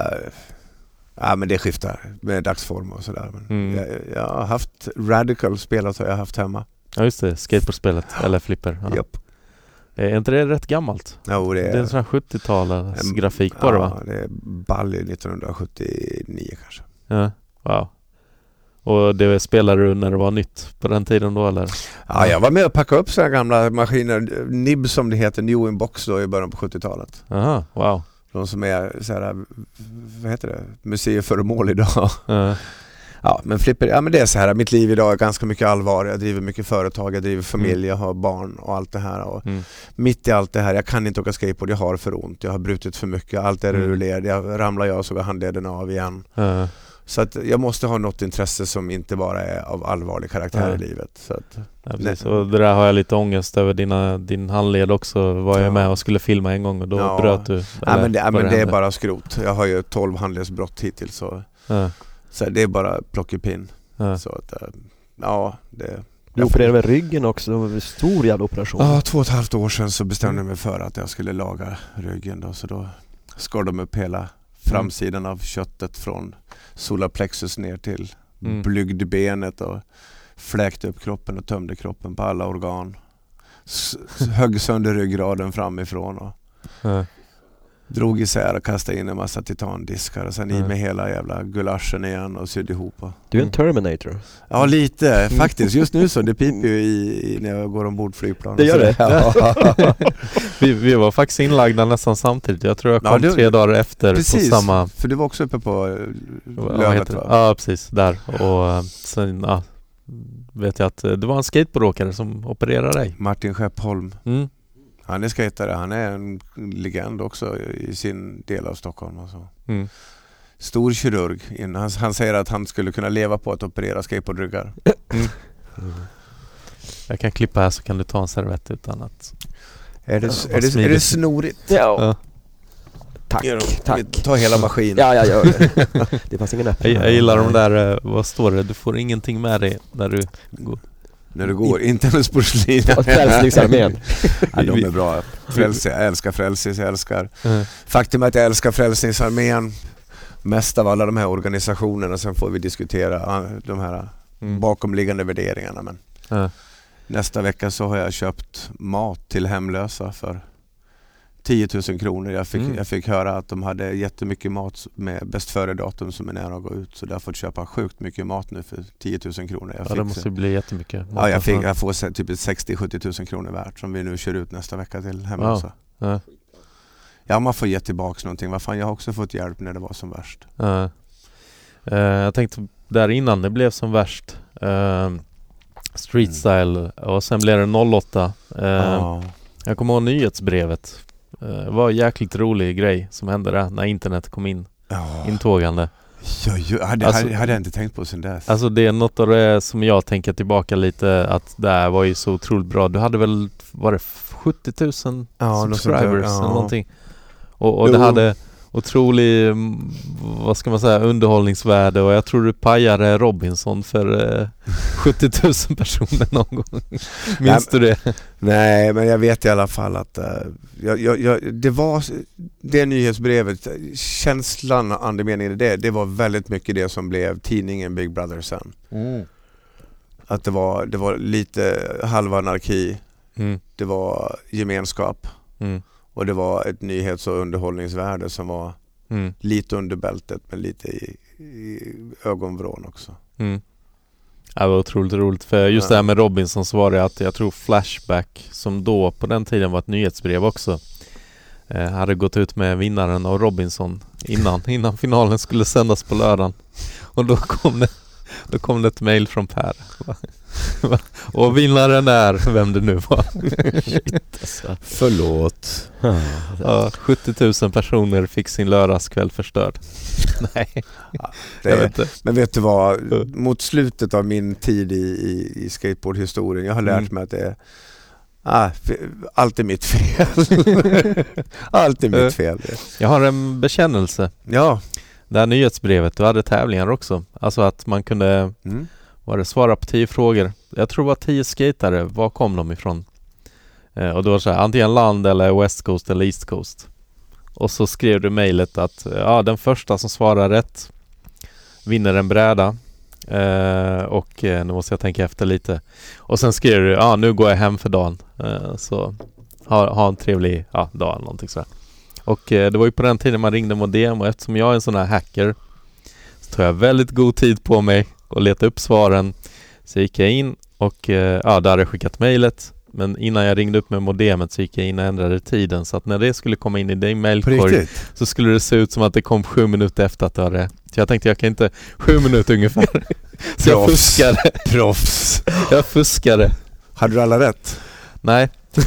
Speaker 3: Ja men det skiftar med dagsform och sådär. Men
Speaker 1: Mm.
Speaker 3: jag, jag har haft Radical spelat har jag haft hemma.
Speaker 1: Ja just det, skateboardspelet eller flipper. Ja.
Speaker 3: Japp.
Speaker 1: Är inte det rätt gammalt?
Speaker 3: Jo, det
Speaker 1: Det är en sån här 70-talets
Speaker 3: en-
Speaker 1: grafik på det va?
Speaker 3: Ja, det är Bally 1979 kanske.
Speaker 1: Ja, wow. Och det spelade du när det var nytt på den tiden då eller?
Speaker 3: Ja, jag var med och packade upp sådana gamla maskiner, NIB som det heter, New in Box då i början på 70-talet.
Speaker 1: Aha, wow.
Speaker 3: De som är så här, vad heter det, museiföremål idag.
Speaker 1: Ja,
Speaker 3: Ja men flipper, ja men det är så här, mitt liv idag är ganska mycket allvar. Jag driver mycket företag, jag driver familj, jag har barn och allt det här. Och
Speaker 1: mm.
Speaker 3: mitt i allt det här, jag kan inte åka skateboard, jag har för ont, jag har brutit för mycket, allt är
Speaker 1: Mm.
Speaker 3: ur led, jag ramlar jag så går handleden av igen.
Speaker 1: Ja,
Speaker 3: Så att jag måste ha något intresse som inte bara är av allvarlig karaktär
Speaker 1: Ja.
Speaker 3: i livet. Så att,
Speaker 1: ja, precis. Och det där har jag lite ångest över dina, din handled också. Var jag
Speaker 3: Ja.
Speaker 1: med och skulle filma en gång och då
Speaker 3: Ja.
Speaker 1: bröt du?
Speaker 3: nej,
Speaker 1: eller
Speaker 3: men det,
Speaker 1: vad
Speaker 3: men det är bara skrot. Jag har ju 12 handledsbrott hittills så,
Speaker 1: Ja,
Speaker 3: så det är bara plockepinn.
Speaker 1: ja.
Speaker 3: Så att, eh, ja, det...
Speaker 2: Du opererade med ryggen också, det var en stor jävla operation.
Speaker 3: Ja, två och ett halvt år sedan så bestämde jag mig för att jag skulle laga ryggen då, så då skar de upp hela framsidan av köttet från solarplexus ner till
Speaker 1: Mm.
Speaker 3: blygdbenet och fläkte upp kroppen och tömde kroppen på alla organ. S- högg sönder ryggraden framifrån och. Drog isär och kastade in en massa titandiskar och sen i
Speaker 1: Mm.
Speaker 3: med hela jävla gulaschen igen och sydde ihop. Och...
Speaker 2: Du är en Terminator.
Speaker 3: Ja lite faktiskt. Just nu så, det piper ju i, i när jag går ombord flygplan.
Speaker 2: Det gör det?
Speaker 3: Ja.
Speaker 1: Vi, vi var faktiskt inlagda nästan samtidigt. Jag tror jag
Speaker 3: Ja,
Speaker 1: kom
Speaker 3: det-
Speaker 1: tre dagar efter
Speaker 3: Precis,
Speaker 1: på samma...
Speaker 3: för du var också uppe på eh, Lövet va?
Speaker 1: Ja precis, där. Och eh, sen ja, vet jag att eh, det var en skateboardåkare som opererade dig.
Speaker 3: Martin Skeppholm.
Speaker 1: Mm.
Speaker 3: Han är skatare, han är en legend också i sin del av Stockholm. Och så.
Speaker 1: Mm.
Speaker 3: Stor kirurg. Han, han säger att han skulle kunna leva på att operera skateboardryggar.
Speaker 1: Jag kan klippa här så kan du ta en servett utan att...
Speaker 3: Är det,
Speaker 1: Ja,
Speaker 3: är det, är det snorigt?
Speaker 2: Ja,
Speaker 1: Ja.
Speaker 2: tack, tack.
Speaker 3: Ta hela maskinen.
Speaker 2: Ja, jag gör det. Det fanns ingen öppning.
Speaker 1: Jag, jag gillar de där, eh, vad står det? Du får ingenting med dig när du går.
Speaker 3: När du går, inte hennes porslin.
Speaker 2: Frälsningsarmén.
Speaker 3: ja, de är bra. Frälse, jag älskar Frälsis, jag älskar
Speaker 1: Eh,
Speaker 3: Faktum är att jag älskar Frälsningsarmén mest av alla de här organisationerna. Sen får vi diskutera de här
Speaker 1: Mm.
Speaker 3: bakomliggande värderingarna. Men
Speaker 1: Ja.
Speaker 3: nästa vecka så har jag köpt mat till hemlösa för 10 000 kronor. Jag fick,
Speaker 1: Mm.
Speaker 3: jag fick höra att de hade jättemycket mat med bäst före-datum som är nära att gå ut. Så jag har fått köpa sjukt mycket mat nu för 10 000 kronor. Jag
Speaker 1: Ja det måste ju bli jättemycket.
Speaker 3: ja, jag, fick, jag får typ ett 60-70 000 kronor värt som vi nu kör ut nästa vecka till hemlösa.
Speaker 1: Ja.
Speaker 3: Ja, man får ge tillbaks någonting. Vad fan, jag har också fått hjälp när det var som värst.
Speaker 1: Ja. Eh, jag tänkte där innan det blev som värst. eh, street
Speaker 3: Mm.
Speaker 1: style och sen blev det 08. Eh,
Speaker 3: Ja.
Speaker 1: Jag kommer ihåg nyhetsbrevet. Eh, Det var en jäkligt rolig grej som hände där när internet kom in
Speaker 3: Ja.
Speaker 1: intågande.
Speaker 3: Ja, ju, hade,
Speaker 1: Alltså-
Speaker 3: hade, hade jag inte tänkt på sen dess.
Speaker 1: Alltså det är något av det som jag tänker tillbaka lite att det här var ju så otroligt bra. Du hade väl, var det 70 000
Speaker 3: Ja, något sånt
Speaker 1: subscribers
Speaker 3: ja.
Speaker 1: eller någonting? Och, och det hade otrolig, mm, vad ska man säga, underhållningsvärde och jag tror du pajade Robinson för eh, 70 000 personer någon gång. Minns du det?
Speaker 3: Nej, men jag vet i alla fall att uh, jag, jag, jag, det var det nyhetsbrevet, känslan, andemeningen i det, det var väldigt mycket det som blev tidningen Big Brother sen. Att det var, det var lite halv anarki,
Speaker 1: Mm,
Speaker 3: det var gemenskap
Speaker 1: mm,
Speaker 3: och det var ett nyhets och underhållningsvärde som var
Speaker 1: mm,
Speaker 3: lite under bältet men lite i, i ögonvrån också.
Speaker 1: mm. Det var otroligt roligt för just det här med Robinson så var det att jag tror Flashback som då på den tiden var ett nyhetsbrev också eh, hade gått ut med vinnaren av Robinson innan, innan finalen skulle sändas på lördagen. Och då kom det, då kom det ett mail från Per. Och vinnaren är, vem det nu var.
Speaker 2: Alltså.
Speaker 3: Förlåt.
Speaker 1: Ja, 70 000 personer fick sin lördagskväll förstörd. Nej,
Speaker 3: Det,
Speaker 1: jag vet inte.
Speaker 3: Men vet du vad? Mot slutet av min tid i, i, i skateboardhistorien, jag har lärt
Speaker 1: Mm.
Speaker 3: mig att det är ah, allt är mitt fel. allt är mitt fel.
Speaker 1: Jag har en bekännelse.
Speaker 3: Ja.
Speaker 1: Det här nyhetsbrevet, du hade tävlingar också. Alltså att man kunde
Speaker 3: Mm.
Speaker 1: var det svara på tio frågor. Jag tror det var tio skatare. Var kom de ifrån? Eh, och då var det så här, antingen land eller West Coast eller East Coast. Och så skrev du mejlet att ja, den första som svarar rätt vinner en bräda eh, och eh, nu måste jag tänka efter lite. Och sen skrev du, ja nu går jag hem för dagen. Eh, så ha, ha en trevlig ja, dag eller någonting sådär. Och eh, det var ju på den tiden man ringde modem och eftersom jag är en sån här hacker så tog jag väldigt god tid på mig och leta upp svaren. Så gick jag in och eh, ja, där hade jag skickat mejlet. Men innan jag ringde upp med modemet så gick jag in och ändrade tiden så att när det skulle komma in i din mailkorg så skulle det se ut som att det kom sju minuter efter att du hade Så jag tänkte jag kan inte, sju minuter ungefär. så jag fuskade,
Speaker 3: Proffs.
Speaker 1: jag fuskade.
Speaker 3: Hade du alla rätt?
Speaker 1: Nej.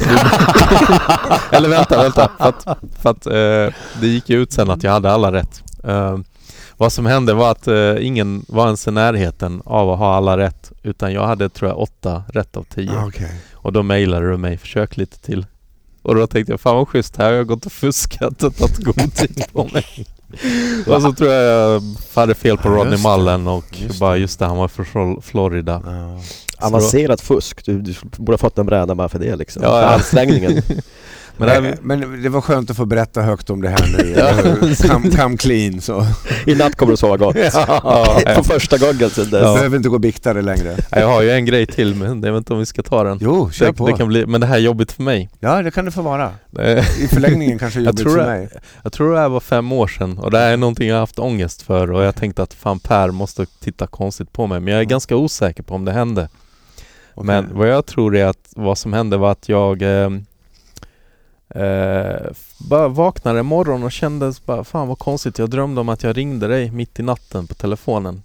Speaker 1: Eller vänta, vänta. För att, för att eh, det gick ju ut sen att jag hade alla rätt. Eh, vad som hände var att eh, ingen var ens i närheten av att ha alla rätt. Utan jag hade tror jag åtta rätt av tio.
Speaker 3: Ah, Okej.
Speaker 1: Och då mejlade du mig, försök lite till. Och då tänkte jag, fan vad schysst, här har jag gått och fuskat och tagit god tid på mig. och så tror jag jag hade fel på Rodney. Mullen och
Speaker 3: Just
Speaker 1: bara just det, han var från Flor- Florida.
Speaker 3: Ja.
Speaker 2: Avancerat fusk. Du, du borde ha fått en bräda bara för det liksom.
Speaker 1: Ja,
Speaker 2: För
Speaker 1: ja.
Speaker 2: Ansträngningen.
Speaker 1: Men det här,
Speaker 3: men det var skönt att få berätta högt om det här nu.
Speaker 1: Ja.
Speaker 3: come, come clean så.
Speaker 2: I natt kommer du sova gott.
Speaker 1: Ja, ja.
Speaker 2: På första gången sen dess.
Speaker 3: Jag behöver inte gå och bikta det längre.
Speaker 1: jag har ju en grej till men jag vet inte om vi ska ta den.
Speaker 3: Jo, kör
Speaker 1: Det,
Speaker 3: på.
Speaker 1: det kan bli, men det här är jobbigt för mig.
Speaker 3: Ja, det kan det få vara. I förlängningen kanske
Speaker 1: Jag
Speaker 3: jobbigt
Speaker 1: tror
Speaker 3: för
Speaker 1: det.
Speaker 3: mig.
Speaker 1: Jag tror det här var fem år sedan och det här är någonting jag har haft ångest för och jag tänkte att fan Per måste titta konstigt på mig men jag är ganska osäker på om det hände.
Speaker 3: Okej.
Speaker 1: Men vad jag tror är att vad som hände var att jag eh, eh, bara vaknade en morgon och kände bara, fan vad konstigt. Jag drömde om att jag ringde dig mitt i natten på telefonen.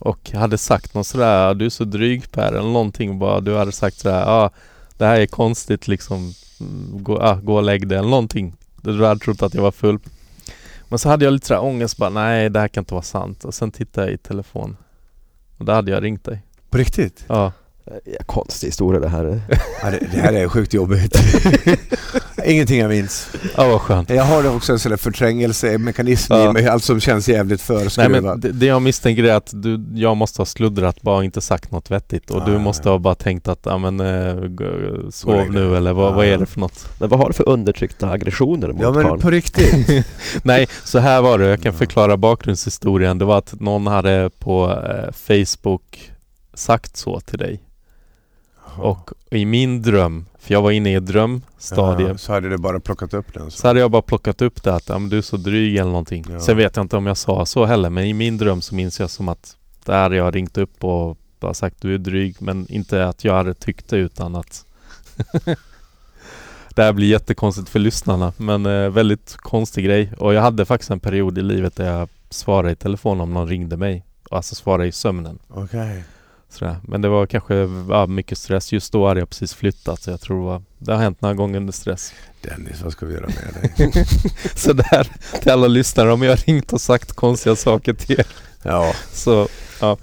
Speaker 1: Och hade sagt något sådär, du är så dryg Per eller någonting bara. Du hade sagt sådär, ja ah, det här är konstigt liksom. Mm, Gå, ah, gå och lägg dig eller någonting. Du hade trott att jag var full. Men så hade jag lite sådär ångest bara, nej det här kan inte vara sant. Och sen tittade jag i telefon. Och där hade jag ringt dig.
Speaker 3: På riktigt?
Speaker 1: Ja.
Speaker 2: Ja, konstig historia det här.
Speaker 3: Ja, det, det här är sjukt jobbigt. Ingenting jag minns.
Speaker 1: Ja vad skönt.
Speaker 3: Jag har också en sån där förträngselsemekanism
Speaker 1: Ja.
Speaker 3: i mig, allt som känns jävligt
Speaker 1: Nej
Speaker 3: förskruvat.
Speaker 1: men det, det jag misstänker är att du, jag måste ha sluddrat, bara inte sagt något vettigt och
Speaker 3: Ah,
Speaker 1: du måste
Speaker 3: ja.
Speaker 1: ha bara tänkt att, ja men eh, Gå sov nu eller vad,
Speaker 3: Ah,
Speaker 1: vad är det för något?
Speaker 2: Men vad har du för undertryckta aggressioner mot
Speaker 3: Ja men
Speaker 2: Karl?
Speaker 3: på riktigt.
Speaker 1: Nej, så här var det, jag kan förklara bakgrundshistorien. Det var att någon hade på eh, Facebook sagt så till dig. Och i min dröm, för jag var inne i ett drömstadie,
Speaker 3: Ja, så hade du bara plockat upp den. Så.
Speaker 1: så hade jag bara plockat upp det att ja, men du är så dryg eller någonting.
Speaker 3: Ja.
Speaker 1: Sen vet jag inte om jag sa så heller, men i min dröm så minns jag som att där hade jag ringt upp och bara sagt du är dryg, men inte att jag hade tyckt det utan att Det här blir jättekonstigt för lyssnarna, men eh, väldigt konstig grej. Och jag hade faktiskt en period i livet där jag svarade i telefon om någon ringde mig. Alltså svarade i sömnen.
Speaker 3: Okej.
Speaker 1: Sådär. Men det var kanske ja, mycket stress. Just då hade jag precis flyttat så jag tror det, var, det har hänt några gånger under stress.
Speaker 3: Dennis, vad ska vi göra med dig?
Speaker 1: Så där till alla lyssnare, om jag har ringt och sagt konstiga saker till er
Speaker 3: Ja.
Speaker 1: så ja.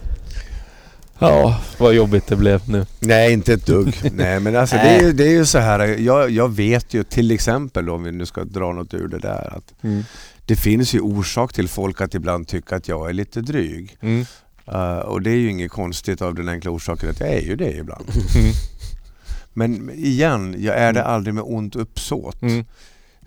Speaker 1: Ja, vad jobbigt det blev nu.
Speaker 3: Nej, inte ett dugg. Nej, men alltså det är, ju- det är ju så här. Jag, jag vet ju till exempel om vi nu ska dra något ur det där att det finns ju orsak till folk att ibland tycka att jag är lite dryg.
Speaker 1: Mm.
Speaker 3: Uh, och det är ju inget konstigt av den enkla orsaken att jag är ju det ibland.
Speaker 1: Mm.
Speaker 3: Men igen, jag är det aldrig med ont uppsåt.
Speaker 1: Mm.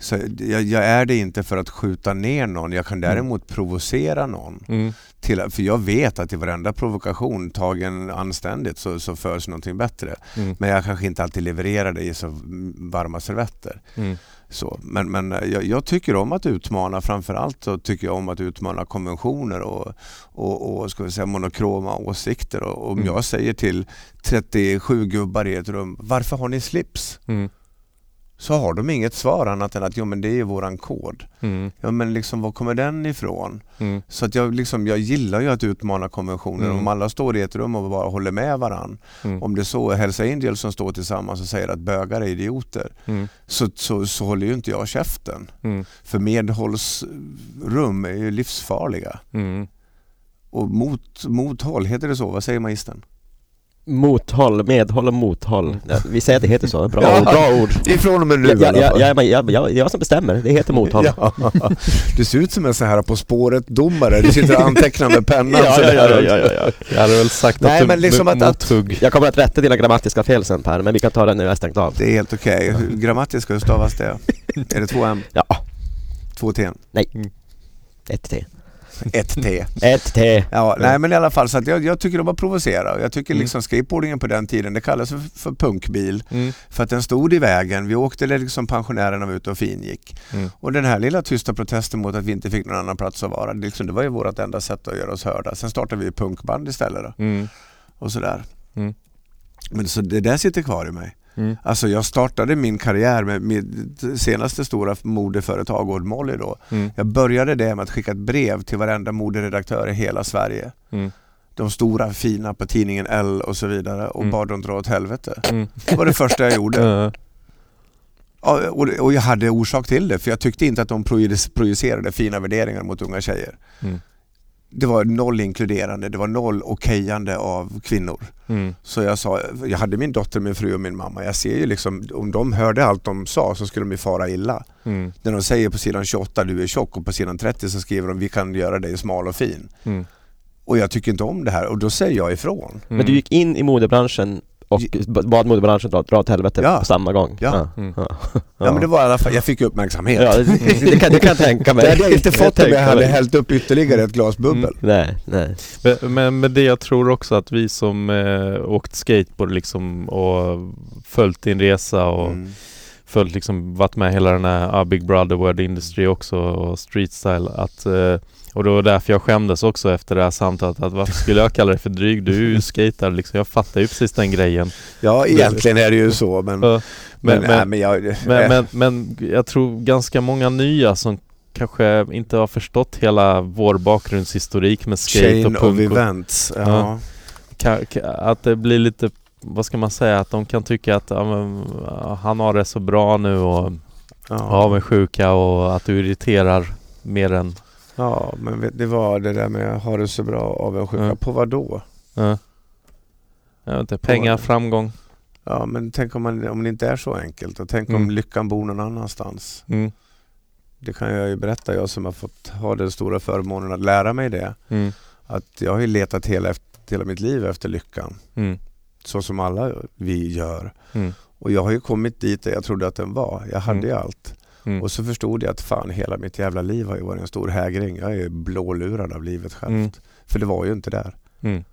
Speaker 3: Så jag, jag är det inte för att skjuta ner någon. Jag kan däremot provocera någon.
Speaker 1: Mm.
Speaker 3: Till, för jag vet att i varenda provokation tagen anständigt så, så förs någonting bättre.
Speaker 1: Mm.
Speaker 3: Men jag kanske inte alltid levererar det i så varma servetter.
Speaker 1: Mm.
Speaker 3: Så, men men eh, jag, jag tycker om att utmana, framförallt så tycker jag om att utmana konventioner och, och, och ska vi säga, monokroma åsikter. Och om
Speaker 1: Mm.
Speaker 3: jag säger till 37 gubbar i ett rum, varför har ni slips?
Speaker 1: Mm.
Speaker 3: Så har de inget svar annat än att jo, men det är våran kod.
Speaker 1: Mm.
Speaker 3: Ja men liksom var kommer den ifrån?
Speaker 1: Mm.
Speaker 3: Så att jag, liksom, jag gillar ju att utmana konventioner.
Speaker 1: Mm.
Speaker 3: Om alla står i ett rum och bara håller med varann.
Speaker 1: Mm.
Speaker 3: Om det är så Hells Angels som står tillsammans och säger att bögar är idioter.
Speaker 1: Mm.
Speaker 3: Så, så, så håller ju inte jag käften.
Speaker 1: Mm.
Speaker 3: För medhållsrum är ju livsfarliga. Och mot, mothåll, heter det så? Vad säger magistern?
Speaker 2: Mothåll, medhåll och mothåll. Ja, vi säger att det heter så. Bra
Speaker 3: Ja.
Speaker 2: ord. Bra ord.
Speaker 3: Ifrån och med nu
Speaker 2: Jag,
Speaker 3: i alla
Speaker 2: jag,
Speaker 3: fall.
Speaker 2: jag, jag, jag, jag, jag som bestämmer. Det heter mothåll.
Speaker 3: Ja. Du ser ut som en sån här På spåret-domare. Du sitter och antecknar med pennan.
Speaker 2: Ja, ja, ja, ja, ja, ja.
Speaker 1: Jag hade väl sagt
Speaker 3: Nej,
Speaker 1: att du
Speaker 3: men liksom att- att-.
Speaker 2: Jag kommer att rätta dina grammatiska fel sen Per, men vi kan ta det när jag har stängt av.
Speaker 3: Det är helt okej. Hur Grammatiska, hur stavas det? är det två M?
Speaker 2: Ja,
Speaker 3: Två T?
Speaker 2: ett till.
Speaker 3: Ett T.
Speaker 2: Ett T.
Speaker 3: Ja, nej men i alla fall så att jag, jag tycker de var provocera. Jag tycker
Speaker 1: Mm.
Speaker 3: liksom skateboardingen på den tiden, det kallades för, för punkbil.
Speaker 1: Mm.
Speaker 3: För att den stod i vägen. Vi åkte liksom pensionärerna ute och fingick.
Speaker 1: Mm.
Speaker 3: Och den här lilla tysta protesten mot att vi inte fick någon annan plats att vara, det, liksom, det var ju vårt enda sätt att göra oss hörda. Sen startade vi punkband istället då, och sådär. Men så det där sitter kvar i mig.
Speaker 1: Mm.
Speaker 3: Alltså jag startade min karriär med mitt senaste stora modeföretag, Old Molly då.
Speaker 1: Mm.
Speaker 3: Jag började det med att skicka ett brev till varenda moderedaktör i hela Sverige.
Speaker 1: Mm.
Speaker 3: De stora fina på tidningen L och så vidare och
Speaker 1: Mm.
Speaker 3: bad dem dra åt helvete.
Speaker 1: Mm.
Speaker 3: Det var det första jag gjorde.
Speaker 1: Ja,
Speaker 3: och, och jag hade orsak till det för jag tyckte inte att de projic- projicerade fina värderingar mot unga tjejer.
Speaker 1: Mm.
Speaker 3: Det var noll inkluderande, det var noll okejande av kvinnor.
Speaker 1: Mm.
Speaker 3: Så jag sa, jag hade min dotter, min fru och min mamma. Jag ser ju liksom, om de hörde allt de sa så skulle de ju fara illa.
Speaker 1: Mm.
Speaker 3: När de säger på sidan 28 du är tjock och på sidan 30 så skriver de vi kan göra dig smal och fin.
Speaker 1: Mm.
Speaker 3: Och jag tycker inte om det här och då säger jag ifrån.
Speaker 2: Men du gick in i modebranschen och bad modebranschen dra, dra åt helvete
Speaker 3: Ja.
Speaker 2: på samma gång?
Speaker 3: Ja.
Speaker 1: Mm.
Speaker 2: ja.
Speaker 3: Ja, men det var i alla fall, jag fick uppmärksamhet.
Speaker 2: Ja, det, det, kan, det kan jag tänka mig.
Speaker 3: Det hade jag inte fått om jag hade
Speaker 2: mig.
Speaker 3: hällt upp ytterligare ett glas bubbel.
Speaker 2: Nej, nej.
Speaker 1: Men- Men med det jag tror också att vi som eh, åkt skateboard liksom och följt din resa och
Speaker 3: Mm.
Speaker 1: följt liksom varit med hela den här ah, Big Brother World Industry också och Street Style att eh, och det var därför jag skämdes också efter det här samtalet att varför skulle jag kalla dig för dryg? Du är ju skater liksom. Jag fattar ju precis den grejen.
Speaker 3: Ja, egentligen är det ju så men... Men,
Speaker 1: Men,
Speaker 3: nej,
Speaker 1: men,
Speaker 3: men jag...
Speaker 1: men, men, jag tror ganska många nya som kanske inte har förstått hela vår bakgrundshistorik med skate
Speaker 3: Chain
Speaker 1: och
Speaker 3: of
Speaker 1: punk och
Speaker 3: events. Ja.
Speaker 1: Ja. att det blir lite, vad ska man säga, att de kan tycka att ja, men, han har det så bra nu och
Speaker 3: Ja.
Speaker 1: avundsjuka och att du irriterar mer än...
Speaker 3: ja, men det var det där med att ha det så bra avundsjuka.
Speaker 1: Ja.
Speaker 3: På vad då?
Speaker 1: Ja. Jag inte, pengar,
Speaker 3: vad-
Speaker 1: framgång.
Speaker 3: Ja, men tänk om, man, om det inte är så enkelt och tänk om
Speaker 1: Mm.
Speaker 3: lyckan bor någon annanstans.
Speaker 1: Mm.
Speaker 3: Det kan jag ju berätta, jag som har fått ha den stora förmånen att lära mig det.
Speaker 1: Mm.
Speaker 3: Att jag har ju letat hela, hela mitt liv efter lyckan.
Speaker 1: Mm.
Speaker 3: Så som alla vi gör.
Speaker 1: Mm.
Speaker 3: Och jag har ju kommit dit där jag trodde att den var. Jag hade
Speaker 1: Mm.
Speaker 3: ju allt.
Speaker 1: Mm.
Speaker 3: Och så förstod jag att fan hela mitt jävla liv har ju varit en stor hägring. Jag är blålurad av livet självt.
Speaker 1: Mm.
Speaker 3: För det var ju inte där.
Speaker 1: Mm.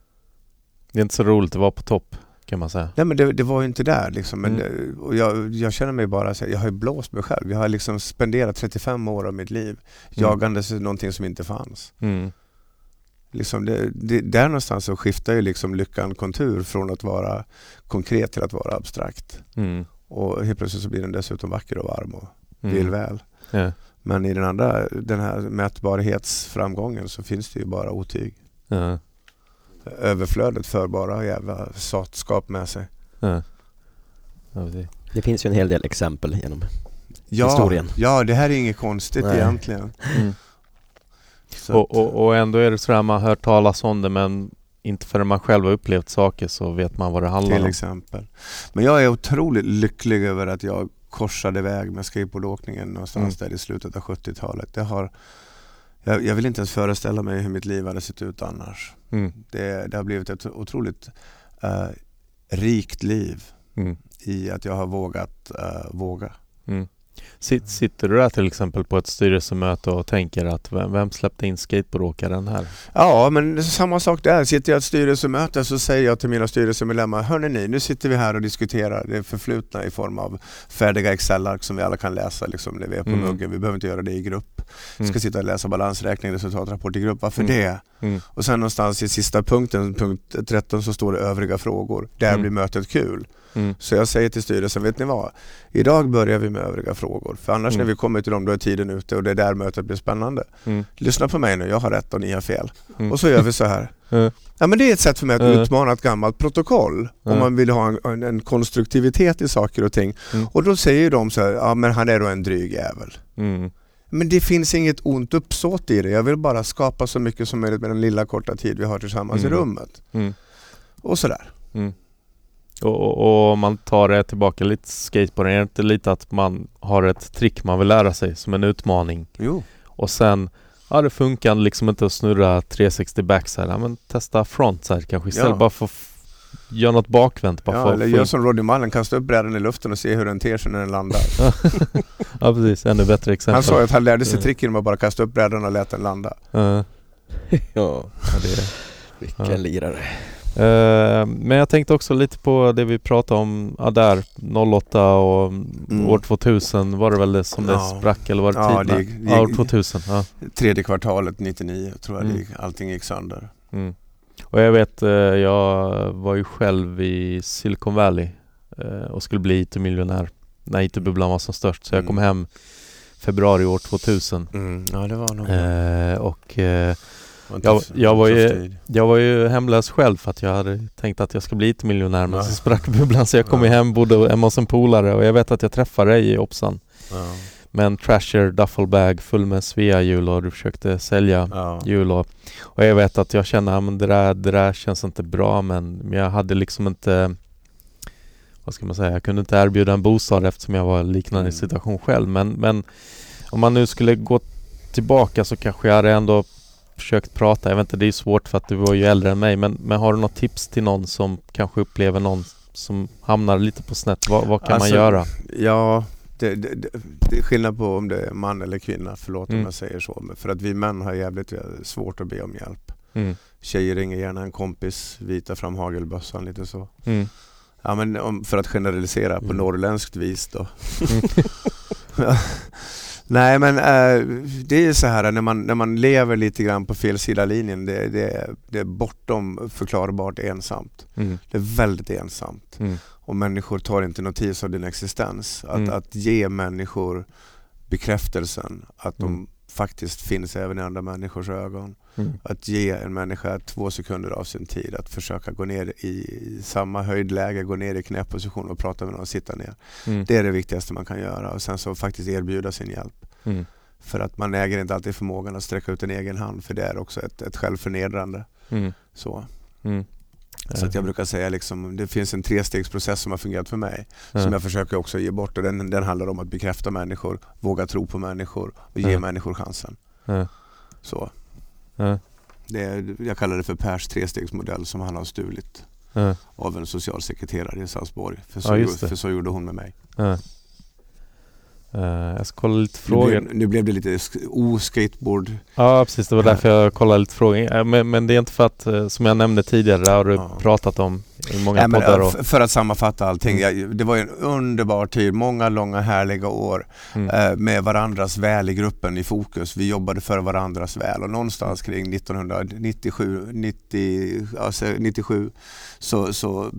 Speaker 1: Det är inte så roligt att vara på topp kan man säga.
Speaker 3: Nej men det, det var ju inte där liksom. Men,
Speaker 1: Mm.
Speaker 3: det- och jag, jag känner mig bara så här, jag har ju blåst mig själv. Jag har liksom spenderat 35 år av mitt liv jagandes mm. någonting som inte fanns.
Speaker 1: Mm.
Speaker 3: Liksom det, det, där någonstans så skiftar ju liksom lyckan kontur från att vara konkret till att vara abstrakt.
Speaker 1: Mm.
Speaker 3: Och helt plötsligt så blir den dessutom vacker och varm och
Speaker 1: Mm.
Speaker 3: vill väl.
Speaker 1: Ja.
Speaker 3: Men i den andra, den här mätbarhetsframgången så finns det ju bara otyg.
Speaker 1: Ja.
Speaker 3: Överflödet för bara jävla satskap med sig.
Speaker 1: Ja.
Speaker 2: Det finns ju en hel del exempel genom
Speaker 3: Ja,
Speaker 2: historien.
Speaker 3: ja det här är inget konstigt
Speaker 2: Nej.
Speaker 3: egentligen.
Speaker 1: Mm.
Speaker 3: Så
Speaker 1: Och, och, och ändå är det sådär man har hört talas om det men inte förrän man själv har upplevt saker så vet man vad det handlar
Speaker 3: Till
Speaker 1: om.
Speaker 3: exempel. Men jag är otroligt lycklig över att jag korsade väg med skateboardåkningen någonstans
Speaker 1: Mm.
Speaker 3: där i slutet av 70-talet. Det har, jag, jag vill inte ens föreställa mig hur mitt liv hade sett ut annars.
Speaker 1: Mm.
Speaker 3: Det, det har blivit ett otroligt eh, rikt liv
Speaker 1: Mm.
Speaker 3: i att jag har vågat eh, våga.
Speaker 1: Mm. Sitt, sitter du där till exempel på ett styrelsemöte och tänker att vem, vem släppte in skateboardåkaren här?
Speaker 3: Ja, men samma sak där. Sitter jag i ett styrelsemöte så säger jag till mina styrelsemedlemmar, hörni ni, nu sitter vi här och diskuterar det förflutna i form av färdiga Excel-ark som vi alla kan läsa liksom, när vi är på
Speaker 1: Mm.
Speaker 3: muggen. Vi behöver inte göra det i grupp. Vi
Speaker 1: Mm.
Speaker 3: ska sitta och läsa balansräkning, resultatrapport i grupp. Varför
Speaker 1: Mm.
Speaker 3: det?
Speaker 1: Mm.
Speaker 3: Och sen någonstans i sista punkten, punkt 13, så står det övriga frågor. Där
Speaker 1: Mm.
Speaker 3: blir mötet kul.
Speaker 1: Mm.
Speaker 3: Så jag säger till styrelsen, vet ni vad? Idag börjar vi med övriga frågor. För annars
Speaker 1: Mm.
Speaker 3: när vi kommer till dem, då är tiden ute och det är där mötet blir spännande.
Speaker 1: Mm.
Speaker 3: Lyssna på mig nu, jag har rätt och ni har fel.
Speaker 1: Mm.
Speaker 3: Och så gör vi så här.
Speaker 1: Ja.
Speaker 3: Men det är ett sätt för mig att
Speaker 1: Ja.
Speaker 3: utmana ett gammalt protokoll. Om man vill ha en, en, en konstruktivitet i saker och ting.
Speaker 1: Mm.
Speaker 3: Och då säger de så här, ja men han är då en dryg jävel. Men det finns inget ont uppsåt i det. Jag vill bara skapa så mycket som möjligt med den lilla korta tid vi har tillsammans
Speaker 1: Mm.
Speaker 3: i rummet.
Speaker 1: Mm.
Speaker 3: Och sådär.
Speaker 1: Mm. Och, om man tar det tillbaka lite skateboard, är det inte lite att man har ett trick man vill lära sig som en utmaning
Speaker 3: Jo.
Speaker 1: och sen Ja det funkar liksom inte att snurra 360 backside, ja, men testa frontside kanske istället
Speaker 3: Ja.
Speaker 1: bara för göra något bakvänt bara
Speaker 3: Ja,
Speaker 1: för
Speaker 3: eller gör som Roddy Mullen, kasta upp brädan i luften och se hur den ter sig när den landar.
Speaker 1: Ja precis, ännu bättre exempel
Speaker 3: Han sa ju att han lärde sig
Speaker 1: Mm.
Speaker 3: trick genom att bara kasta upp brädan och lät den landa.
Speaker 1: Ja. det,
Speaker 2: vilken
Speaker 1: Ja.
Speaker 2: lirare.
Speaker 1: Eh, men jag tänkte också lite på det vi pratade om ja, där 08 och
Speaker 3: Mm.
Speaker 1: år 2000 var det väl det som det
Speaker 3: Ja.
Speaker 1: sprack eller var det
Speaker 3: Ja,
Speaker 1: tidigare?
Speaker 3: det det
Speaker 1: ja, år
Speaker 3: gick-
Speaker 1: 2000. Ja.
Speaker 3: Tredje kvartalet 99 tror jag
Speaker 1: Mm.
Speaker 3: det allting gick sönder.
Speaker 1: Mm. Och jag vet, eh, jag var ju själv i Silicon Valley eh, och skulle bli IT-miljonär när IT-bubblan var som störst. Så jag kom
Speaker 3: Mm.
Speaker 1: hem februari år 2000.
Speaker 3: Mm. Ja det var nog
Speaker 1: Eh, och eh, jag- jag var ju- jag var ju hemlös själv för att jag hade tänkt att jag ska bli IT-miljonär men
Speaker 3: Ja.
Speaker 1: så sprack bubblan så jag kom
Speaker 3: Ja.
Speaker 1: hem, bodde hemma hos en polare och jag vet att jag träffade dig i Opsan
Speaker 3: Ja.
Speaker 1: Med en trasher duffelbag full med Svea-hjul och du försökte sälja
Speaker 3: Ja.
Speaker 1: hjul och, och jag vet att jag kände att det, där, det där känns inte bra men, men jag hade liksom inte vad ska man säga, jag kunde inte erbjuda en bostad eftersom jag var i liknande
Speaker 3: Mm.
Speaker 1: situation själv men, men om man nu skulle gå tillbaka så kanske jag hade ändå försökt prata, jag vet inte det är svårt för att du var ju äldre än mig men, men har du något tips till någon som kanske upplever någon som hamnar lite på snett, vad, vad kan
Speaker 3: Alltså,
Speaker 1: man göra?
Speaker 3: Ja, det, det, det, det är skillnad på om det är man eller kvinna, förlåt
Speaker 1: Mm.
Speaker 3: om jag säger så. Men för att vi män har jävligt eh, svårt att be om hjälp.
Speaker 1: Mm.
Speaker 3: Tjejer ringer gärna en kompis, vi tar fram hagelbössan lite så.
Speaker 1: Mm.
Speaker 3: Ja men om, för att generalisera på
Speaker 1: Mm.
Speaker 3: norrländskt vis då.
Speaker 1: Mm.
Speaker 3: Nej men eh, det är så här när man, när man lever lite grann på fel sida linjen, det, det, det är bortom förklarbart ensamt.
Speaker 1: Mm.
Speaker 3: Det är väldigt ensamt. Och människor tar inte notis av din existens. Att,
Speaker 1: Mm.
Speaker 3: att ge människor bekräftelsen att de
Speaker 1: Mm.
Speaker 3: faktiskt finns även i andra människors ögon.
Speaker 1: Mm.
Speaker 3: Att ge en människa två sekunder av sin tid att försöka gå ner i samma höjdläge, gå ner i knäposition och prata med någon och sitta ner.
Speaker 1: Mm.
Speaker 3: Det är det viktigaste man kan göra och sen så faktiskt erbjuda sin hjälp.
Speaker 1: Mm.
Speaker 3: För att man äger inte alltid förmågan att sträcka ut en egen hand för det är också ett, ett självförnedrande.
Speaker 1: Mm.
Speaker 3: Så.
Speaker 1: Mm.
Speaker 3: Så att jag brukar säga liksom, det finns en trestegsprocess som har fungerat för mig.
Speaker 1: Ja.
Speaker 3: Som jag försöker också ge bort och den, den handlar om att bekräfta människor, våga tro på människor och ge
Speaker 1: Ja.
Speaker 3: människor chansen.
Speaker 1: Ja.
Speaker 3: Så. Det jag kallar det för Pers trestegsmodell som han har stulit av en socialsekreterare i Salzborg. För så, för så gjorde hon med mig.
Speaker 1: Eh, jag ska kolla lite
Speaker 3: Nu
Speaker 1: frågor.
Speaker 3: blev, nu blev det lite sk- o-skateboard.
Speaker 1: Ja precis, det var därför jag kollade lite frågor. Eh, Men, men det är inte för att, eh, som jag nämnde tidigare, det har du
Speaker 3: Ja.
Speaker 1: pratat om i många
Speaker 3: Nej,
Speaker 1: poddar. Och,
Speaker 3: för att sammanfatta allting.
Speaker 1: Mm.
Speaker 3: Det var en underbar tid, många långa härliga år.
Speaker 1: mm.
Speaker 3: med varandras väl i gruppen i fokus. Vi jobbade för varandras väl och någonstans kring 1997 90, alltså 97 så, så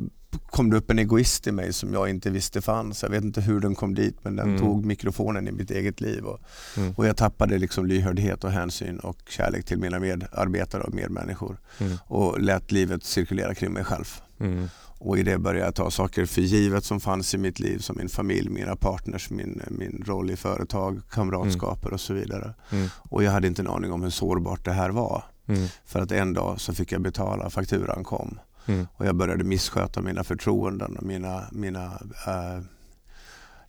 Speaker 3: kom det upp en egoist i mig som jag inte visste fanns. Jag vet inte hur den kom dit men den
Speaker 1: Mm.
Speaker 3: tog mikrofonen i mitt eget liv. Och,
Speaker 1: Mm.
Speaker 3: och jag tappade liksom lyhördhet och hänsyn och kärlek till mina medarbetare och medmänniskor.
Speaker 1: Mm.
Speaker 3: Och lät livet cirkulera kring mig själv.
Speaker 1: Mm.
Speaker 3: Och i det började jag ta saker för givet som fanns i mitt liv som min familj, mina partners, min, min roll i företag, kamratskaper och så vidare.
Speaker 1: Mm.
Speaker 3: Och jag hade inte en aning om hur sårbart det här var.
Speaker 1: Mm.
Speaker 3: För att en dag så fick jag betala, fakturan kom.
Speaker 1: Mm.
Speaker 3: Och jag började missköta mina förtroenden och mina, mina eh,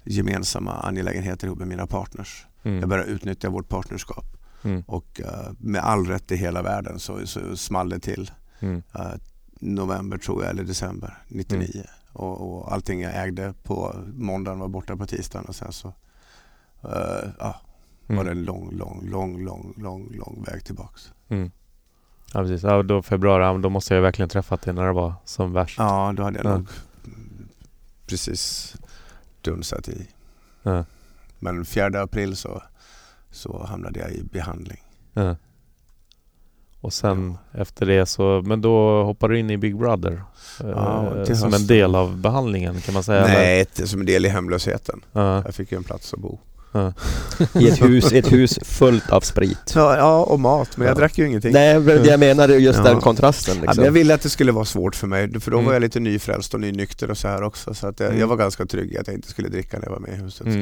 Speaker 3: gemensamma angelägenheter ihop med mina partners.
Speaker 1: Mm.
Speaker 3: Jag började utnyttja vårt partnerskap.
Speaker 1: Mm.
Speaker 3: Och eh, med all rätt i hela världen så, så small det till.
Speaker 1: Mm.
Speaker 3: Eh, november tror jag, eller december 99. Och, och allting jag ägde på måndagen var borta på tisdagen och sen så eh, ja, var det
Speaker 1: Mm.
Speaker 3: en lång, lång, lång, lång, lång, lång väg tillbaks.
Speaker 1: Mm. Ja precis, ja, då februari, ja, då måste jag verkligen träffat dig när det var som värst.
Speaker 3: Ja, då hade jag
Speaker 1: Ja.
Speaker 3: nog precis dunsat i.
Speaker 1: Ja.
Speaker 3: Men 4 april så, så hamnade jag i behandling.
Speaker 1: Ja. Och sen efter det så, men då hoppar du in i Big Brother?
Speaker 3: Ja,
Speaker 1: eh,
Speaker 3: till
Speaker 1: som en del av behandlingen kan man säga? eller?
Speaker 3: Nej, inte som en del i hemlösheten.
Speaker 1: Ja,
Speaker 3: Jag fick ju en plats att bo.
Speaker 1: Ja.
Speaker 2: I ett hus, ett hus fullt av sprit.
Speaker 3: Ja, ja och mat, men jag
Speaker 2: Ja.
Speaker 3: drack ju ingenting.
Speaker 2: Nej, men jag menar just
Speaker 3: Ja.
Speaker 2: den kontrasten
Speaker 3: Ja,
Speaker 2: liksom.
Speaker 3: men jag ville att det skulle vara svårt för mig, för då
Speaker 1: Mm.
Speaker 3: var jag lite nyfrälst och nynykter och så här också. Så att jag,
Speaker 1: Mm.
Speaker 3: jag var ganska trygg i att jag inte skulle dricka när jag var med i huset.
Speaker 1: Mm.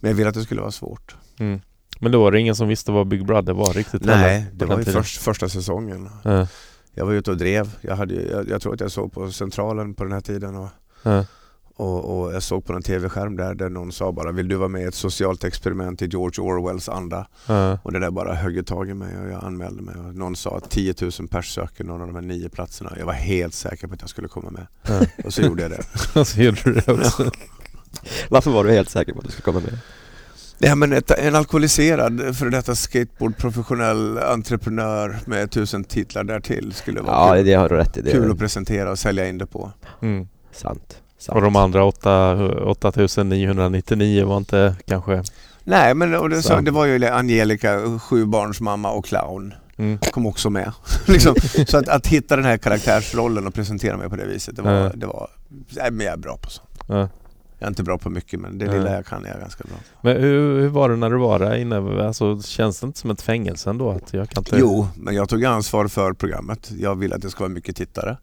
Speaker 3: Men jag ville att det skulle vara svårt.
Speaker 1: Mm. Men då var det ingen som visste vad Big Brother var riktigt heller
Speaker 3: Nej,
Speaker 1: på
Speaker 3: det var ju först, första säsongen.
Speaker 1: Ja,
Speaker 3: Jag var ute och drev. Jag, hade, jag, jag tror att jag såg på Centralen på den här tiden. Och,
Speaker 1: ja,
Speaker 3: och, och jag såg på en tv-skärm där, där någon sa bara Vill du vara med i ett socialt experiment i George Orwells anda?
Speaker 1: ja.
Speaker 3: Och det där bara högg tag i mig och jag anmälde mig. Och någon sa att 10 000 pers söker någon av de här nio platserna. Jag var helt säker på att jag skulle komma med.
Speaker 1: ja.
Speaker 3: Och så gjorde jag det.
Speaker 1: Och så gjorde du det också.
Speaker 2: Varför var du helt säker på att du skulle komma med?
Speaker 3: Nej men ett, en alkoholiserad för detta skateboardprofessionell entreprenör med tusen titlar därtill skulle vara
Speaker 2: Ja,
Speaker 3: kul,
Speaker 2: det har du rätt i. Det
Speaker 3: kul att presentera och sälja in det på.
Speaker 1: Mm.
Speaker 2: sant. Sant.
Speaker 1: Och de andra åtta- 8999 var inte kanske...
Speaker 3: Nej men och det, så, det var ju Angelica, sjubarnsmamma och clown.
Speaker 1: Mm.
Speaker 3: Kom också med. liksom. Så att, att hitta den här karaktärsrollen och presentera mig på det viset, det var,
Speaker 1: Ja.
Speaker 3: det var nej, men jag är bra på sånt.
Speaker 1: Ja.
Speaker 3: Jag är inte bra på mycket men det lilla jag kan är jag ganska bra på.
Speaker 1: Men hur, hur var det när du var där inne? Alltså, känns det inte som ett fängelse ändå? Att jag kan inte...
Speaker 3: Jo, men jag tog ansvar för programmet. Jag vill att det ska vara mycket tittare.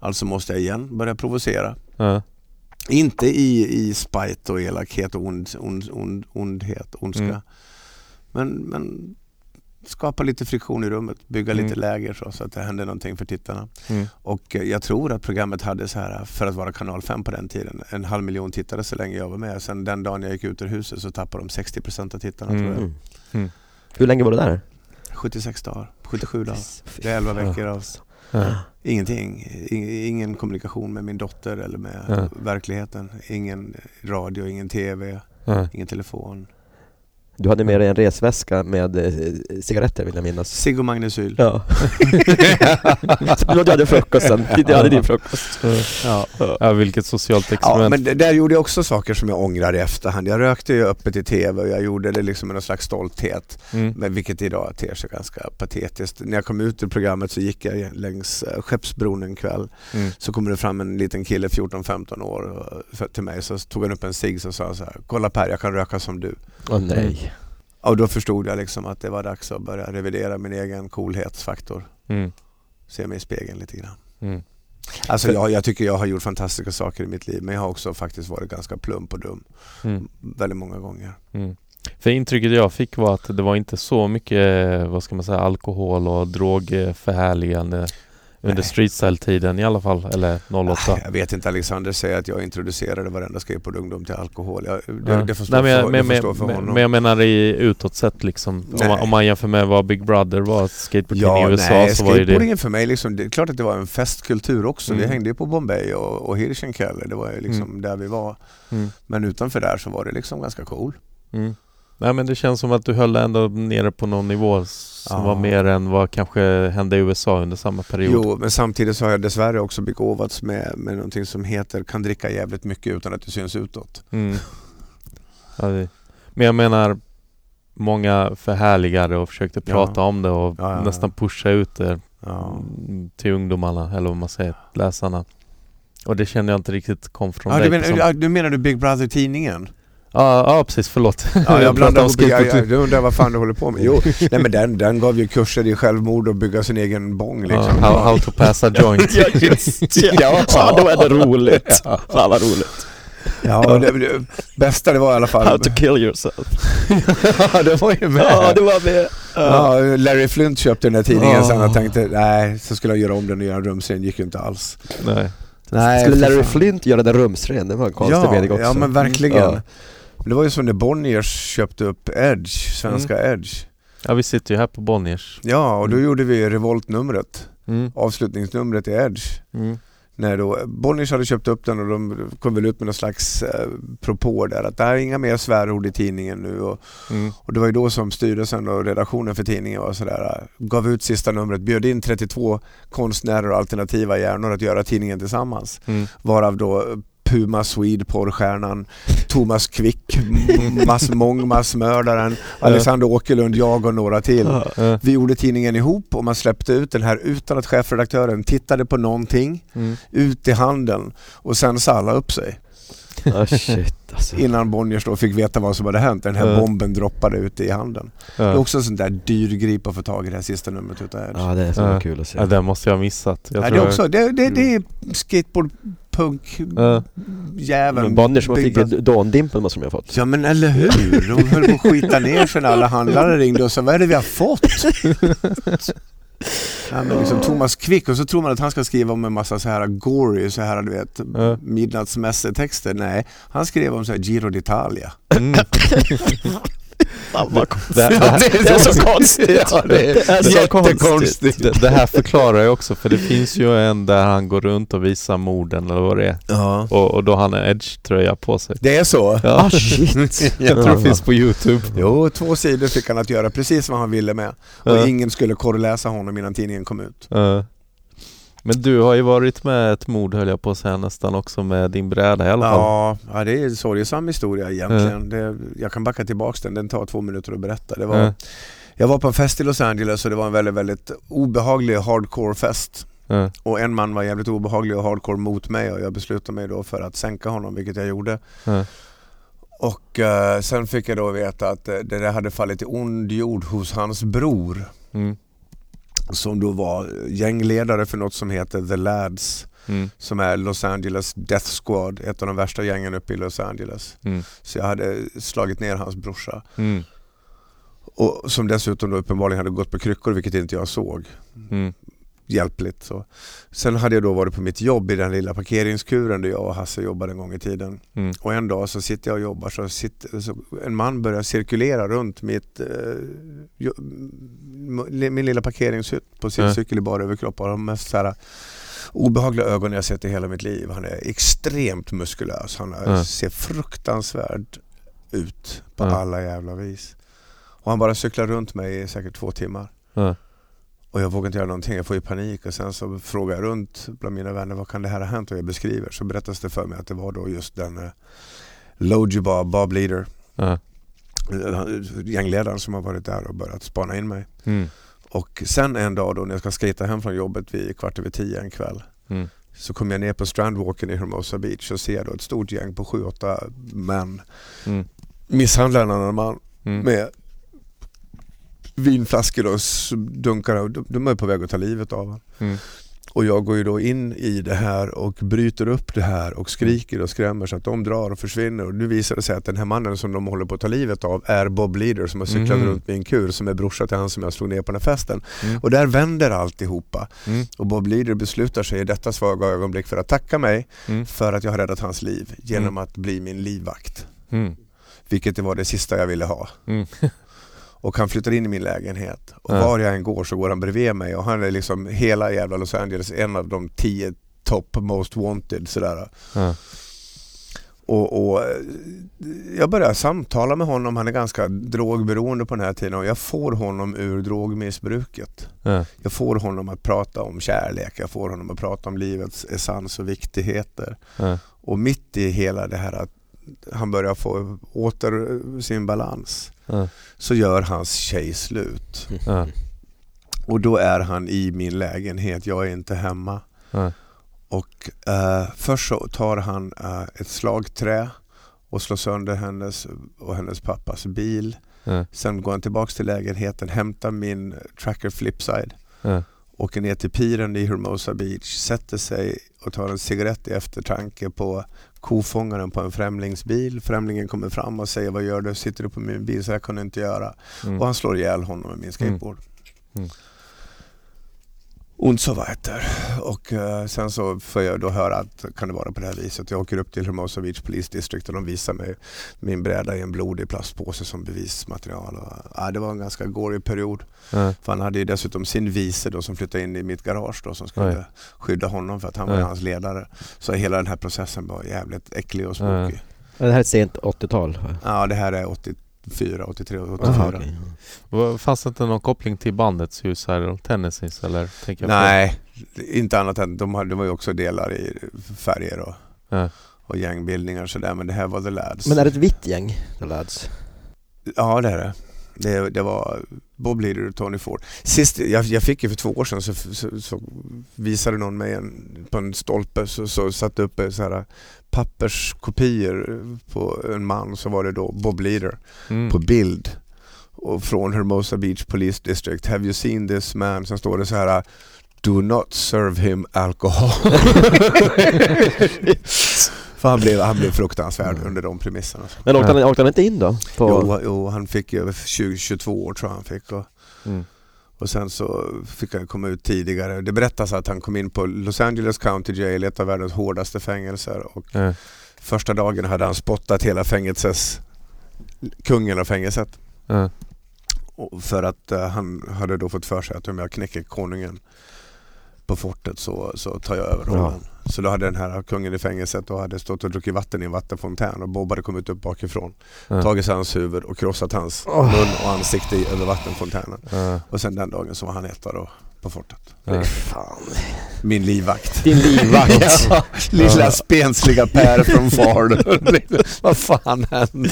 Speaker 3: Alltså måste jag igen börja provocera. Inte i, i spite och elakhet och ond, ond, ond, ondhet, ondska.
Speaker 1: Mm.
Speaker 3: Men, men skapa lite friktion i rummet, bygga
Speaker 1: Mm.
Speaker 3: lite läger så, så att det händer någonting för tittarna.
Speaker 1: mm,
Speaker 3: Och eh, jag tror att programmet hade så här, för att vara kanal 5 på den tiden, en halv miljon tittare så länge jag var med. Sen den dagen jag gick ut ur huset så tappade de 60% av tittarna
Speaker 1: Mm.
Speaker 3: tror jag.
Speaker 2: Mm.
Speaker 1: Mm.
Speaker 2: Hur länge var du där?
Speaker 3: 76 dagar, 77 dagar. Det är 11
Speaker 2: fan.
Speaker 3: veckor av
Speaker 1: ja.
Speaker 3: ingenting. Ingen kommunikation med min dotter eller med
Speaker 1: Ja.
Speaker 3: verkligheten. Ingen radio, ingen TV, ingen telefon.
Speaker 2: Du hade med dig en resväska med eh, cigaretter vill jag minnas.
Speaker 3: Sigge och Magnesyl.
Speaker 2: Ja. Så du hade frukosten, du hade din frukost.
Speaker 3: Ja.
Speaker 1: ja, vilket socialt
Speaker 3: Ja,
Speaker 1: experiment.
Speaker 3: men det- där gjorde jag också saker som jag ångrar i efterhand. Jag rökte ju öppet i TV och jag gjorde det liksom med någon slags stolthet.
Speaker 1: Mm.
Speaker 3: Men vilket idag ter sig ganska patetiskt. När jag kom ut ur programmet så gick jag längs eh, Skeppsbron en kväll.
Speaker 1: Mm.
Speaker 3: Så kommer det fram en liten kille, 14-15 år, till mig. Så tog han upp en cigg och sa så här, kolla Per, jag kan röka som du.
Speaker 2: Åh nej.
Speaker 3: Och då förstod jag liksom att det var dags att börja revidera min egen coolhetsfaktor.
Speaker 1: Mm.
Speaker 3: Se mig i spegeln lite grann.
Speaker 1: Mm.
Speaker 3: Alltså jag, jag tycker jag har gjort fantastiska saker i mitt liv men jag har också faktiskt varit ganska plump och dum
Speaker 1: Mm.
Speaker 3: väldigt många gånger.
Speaker 1: Mm. För intrycket jag fick var att det var inte så mycket, vad ska man säga, alkohol och drogförhärligande under streetstyle-tiden i alla fall, eller 08.
Speaker 3: Nej, Jag vet inte, Alexander säger att jag introducerade varenda skateboard ungdom till alkohol. Jag, det,
Speaker 1: Ja.
Speaker 3: det får stå
Speaker 1: Nej, men, jag-
Speaker 3: för,
Speaker 1: men,
Speaker 3: för
Speaker 1: men,
Speaker 3: honom.
Speaker 1: men jag menar i utåt sett liksom. Om man, om man jämför med vad Big Brother var, skateboardtidning
Speaker 3: Ja,
Speaker 1: i USA
Speaker 3: nej,
Speaker 1: så var ju det...
Speaker 3: skateboardingen för mig, liksom, det är klart att det var en festkultur också. Vi
Speaker 1: Mm.
Speaker 3: hängde ju på Bombay och, och Hirschenkeller, det var ju liksom där vi var.
Speaker 1: Mm.
Speaker 3: Men utanför där så var det liksom ganska cool.
Speaker 1: Mm. Nej men det känns som att du höll ändå nere på någon nivå som
Speaker 3: Ja.
Speaker 1: var mer än vad kanske hände i USA under samma period.
Speaker 3: Jo, men samtidigt så har jag dessvärre också begåvats med, med någonting som heter kan dricka jävligt mycket utan att det syns utåt.
Speaker 1: Mm. Ja, det, men jag menar Många förhärligade och försökte
Speaker 3: Ja.
Speaker 1: prata om det och
Speaker 3: Ja, ja, ja.
Speaker 1: nästan pusha ut det
Speaker 3: Ja.
Speaker 1: till ungdomarna eller vad man säger, läsarna. Och det känner jag inte riktigt kom från
Speaker 3: Ja,
Speaker 1: dig.
Speaker 3: du, menar, ja, du menar du Big Brother-tidningen?
Speaker 1: Ja, ja precis, förlåt.
Speaker 3: Ja, jag blandar ihop, jag, jag, jag undrar vad fan du håller på med. Jo, nej men den, den gav ju kurser i självmord och bygga sin egen bong liksom.
Speaker 1: Ja, how, how to pass a joint.
Speaker 2: Ja, just ja. ja, då är det roligt. Fan vad roligt.
Speaker 3: Ja, det, det bästa det var i alla fall...
Speaker 2: How to kill yourself.
Speaker 3: ja, det var ju med.
Speaker 2: Ja, det var med.
Speaker 3: Ja, Larry Flint köpte den här tidningen
Speaker 1: Ja.
Speaker 3: sen och tänkte nej, så skulle jag göra om den och göra en rumsren, gick ju inte alls.
Speaker 1: Nej.
Speaker 3: Nej,
Speaker 2: Skulle Larry. Flint göra den rumsren? Det var en konstig
Speaker 3: ja,
Speaker 2: mening också.
Speaker 3: Ja, men verkligen.
Speaker 2: Ja.
Speaker 3: Det var ju som när Bonniers köpte upp Edge, svenska Edge.
Speaker 1: Ja, vi sitter ju här på Bonniers.
Speaker 3: Ja, och då
Speaker 1: Mm.
Speaker 3: gjorde vi revoltnumret,
Speaker 1: Mm.
Speaker 3: avslutningsnumret i Edge.
Speaker 1: Mm.
Speaker 3: När då Bonniers hade köpt upp den och de kom väl ut med någon slags eh, propå där att det här är inga mer svärord i tidningen nu och,
Speaker 1: Mm.
Speaker 3: och det var ju då som styrelsen och redaktionen för tidningen var sådär, eh, gav ut sista numret, bjöd in 32 konstnärer och alternativa hjärnor att göra tidningen tillsammans.
Speaker 1: Mm.
Speaker 3: Varav då Puma Swede, porrstjärnan, Thomas Quick, M- Mass Mång, massmördaren, Alexander Åkerlund, jag och några till. Vi gjorde tidningen ihop och man släppte ut den här utan att chefredaktören tittade på någonting,
Speaker 1: Mm.
Speaker 3: ut i handeln och sen sa alla upp sig.
Speaker 2: Ah, shit alltså.
Speaker 3: Innan Bonniers då fick veta vad som hade hänt. Den här
Speaker 1: Ja.
Speaker 3: bomben droppade ute i handeln. Det är också en sån där dyr grip att få tag i det här sista numret utav Edge.
Speaker 2: Ja, det är så
Speaker 1: Ja.
Speaker 2: kul att se.
Speaker 1: ja, den måste jag ha missat. Jag
Speaker 3: Ja,
Speaker 1: tror
Speaker 3: det, är också, det, det, det är
Speaker 2: Mm.
Speaker 3: skateboard, punk,
Speaker 1: Ja.
Speaker 3: jäveln.
Speaker 2: Men Bonniers som
Speaker 3: Big
Speaker 2: fick dåndimpen måste de ha fått.
Speaker 3: Ja men eller hur, de höll på att skita ner sig när alla handlare ringde och sa vad är det vi har fått? Ja, men liksom Thomas Quick och så tror man att han ska skriva om en massa så här gory, så här du vet,
Speaker 1: Ja.
Speaker 3: midnattsmässetexter. Nej, han skrev om så här Giro d'Italia.
Speaker 1: Mm.
Speaker 2: Fan vad konstigt.
Speaker 1: Det, det,
Speaker 3: Ja,
Speaker 1: här,
Speaker 3: det
Speaker 2: Det är så konstigt.
Speaker 3: Ja, det är,
Speaker 2: Det är så
Speaker 3: jättekonstigt.
Speaker 1: det, det här förklarar jag också för det finns ju en där han går runt och visar morden eller vad det är.
Speaker 3: Ja.
Speaker 1: Och, och då har han en Edge-tröja på sig.
Speaker 3: Det är så?
Speaker 1: Ja.
Speaker 2: Ah shit.
Speaker 1: Jag tror det finns på Youtube.
Speaker 3: Jo, två sidor fick han att göra precis vad han ville med. Och
Speaker 1: Ja.
Speaker 3: ingen skulle korreläsa honom innan tidningen kom ut.
Speaker 1: Ja. Men du har ju varit med ett mord höll jag på att säga nästan också med din bräda i alla fall.
Speaker 3: Ja, ja, det är en sorgesam historia egentligen. Det, jag kan backa tillbaks den, den tar två minuter att berätta. Det var,
Speaker 1: Ja.
Speaker 3: Jag var på en fest i Los Angeles och det var en väldigt, väldigt obehaglig hardcore-fest.
Speaker 1: Ja.
Speaker 3: Och en man var jävligt obehaglig och hardcore mot mig och jag beslutade mig då för att sänka honom, vilket jag gjorde.
Speaker 1: Ja.
Speaker 3: Och eh, sen fick jag då veta att eh, det där hade fallit i ond jord hos hans bror.
Speaker 1: Mm.
Speaker 3: Som då var gängledare för något som heter The Lads.
Speaker 1: Mm.
Speaker 3: Som är Los Angeles Death Squad, ett av de värsta gängen uppe i Los Angeles.
Speaker 1: Mm.
Speaker 3: Så jag hade slagit ner hans brorsa.
Speaker 1: Mm.
Speaker 3: Och som dessutom då uppenbarligen hade gått på kryckor, vilket inte jag såg.
Speaker 1: Mm.
Speaker 3: Hjälpligt så. Sen hade jag då varit på mitt jobb i den lilla parkeringskuren där jag och Hasse jobbade en gång i tiden.
Speaker 1: Mm.
Speaker 3: Och en dag så sitter jag och jobbar så, sitter, så en man börjar cirkulera runt mitt, eh, min lilla parkeringshytt på sin
Speaker 1: Ja.
Speaker 3: cykel i bara överkropp. Och de mest så här, obehagliga ögon jag sett i hela mitt liv. Han är extremt muskulös. Han är,
Speaker 1: Ja.
Speaker 3: ser fruktansvärd ut på alla jävla vis. Och han bara cyklar runt mig i säkert två timmar. Och jag vågar inte göra någonting, jag får ju panik och sen så frågar jag runt bland mina vänner vad kan det här ha hänt och jag beskriver så berättas det för mig att det var då just den eh, Logie Bob Leader,
Speaker 1: Ja.
Speaker 3: eh, gängledaren som har varit där och börjat spana in mig.
Speaker 1: Mm.
Speaker 3: Och sen en dag då när jag ska skata hem från jobbet vid kvart över tio en kväll
Speaker 1: Mm.
Speaker 3: så kommer jag ner på Strandwalken i Hermosa Beach och ser då ett stort gäng på sju, åtta män
Speaker 1: Mm.
Speaker 3: misshandla en annan man
Speaker 1: Mm.
Speaker 3: med vinflaskor och dunkar. och de- De är på väg att ta livet av honom.
Speaker 1: Mm.
Speaker 3: Och jag går ju då in i det här och bryter upp det här och skriker och skrämmer så att de drar och försvinner. Och nu visar det sig att den här mannen som de håller på att ta livet av är Bob Leader som har cyklat
Speaker 1: Mhm.
Speaker 3: runt med en kur som är brorsa till han som jag slog ner på den här festen.
Speaker 1: Mm.
Speaker 3: Och där vänder alltihopa.
Speaker 1: Mm.
Speaker 3: Och Bob Leader beslutar sig i detta svaga ögonblick för att tacka mig
Speaker 1: Mm.
Speaker 3: för att jag har räddat hans liv genom
Speaker 1: Mm.
Speaker 3: att bli min livvakt.
Speaker 1: Mm.
Speaker 3: Vilket var det sista jag ville ha.
Speaker 1: Mm.
Speaker 3: Och han flyttar in i min lägenhet. Och var jag än går så går han bredvid mig och han är liksom hela jävla Los Angeles en av de tio top most wanted sådär.
Speaker 1: Ja.
Speaker 3: Och, och jag börjar samtala med honom, han är ganska drogberoende på den här tiden och jag får honom ur drogmissbruket.
Speaker 1: Ja.
Speaker 3: Jag får honom att prata om kärlek, jag får honom att prata om livets essens och viktigheter.
Speaker 1: Ja.
Speaker 3: Och mitt i hela det här att han börjar få åter sin balans Så gör hans tjej slut. Och då är han i min lägenhet, jag är inte hemma. Och eh, först så tar han eh, ett slagträ och slår sönder hennes och hennes pappas bil. Sen går han tillbaks till lägenheten, hämtar min tracker flipside, åker ner till piren i Hermosa Beach, sätter sig och tar en cigarett i eftertanke på kofångaren på en främlingsbil. Främlingen kommer fram och säger vad gör du? Sitter du på min bil? Så jag kunde inte göra.
Speaker 1: Mm.
Speaker 3: Och han slår ihjäl honom med min skateboard.
Speaker 1: Mm.
Speaker 3: Und so weiter. Och eh, sen så får jag då höra att kan det vara på det här viset. Jag åker upp till Hermosa Beach Police District och de visar mig min bräda i en blodig plastpåse som bevismaterial. Och, ja, det var en ganska gory period.
Speaker 1: Ja.
Speaker 3: För han hade ju dessutom sin vice då som flyttade in i mitt garage då som skulle
Speaker 1: Oj.
Speaker 3: skydda honom för att han var
Speaker 1: Ja.
Speaker 3: hans ledare. Så hela den här processen var jävligt äcklig och spooky.
Speaker 2: Det här är ett sent 80-tal.
Speaker 3: Ja, det här är 84, 83, 84.
Speaker 2: Aha.
Speaker 1: Vad- Fanns det inte någon koppling till bandets hus här och Tennessees eller? Tänker?
Speaker 3: Nej, inte annat än de hade, det var ju också delar i färger och,
Speaker 1: Ja.
Speaker 3: och gängbildningar och sådär men det här var The Lads.
Speaker 2: Men är det ett vitt gäng, The Lads?
Speaker 3: Ja det är det. Det, det var Bob Leader och Tony Ford. Sist, jag, jag fick ju för två år sedan så, så, så visade någon mig en, på en stolpe så, så satte upp så här papperskopior på en man så var det då Bob Leader
Speaker 1: Mm.
Speaker 3: på bild och från Hermosa Beach Police District. Have you seen this man? Sen står det så här Do not serve him alcohol. För han blev, han blev fruktansvärd under de premisserna.
Speaker 2: Men åkte han, åkte han inte in då? På...
Speaker 3: Jo, jo, han fick ju 20, 22 år tror jag han fick. Och,
Speaker 1: Mm.
Speaker 3: och sen så fick han komma ut tidigare. Det berättas att han kom in på Los Angeles County Jail, ett av världens hårdaste fängelser. Och
Speaker 1: Ja.
Speaker 3: första dagen hade han spottat hela fängelses, kungen av fängelset. Och för att eh, han hade då fått för sig att om jag knäcker konungen på fortet så, så tar jag över rollen. Så då hade den här kungen i fängelset och hade stått och druckit vatten i en vattenfontän och Bob hade kommit upp bakifrån.
Speaker 1: Ja.
Speaker 3: Tagit hans huvud och krossat hans
Speaker 2: Åh.
Speaker 3: mun och ansikte i- över vattenfontänen.
Speaker 1: Ja.
Speaker 3: Och sen den dagen så var han etta då på fortet.
Speaker 1: Ja.
Speaker 2: Fan.
Speaker 3: Min livvakt.
Speaker 2: Din livvakt.
Speaker 3: Ja, lilla spensliga Per från Falun. Vad fan hände?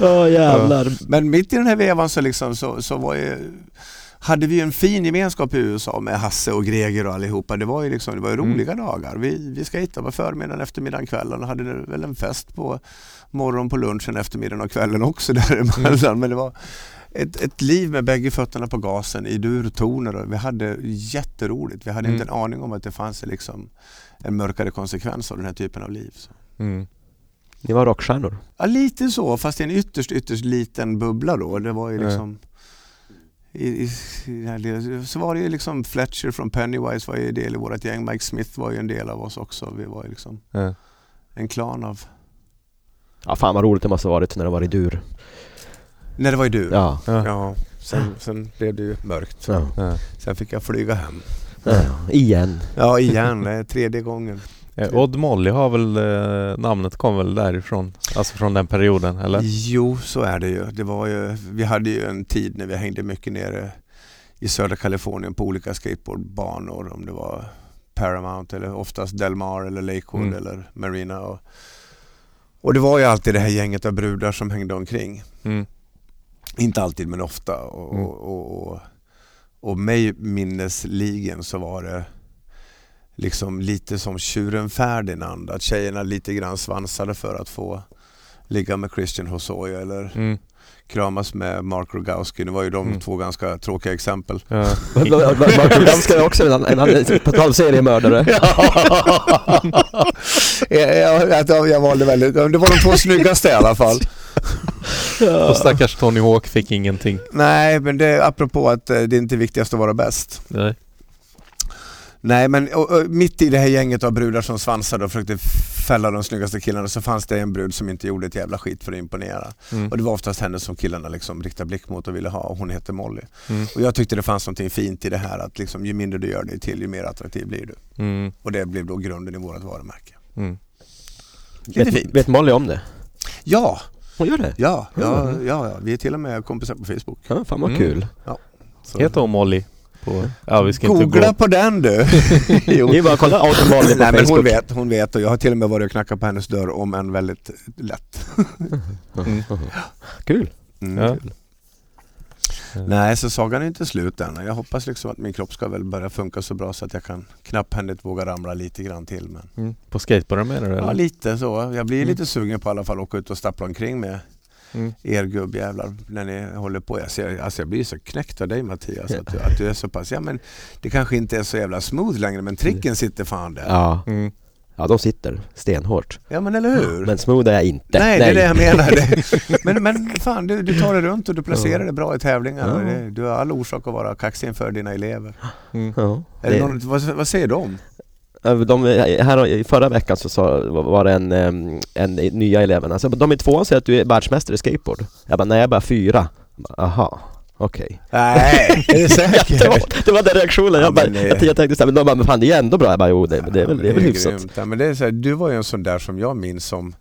Speaker 2: Åh jävlar.
Speaker 3: Men mitt i den här vevan så, liksom, så, så var ju, hade vi en fin gemenskap i USA med Hasse och Greger och allihopa. Det var ju, liksom, det var ju
Speaker 1: Mm.
Speaker 3: roliga dagar. Vi, vi skejtade på förmiddagen, eftermiddagen, kvällen och hade väl en fest på morgon på lunchen, eftermiddagen och kvällen också däremellan.
Speaker 1: Mm.
Speaker 3: Men det var ett, ett liv med bägge fötterna på gasen i durtoner vi hade jätteroligt. Vi hade
Speaker 1: Mm.
Speaker 3: inte en aning om att det fanns liksom en mörkare konsekvens av den här typen av liv.
Speaker 1: Mm.
Speaker 2: Ni var rockstjärnor.
Speaker 3: Ja lite så fast i en ytterst ytterst liten bubbla då. Det var ju liksom i, i, i så var det ju liksom Fletcher från Pennywise var ju en del i vårt gäng. Mike Smith var ju en del av oss också. Vi var ju liksom
Speaker 1: Ja.
Speaker 3: en klan av...
Speaker 2: Ja fan vad roligt det måste ha varit när det var i dur.
Speaker 3: Nej det var ju du.
Speaker 2: Ja.
Speaker 1: Ja.
Speaker 3: Ja, sen, sen blev det ju mörkt.
Speaker 2: ja.
Speaker 1: Ja.
Speaker 3: Sen fick jag flyga hem.
Speaker 2: ja. Igen.
Speaker 3: Ja igen, det är tredje gången.
Speaker 1: Eh, Odd Molly har väl, eh, namnet kom väl därifrån? Alltså från den perioden, eller?
Speaker 3: Jo, så är det ju. Det var ju. Vi hade ju en tid när vi hängde mycket nere i södra Kalifornien på olika skateboardbanor. Om det var Paramount eller oftast Del Mar eller Lakewood
Speaker 1: Mm.
Speaker 3: eller Marina. Och, och det var ju alltid det här gänget av brudar som hängde omkring.
Speaker 1: Mm.
Speaker 3: Inte alltid men ofta. Och,
Speaker 1: Mm.
Speaker 3: och, och, och, mig minnesligen så var det liksom lite som tjuren Ferdinand. Att tjejerna lite grann svansade för att få ligga med Christian Hosoi eller
Speaker 1: Mm.
Speaker 3: kramas med Mark Rogowski. Det var ju de
Speaker 1: Mm.
Speaker 3: två ganska tråkiga exempel.
Speaker 1: Ja.
Speaker 2: Martin Ganska är också en, en, en totalseriemördare.
Speaker 3: jag, jag, jag, jag valde väldigt, det var de två snyggaste i alla fall.
Speaker 1: Och stackars Tony Hawk fick ingenting.
Speaker 3: Nej, men det är apropå att eh, det är inte viktigast att vara bäst.
Speaker 1: Nej.
Speaker 3: Nej, men och, och, mitt i det här gänget av brudar som svansade och försökte fälla de snyggaste killarna så fanns det en brud som inte gjorde ett jävla skit för att imponera.
Speaker 1: Mm.
Speaker 3: Och det var oftast henne som killarna liksom riktade blick mot och ville ha och hon hette Molly.
Speaker 1: Mm.
Speaker 3: Och jag tyckte det fanns något fint i det här att liksom, ju mindre du gör dig till ju mer attraktiv blir du.
Speaker 1: Mm.
Speaker 3: Och det blev då grunden i vårt varumärke.
Speaker 1: Mm.
Speaker 2: Vet,
Speaker 3: fint.
Speaker 2: vet Molly om det?
Speaker 3: Ja,
Speaker 2: Hon gör det?
Speaker 3: ja, ja,
Speaker 2: Mm.
Speaker 3: ja, ja. vi är till och med kompisar på Facebook.
Speaker 2: Ja, fan vad
Speaker 1: Mm.
Speaker 2: kul.
Speaker 3: Så.
Speaker 1: Heter hon Molly? På, ja, vi ska inte
Speaker 3: Googla
Speaker 1: gå...
Speaker 3: på den du! jo.
Speaker 2: Ni bara kolla
Speaker 3: Nej men hon
Speaker 2: Facebook.
Speaker 3: vet, hon vet och jag har till och med varit och knackat på hennes dörr om än väldigt lätt.
Speaker 1: Mm.
Speaker 2: Kul.
Speaker 3: Mm.
Speaker 1: Ja.
Speaker 3: Nej, så sagan är inte slut än. Jag hoppas liksom att min kropp ska väl börja funka så bra så att jag kan knapphändigt våga ramla lite grann till. Men
Speaker 1: Mm. På skateboarden menar du
Speaker 3: ja,
Speaker 1: eller?
Speaker 3: lite så. Jag blir
Speaker 1: Mm.
Speaker 3: lite sugen på i alla fall att åka ut och stappla omkring med
Speaker 1: Mm.
Speaker 3: er gubbjävlar när ni håller på. Jag, ser, alltså jag blir så knäckt av dig Mattias att du, att du är så pass, ja men det kanske inte är så jävla smooth längre men tricken sitter fan där.
Speaker 2: Ja.
Speaker 1: Mm.
Speaker 2: ja, de sitter stenhårt.
Speaker 3: Ja men eller hur?
Speaker 2: Men smooth är jag inte.
Speaker 3: Nej, det är det jag menar. Men, men fan, du, du tar det runt och du placerar det bra i tävlingar.
Speaker 2: Ja.
Speaker 3: Du har all orsak att vara kaxig inför dina elever.
Speaker 1: Mm.
Speaker 2: Ja.
Speaker 3: Det- någon, vad, vad säger de?
Speaker 2: De, här, I förra veckan så sa, var det en, en nya eleverna. Alltså, de i tvåan säger att du är världsmästare i skateboard. Jag bara, nej jag är bara fyra. Jag bara, Aha, okej.
Speaker 3: Nej, är det
Speaker 2: det,
Speaker 3: säkert?
Speaker 2: var, det var den reaktionen.
Speaker 3: Ja,
Speaker 2: Jag, bara,
Speaker 3: det-
Speaker 2: jag, jag tänkte så här, men de bara, men fan det är ändå bra. Jag bara, jo det, det är väl, det är väl hyfsat.
Speaker 3: Ja, men det är så här, du var ju en sån där som jag minns som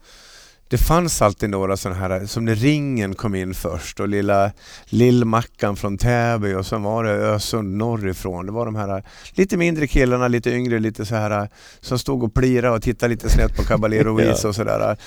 Speaker 3: det fanns alltid några sådana här, som när ringen kom in först och lilla Lill-Mackan från Täby och sen var det Ösund norrifrån. Det var de här lite mindre killarna, lite yngre, lite så här som stod och plirade och tittade lite snett på Caballero Weiss och sådär.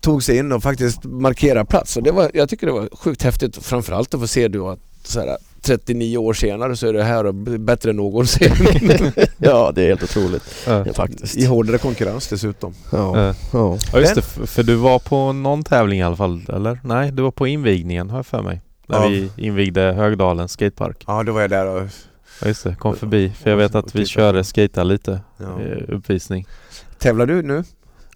Speaker 3: Tog sig in och faktiskt markerade plats och det var, jag tycker det var sjukt häftigt framförallt att få se du att så här, 39 år senare så är det här bättre än någonsin.
Speaker 2: Ja, det är helt otroligt.
Speaker 1: Ja,
Speaker 2: faktiskt.
Speaker 3: I hårdare konkurrens dessutom.
Speaker 2: Ja.
Speaker 1: Ja.
Speaker 2: Ja.
Speaker 1: Ja just det, för du var på någon tävling i alla fall, eller? Nej, du var på invigningen har jag för mig. När
Speaker 3: Ja.
Speaker 1: vi invigde Högdalen skatepark.
Speaker 3: Ja, då var jag där och
Speaker 1: Ja just det, kom förbi. För jag vet att vi körde skata lite,
Speaker 3: ja.
Speaker 1: eh, uppvisning.
Speaker 3: Tävlar du nu?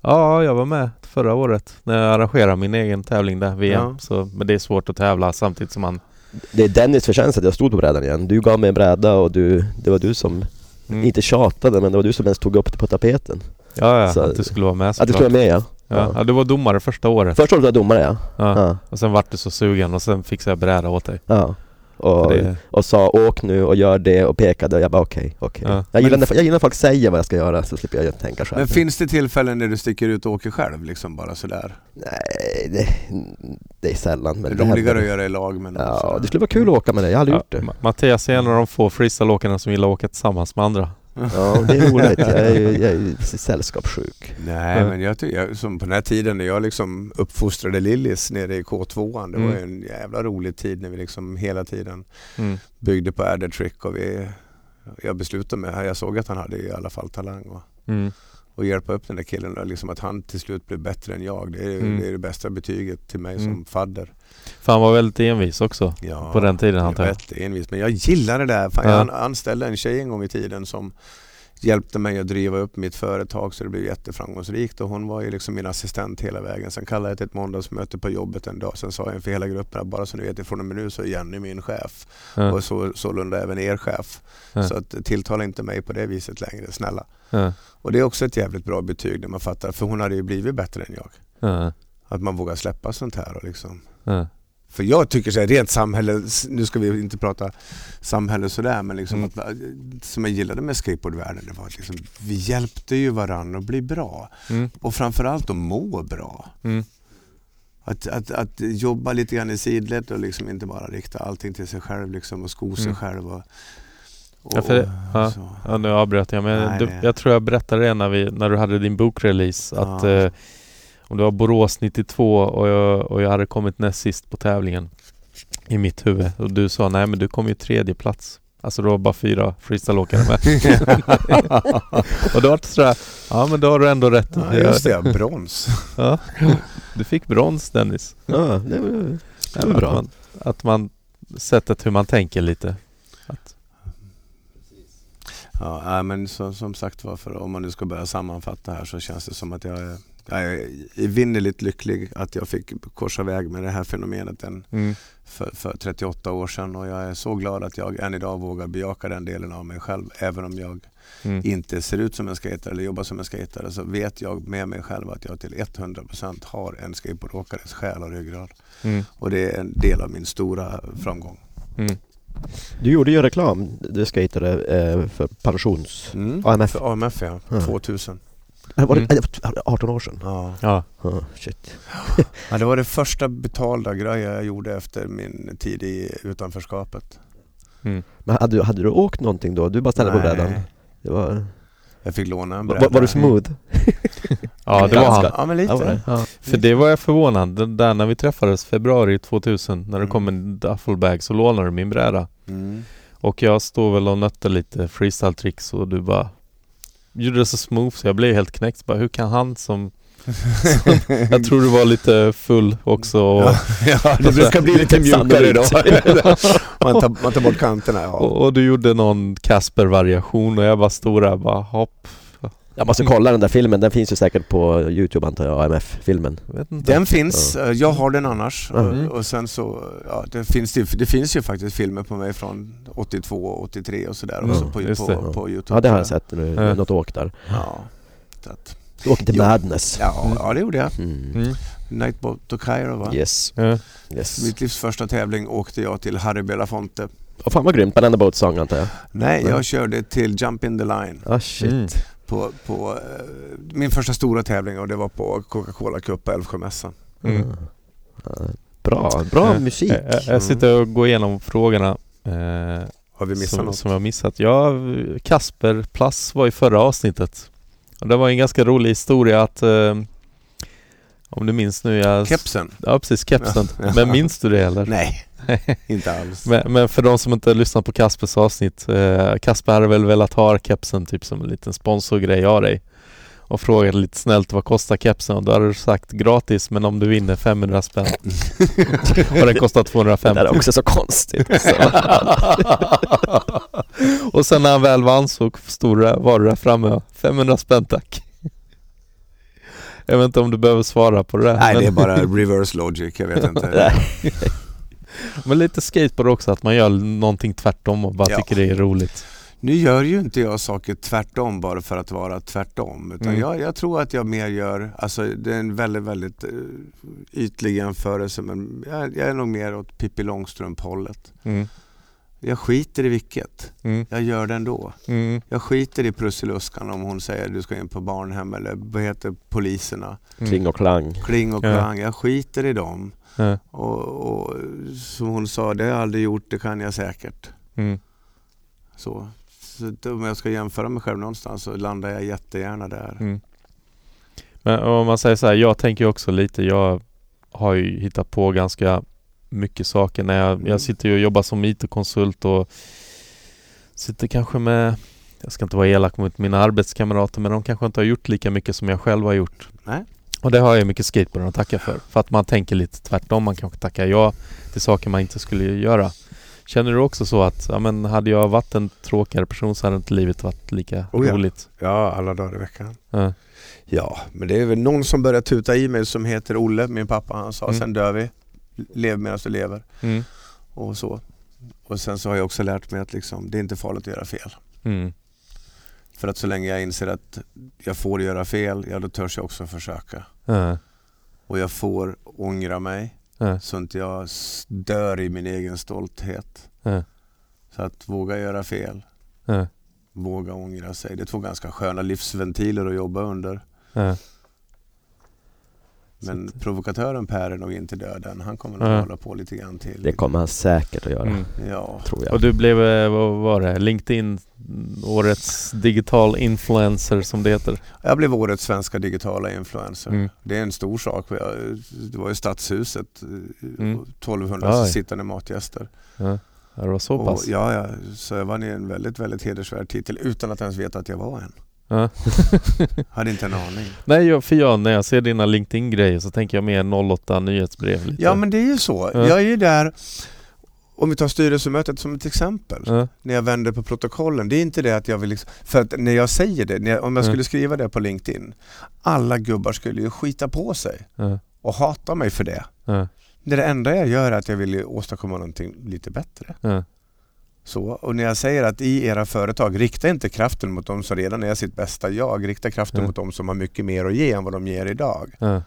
Speaker 1: Ja, jag var med förra året när jag arrangerade min egen tävling där, VM.
Speaker 3: Ja.
Speaker 1: Så, men det är svårt att tävla samtidigt som man...
Speaker 2: Det är Dennis förtjänst att jag stod på brädan igen. Du gav mig en bräda och du, det var du som,
Speaker 1: Mm.
Speaker 2: inte tjatade, men det var du som ens tog upp det på tapeten.
Speaker 1: Ja, ja,
Speaker 2: Så-
Speaker 1: att du skulle vara med
Speaker 2: Att du
Speaker 1: såklart.
Speaker 2: skulle vara med ja.
Speaker 1: Ja. ja, du var domare första året.
Speaker 2: Första året var jag domare ja.
Speaker 1: Ja.
Speaker 2: ja.
Speaker 1: Och sen vart du så sugen och sen fixade jag bräda åt dig.
Speaker 2: ja. Och,
Speaker 1: det,
Speaker 2: och sa åk nu och gör det och pekade och jag bara okej, okej.
Speaker 1: Ja.
Speaker 2: Jag, gillar
Speaker 3: Men-
Speaker 2: när, jag gillar när folk säger vad jag ska göra så slipper jag tänka själv.
Speaker 3: Men finns det tillfällen när du sticker ut och åker själv liksom bara sådär?
Speaker 2: Nej, det, det är sällan.
Speaker 3: Det
Speaker 2: Men
Speaker 3: är
Speaker 2: det
Speaker 3: roligare
Speaker 2: händer.
Speaker 3: att göra i lag men
Speaker 2: Ja, det skulle vara kul att åka med dig. Jag har aldrig
Speaker 1: ja,
Speaker 2: gjort det.
Speaker 1: Ma- Mattias är en av de få freestyleåkarna som gillar att åka tillsammans med andra.
Speaker 2: Ja, det är roligt. Jag är ju, jag är ju sällskapssjuk.
Speaker 3: Nej
Speaker 1: Ja.
Speaker 3: men jag tycker, jag, som på den här tiden när jag liksom uppfostrade Lillis nere i K2an, det var
Speaker 1: Mm.
Speaker 3: ju en jävla rolig tid när vi liksom hela tiden
Speaker 1: Mm.
Speaker 3: byggde på Adder Trick och vi, jag beslutade mig, jag såg att han hade i alla fall talang och,
Speaker 1: Mm.
Speaker 3: och hjälpa upp den där killen liksom att han till slut blev bättre än jag. Det är,
Speaker 1: Mm.
Speaker 3: det, är det bästa betyget till mig
Speaker 1: Mm.
Speaker 3: som fadder.
Speaker 1: För han var väldigt envis också.
Speaker 3: Ja,
Speaker 1: På den tiden, antar jag.
Speaker 3: rätt envis. Men jag gillar det där. Fan,
Speaker 1: Ja.
Speaker 3: Jag an- anställde en tjej en gång i tiden som hjälpte mig att driva upp mitt företag så det blev jätteframgångsrikt och hon var ju liksom min assistent hela vägen. Sen kallade jag till ett måndagsmöte på jobbet en dag. Sen sa jag inför hela gruppen att bara så ni vet ifrån och med nu så är Jenny min chef
Speaker 1: Ja.
Speaker 3: och så, sålunda även er chef.
Speaker 1: Ja.
Speaker 3: Så att, tilltala inte mig på det viset längre, snälla.
Speaker 1: Ja.
Speaker 3: Och det är också ett jävligt bra betyg när man fattar, för hon hade ju blivit bättre än jag.
Speaker 1: Ja.
Speaker 3: Att man vågar släppa sånt här och liksom. För jag tycker så här, rent samhälle, nu ska vi inte prata samhälle sådär men liksom
Speaker 1: Mm.
Speaker 3: att, som jag gillade med skateboardvärlden det var att liksom, vi hjälpte ju varandra att bli bra
Speaker 1: Mm.
Speaker 3: och framförallt att må bra.
Speaker 1: Mm.
Speaker 3: Att, att, att jobba lite grann i sidled och liksom inte bara rikta allting till sig själv liksom och sko sig
Speaker 1: Mm.
Speaker 3: själv. Och, och,
Speaker 1: Ja, för ja. Ja, nu avbröt jag men
Speaker 3: Nej,
Speaker 1: du, jag tror jag berättade det när, vi, när du hade din bokrelease att
Speaker 3: Ja.
Speaker 1: eh, om det var Borås 92 och jag, och jag hade kommit näst sist på tävlingen i mitt huvud och du sa nej men du kom ju tredje plats. Alltså det var bara fyra freestyleåkare med. och då var det sådär, ja men då har du ändå rätt.
Speaker 3: Ja, just det, brons.
Speaker 1: Ja. Du fick brons Dennis.
Speaker 2: Ja, det var, det var
Speaker 1: Att
Speaker 2: bra.
Speaker 1: man, att man, sättet hur man tänker lite. Att,
Speaker 3: Ja, men så, som sagt var, för om man nu ska börja sammanfatta här så känns det som att jag är, jag är evinnerligt lycklig att jag fick korsa väg med det här fenomenet en,
Speaker 1: mm,
Speaker 3: för, för 38 år sedan och jag är så glad att jag än idag vågar bejaka den delen av mig själv. Även om jag
Speaker 1: mm,
Speaker 3: inte ser ut som en skatare eller jobbar som en skatare så vet jag med mig själv att jag till 100% har en skateboardåkares själ och ryggrad.
Speaker 1: mm,
Speaker 3: Och det är en del av min stora framgång.
Speaker 1: mm.
Speaker 2: Du gjorde ju reklam, du skatade eh, för pensions...
Speaker 3: Mm.
Speaker 2: AMF.
Speaker 3: För AMF ja,
Speaker 2: Ja.
Speaker 3: 2000.
Speaker 2: Var det,
Speaker 1: Mm.
Speaker 2: äh, det var 18 år sedan?
Speaker 3: Ja.
Speaker 1: Ja,
Speaker 2: Ja, shit.
Speaker 3: Ja, det var det första betalda grejen jag gjorde efter min tid i utanförskapet.
Speaker 1: mm.
Speaker 2: Men hade, du- hade du åkt någonting då? Du bara ställde på
Speaker 3: Nej.
Speaker 2: brädan? Det var,
Speaker 3: Jag fick låna en
Speaker 2: var,
Speaker 3: bräda.
Speaker 2: var du smooth?
Speaker 1: ja det var han.
Speaker 3: Ja men
Speaker 2: Ja, var det?
Speaker 3: lite.
Speaker 2: Ja.
Speaker 1: För det var jag förvånad. Den där när vi träffades februari 2000 när det
Speaker 3: Mm.
Speaker 1: kom en duffelbag så lånade du min bräda.
Speaker 3: Mm.
Speaker 1: Och jag stod väl och nötte lite freestyle tricks och du bara gjorde det så smooth så jag blev helt knäckt. Bara, hur kan han som... Jag tror du var lite full också och,
Speaker 3: Ja, ja, det brukar bli lite mjukare då. man, tar, man tar bort kanterna. Ja.
Speaker 1: och, och du gjorde någon Casper-variation och jag bara stod där bara hopp.
Speaker 2: Jag måste kolla den där filmen, den finns ju säkert på Youtube antar jag, AMF-filmen.
Speaker 3: Den finns, eh, jag har den annars.
Speaker 2: Mm.
Speaker 3: Och, och sen så, ja, det finns, det, det finns ju faktiskt filmer på mig från 82, 83 och sådär
Speaker 1: Mm,
Speaker 3: också på, på, på, Youtube.
Speaker 2: Ja det har jag sett nu,
Speaker 1: Ja.
Speaker 2: något åk där.
Speaker 3: Ja, att,
Speaker 2: Du åker till
Speaker 3: Jo.
Speaker 2: Madness.
Speaker 3: ja, ja, det gjorde jag.
Speaker 2: Mm.
Speaker 1: Mm.
Speaker 3: Nightboat to Cairo va?
Speaker 2: Yes,
Speaker 1: Ja.
Speaker 2: yes.
Speaker 3: Mitt livs första tävling åkte jag till Harry Belafonte.
Speaker 2: Och fan vad grymt, Banana Boat Song antar jag?
Speaker 3: Nej,
Speaker 2: Nej.
Speaker 3: jag körde till Jump in the line
Speaker 2: Ah shit.
Speaker 1: Mm.
Speaker 3: på, på eh, min första stora tävling och det var på Coca-Cola Cup på Älvsjömässan.
Speaker 1: Mm.
Speaker 2: Ah. Bra, bra
Speaker 1: Ja.
Speaker 2: musik.
Speaker 1: Jag, jag, jag sitter och går igenom frågorna eh,
Speaker 3: Har vi missat
Speaker 1: som,
Speaker 3: något?
Speaker 1: som jag missat. Ja, Kasper Plass var i förra avsnittet. Och det var en ganska rolig historia att eh, om du minns nu jag...
Speaker 3: Kepsen?
Speaker 1: Ja precis, kepsen.
Speaker 3: Ja, ja.
Speaker 1: Men minns du det eller?
Speaker 3: Nej, inte alls.
Speaker 1: Men, men för de som inte lyssnat på Kaspers avsnitt, eh, Kasper hade väl velat ha kepsen typ som en liten sponsorgrej av dig. Och frågade lite snällt vad kostar kepsen och då hade du sagt gratis men om du vinner 500 spänn. och den kostar
Speaker 2: Det
Speaker 1: 250.
Speaker 2: där är också så konstigt. alltså.
Speaker 1: och sen när han väl vann så stod det, var du där framme 500 spänn tack. Jag vet inte om du behöver svara på det där.
Speaker 3: Nej,
Speaker 1: men,
Speaker 3: det är bara reverse logic, jag vet inte.
Speaker 1: Men lite skateboard också, att man gör någonting tvärtom och bara
Speaker 3: Ja.
Speaker 1: tycker det är roligt.
Speaker 3: Nu gör ju inte jag saker tvärtom bara för att vara tvärtom. Utan
Speaker 1: Mm.
Speaker 3: jag, jag tror att jag mer gör, alltså det är en väldigt, väldigt eh, ytlig jämförelse men jag, jag är nog mer åt Pippi Långstrump-hållet.
Speaker 1: Mm.
Speaker 3: Jag skiter i vilket.
Speaker 1: Mm.
Speaker 3: Jag gör det ändå.
Speaker 1: Mm.
Speaker 3: Jag skiter i Prussiluskan om hon säger du ska in på barnhem eller vad heter poliserna.
Speaker 1: Mm.
Speaker 2: Kling och klang.
Speaker 3: Kling och
Speaker 1: Ja.
Speaker 3: klang. Jag skiter i dem.
Speaker 1: Ja.
Speaker 3: Och, och som hon sa, det har jag aldrig gjort, det kan jag säkert.
Speaker 1: Mm.
Speaker 3: Så, så om jag ska jämföra mig själv någonstans så landar jag jättegärna där.
Speaker 1: Mm. Men om man säger så här, jag tänker också lite, jag har ju hittat på ganska mycket saker när jag,
Speaker 3: Mm.
Speaker 1: jag sitter ju och jobbar som IT-konsult och sitter kanske med, jag ska inte vara elak mot mina arbetskamrater men de kanske inte har gjort lika mycket som jag själv har gjort.
Speaker 3: Nej.
Speaker 1: Och det har jag mycket skateboarden att tacka för. För att man tänker lite tvärtom, man kanske tackar ja till saker man inte skulle göra. Känner du också så att, ja men hade jag varit en tråkigare person så hade inte livet varit lika
Speaker 3: Oh ja.
Speaker 1: roligt?
Speaker 3: Ja, alla dagar i veckan.
Speaker 1: Ja.
Speaker 3: Ja, men det är väl någon som börjar tuta i mig som heter Olle, min pappa. Han sa
Speaker 1: Mm.
Speaker 3: sen dör vi. Lev medan du lever.
Speaker 1: Mm.
Speaker 3: Och så. Och sen så har jag också lärt mig att liksom, det är inte farligt att göra fel.
Speaker 1: Mm.
Speaker 3: För att så länge jag inser att jag får göra fel, ja då törs jag också försöka.
Speaker 1: Ja.
Speaker 3: Och jag får ångra mig
Speaker 1: Ja.
Speaker 3: så inte jag dör i min egen stolthet.
Speaker 1: Ja.
Speaker 3: Så att våga göra fel, våga ångra sig. Det är två ganska sköna livsventiler att jobba under. Men
Speaker 1: Så
Speaker 3: provokatören Per är nog inte död än. Han kommer nog
Speaker 1: Ja.
Speaker 3: hålla på lite grann till.
Speaker 2: Det kommer han säkert att göra,
Speaker 1: Mm.
Speaker 3: Ja.
Speaker 2: tror jag.
Speaker 1: Och du blev, eh, vad var det, LinkedIn årets digital influencer som det heter.
Speaker 3: Jag blev årets svenska digitala influencer.
Speaker 1: Mm.
Speaker 3: Det är en stor sak. Det var i Stadshuset. eh,
Speaker 1: Mm.
Speaker 3: 1200
Speaker 1: Oj.
Speaker 3: sittande matgäster.
Speaker 1: Ja, det var så
Speaker 3: Och,
Speaker 1: pass?
Speaker 3: ja, ja, så jag vann en väldigt, väldigt hedersvärd titel utan att ens veta att jag var en.
Speaker 1: Ja.
Speaker 3: Hade inte en aning.
Speaker 1: Nej, jag, för jag, när jag ser dina LinkedIn-grejer så tänker jag mer 08 nyhetsbrev lite.
Speaker 3: Ja men det är ju så.
Speaker 1: Ja.
Speaker 3: Jag är ju där, om vi tar styrelsemötet som ett exempel.
Speaker 1: Ja.
Speaker 3: När jag vänder på protokollen. Det är inte det att jag vill, liksom, för att när jag säger det, jag, om jag
Speaker 1: Ja.
Speaker 3: skulle skriva det på LinkedIn. Alla gubbar skulle ju skita på sig och hata mig för det. Det, det enda jag gör är att jag vill åstadkomma någonting lite bättre. Så, och när jag säger att i era företag, rikta inte kraften mot de som redan är sitt bästa jag. Rikta kraften
Speaker 1: Ja.
Speaker 3: mot de som har mycket mer att ge än vad de ger idag.
Speaker 1: Ja.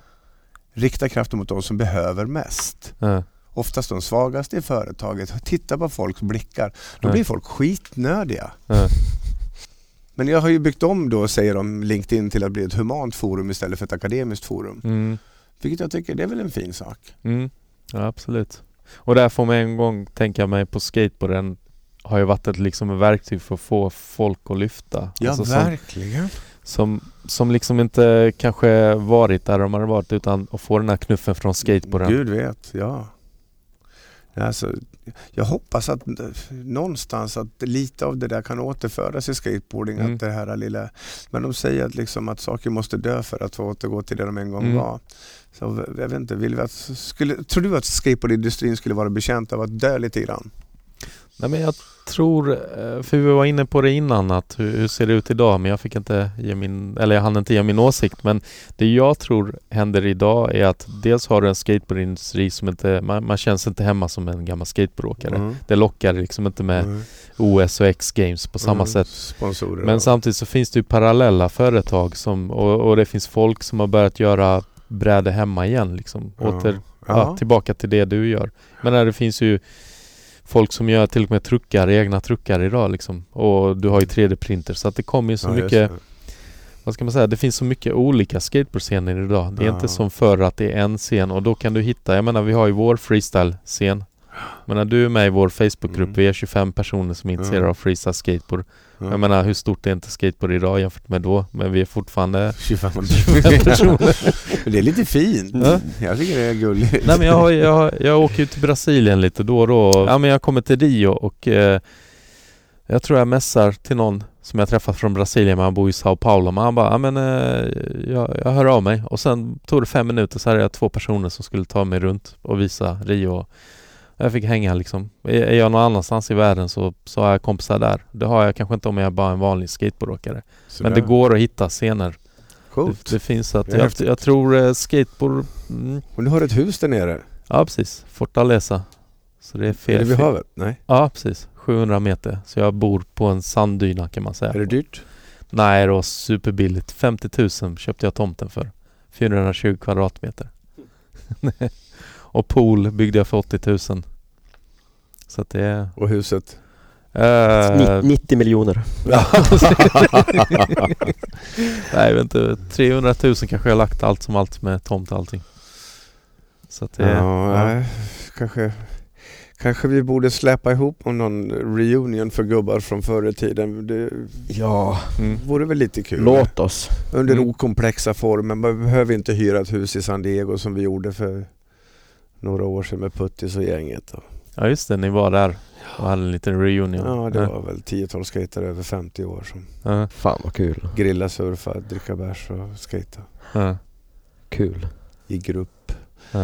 Speaker 3: Rikta kraften mot de som behöver mest.
Speaker 1: Ja.
Speaker 3: Oftast de svagaste i företaget. Titta på folks blickar. Då blir folk skitnödiga. Men jag har ju byggt om då, säger de, LinkedIn till att bli ett humant forum istället för ett akademiskt forum.
Speaker 1: Mm.
Speaker 3: Vilket jag tycker, det är väl en fin sak.
Speaker 1: Mm. Ja, absolut. Och där får man en gång tänka mig på skateboarden har ju varit ett liksom verktyg för att få folk att lyfta. Alltså som,
Speaker 3: verkligen.
Speaker 1: som, som liksom inte kanske varit där de har varit utan att få den här knuffen från skateboarden.
Speaker 3: Gud vet, ja. Alltså, jag hoppas att någonstans att lite av det där kan återföras i skateboarding.
Speaker 1: Mm.
Speaker 3: Att det här lilla, men de säger att, liksom att saker måste dö för att få återgå till det de en gång
Speaker 1: Mm.
Speaker 3: var. Så jag vet inte, vill vi att, skulle, tror du att skateboardindustrin skulle vara bekänt av att dö lite grann?
Speaker 1: Nej men jag tror, eh, för vi var inne på det innan att hur, hur ser det ut idag men jag fick inte ge min, eller jag hann inte ge min åsikt men det jag tror händer idag är att dels har du en skateboardindustri som inte, man, man känns inte hemma som en gammal skateboardåkare.
Speaker 3: Mm.
Speaker 1: Det lockar liksom inte med
Speaker 3: Mm.
Speaker 1: OS och X-games på samma
Speaker 3: Mm.
Speaker 1: sätt.
Speaker 3: Sponsorer.
Speaker 1: Men
Speaker 3: ja.
Speaker 1: samtidigt så finns det ju parallella företag som, och, och det finns folk som har börjat göra bräde hemma igen liksom. Åter,
Speaker 3: Ja.
Speaker 1: tillbaka till det du gör. Men det finns ju folk som gör till och med truckar, egna truckar idag liksom. Och du har ju 3D-printer så att det kommer ju så
Speaker 3: Ja,
Speaker 1: mycket, vad ska man säga, det finns så mycket olika skateboardscener idag. Det är
Speaker 3: Ja.
Speaker 1: inte som förr att det är en scen och då kan du hitta, jag menar vi har ju vår freestyle-scen. Men när du är med i vår Facebookgrupp,
Speaker 3: Mm.
Speaker 1: vi är 25 personer som är intresserade av freestyle skateboard.
Speaker 3: Ja.
Speaker 1: Jag menar hur stort är inte skateboard idag jämfört med då? Men vi är fortfarande
Speaker 3: 25
Speaker 1: 25 personer.
Speaker 3: det är lite fint.
Speaker 1: Ja.
Speaker 3: Jag tycker det är gulligt.
Speaker 1: Nej men jag, jag, jag åker ju till Brasilien lite då och då. Ja men jag kommer till Rio och eh, jag tror jag mässar till någon som jag träffat från Brasilien men han bor i Sao Paulo. Men han bara, ja men eh, jag, jag hör av mig. Och sen tog det fem minuter så hade jag två personer som skulle ta mig runt och visa Rio. Jag fick hänga liksom. Är är jag någon annanstans i världen så, så har jag kompisar där. Det har jag kanske inte om jag är bara en vanlig skateboardåkare.
Speaker 3: Sådär.
Speaker 1: Men det går att hitta scener.
Speaker 3: Coolt.
Speaker 1: Det, det finns så att
Speaker 3: är
Speaker 1: jag, jag tror eh, skateboard... Mm,
Speaker 3: Och du har ett hus där nere.
Speaker 1: ja precis, Fortaleza. Så det är
Speaker 3: Är
Speaker 1: fel.
Speaker 3: det vid havet? Nej.
Speaker 1: Ja, precis. 700 meter. Så jag bor på en sanddyna kan man säga.
Speaker 3: Är det dyrt?
Speaker 1: Nej, det var superbilligt. 50 000 köpte jag tomten för. 420 kvadratmeter. och pool byggde jag för 80 000. Så att det.
Speaker 3: Och huset?
Speaker 1: Eh,
Speaker 2: Ni- 90 miljoner.
Speaker 1: nej, jag vet inte. 300 000 kanske jag har lagt allt som allt med tomt och allting. Så att det...
Speaker 3: Ja, nej. Kanske, kanske vi borde släppa ihop om någon reunion för gubbar från förr i tiden. Det
Speaker 2: Ja,
Speaker 1: Mm.
Speaker 3: vore väl lite kul?
Speaker 2: låt oss.
Speaker 3: Under
Speaker 1: Mm.
Speaker 3: okomplexa former. Man behöver inte hyra ett hus i San Diego som vi gjorde för några år sedan med Puttis och gänget. Och,
Speaker 1: Ja, just det. Ni var där och hade en liten reunion.
Speaker 3: ja, det var väl 10-12 skatare över 50 år som
Speaker 1: Ja,
Speaker 2: Fan vad kul.
Speaker 3: grilla, surfa, dricka bärs och skata
Speaker 1: ja,
Speaker 2: Kul.
Speaker 3: i grupp.
Speaker 1: ja.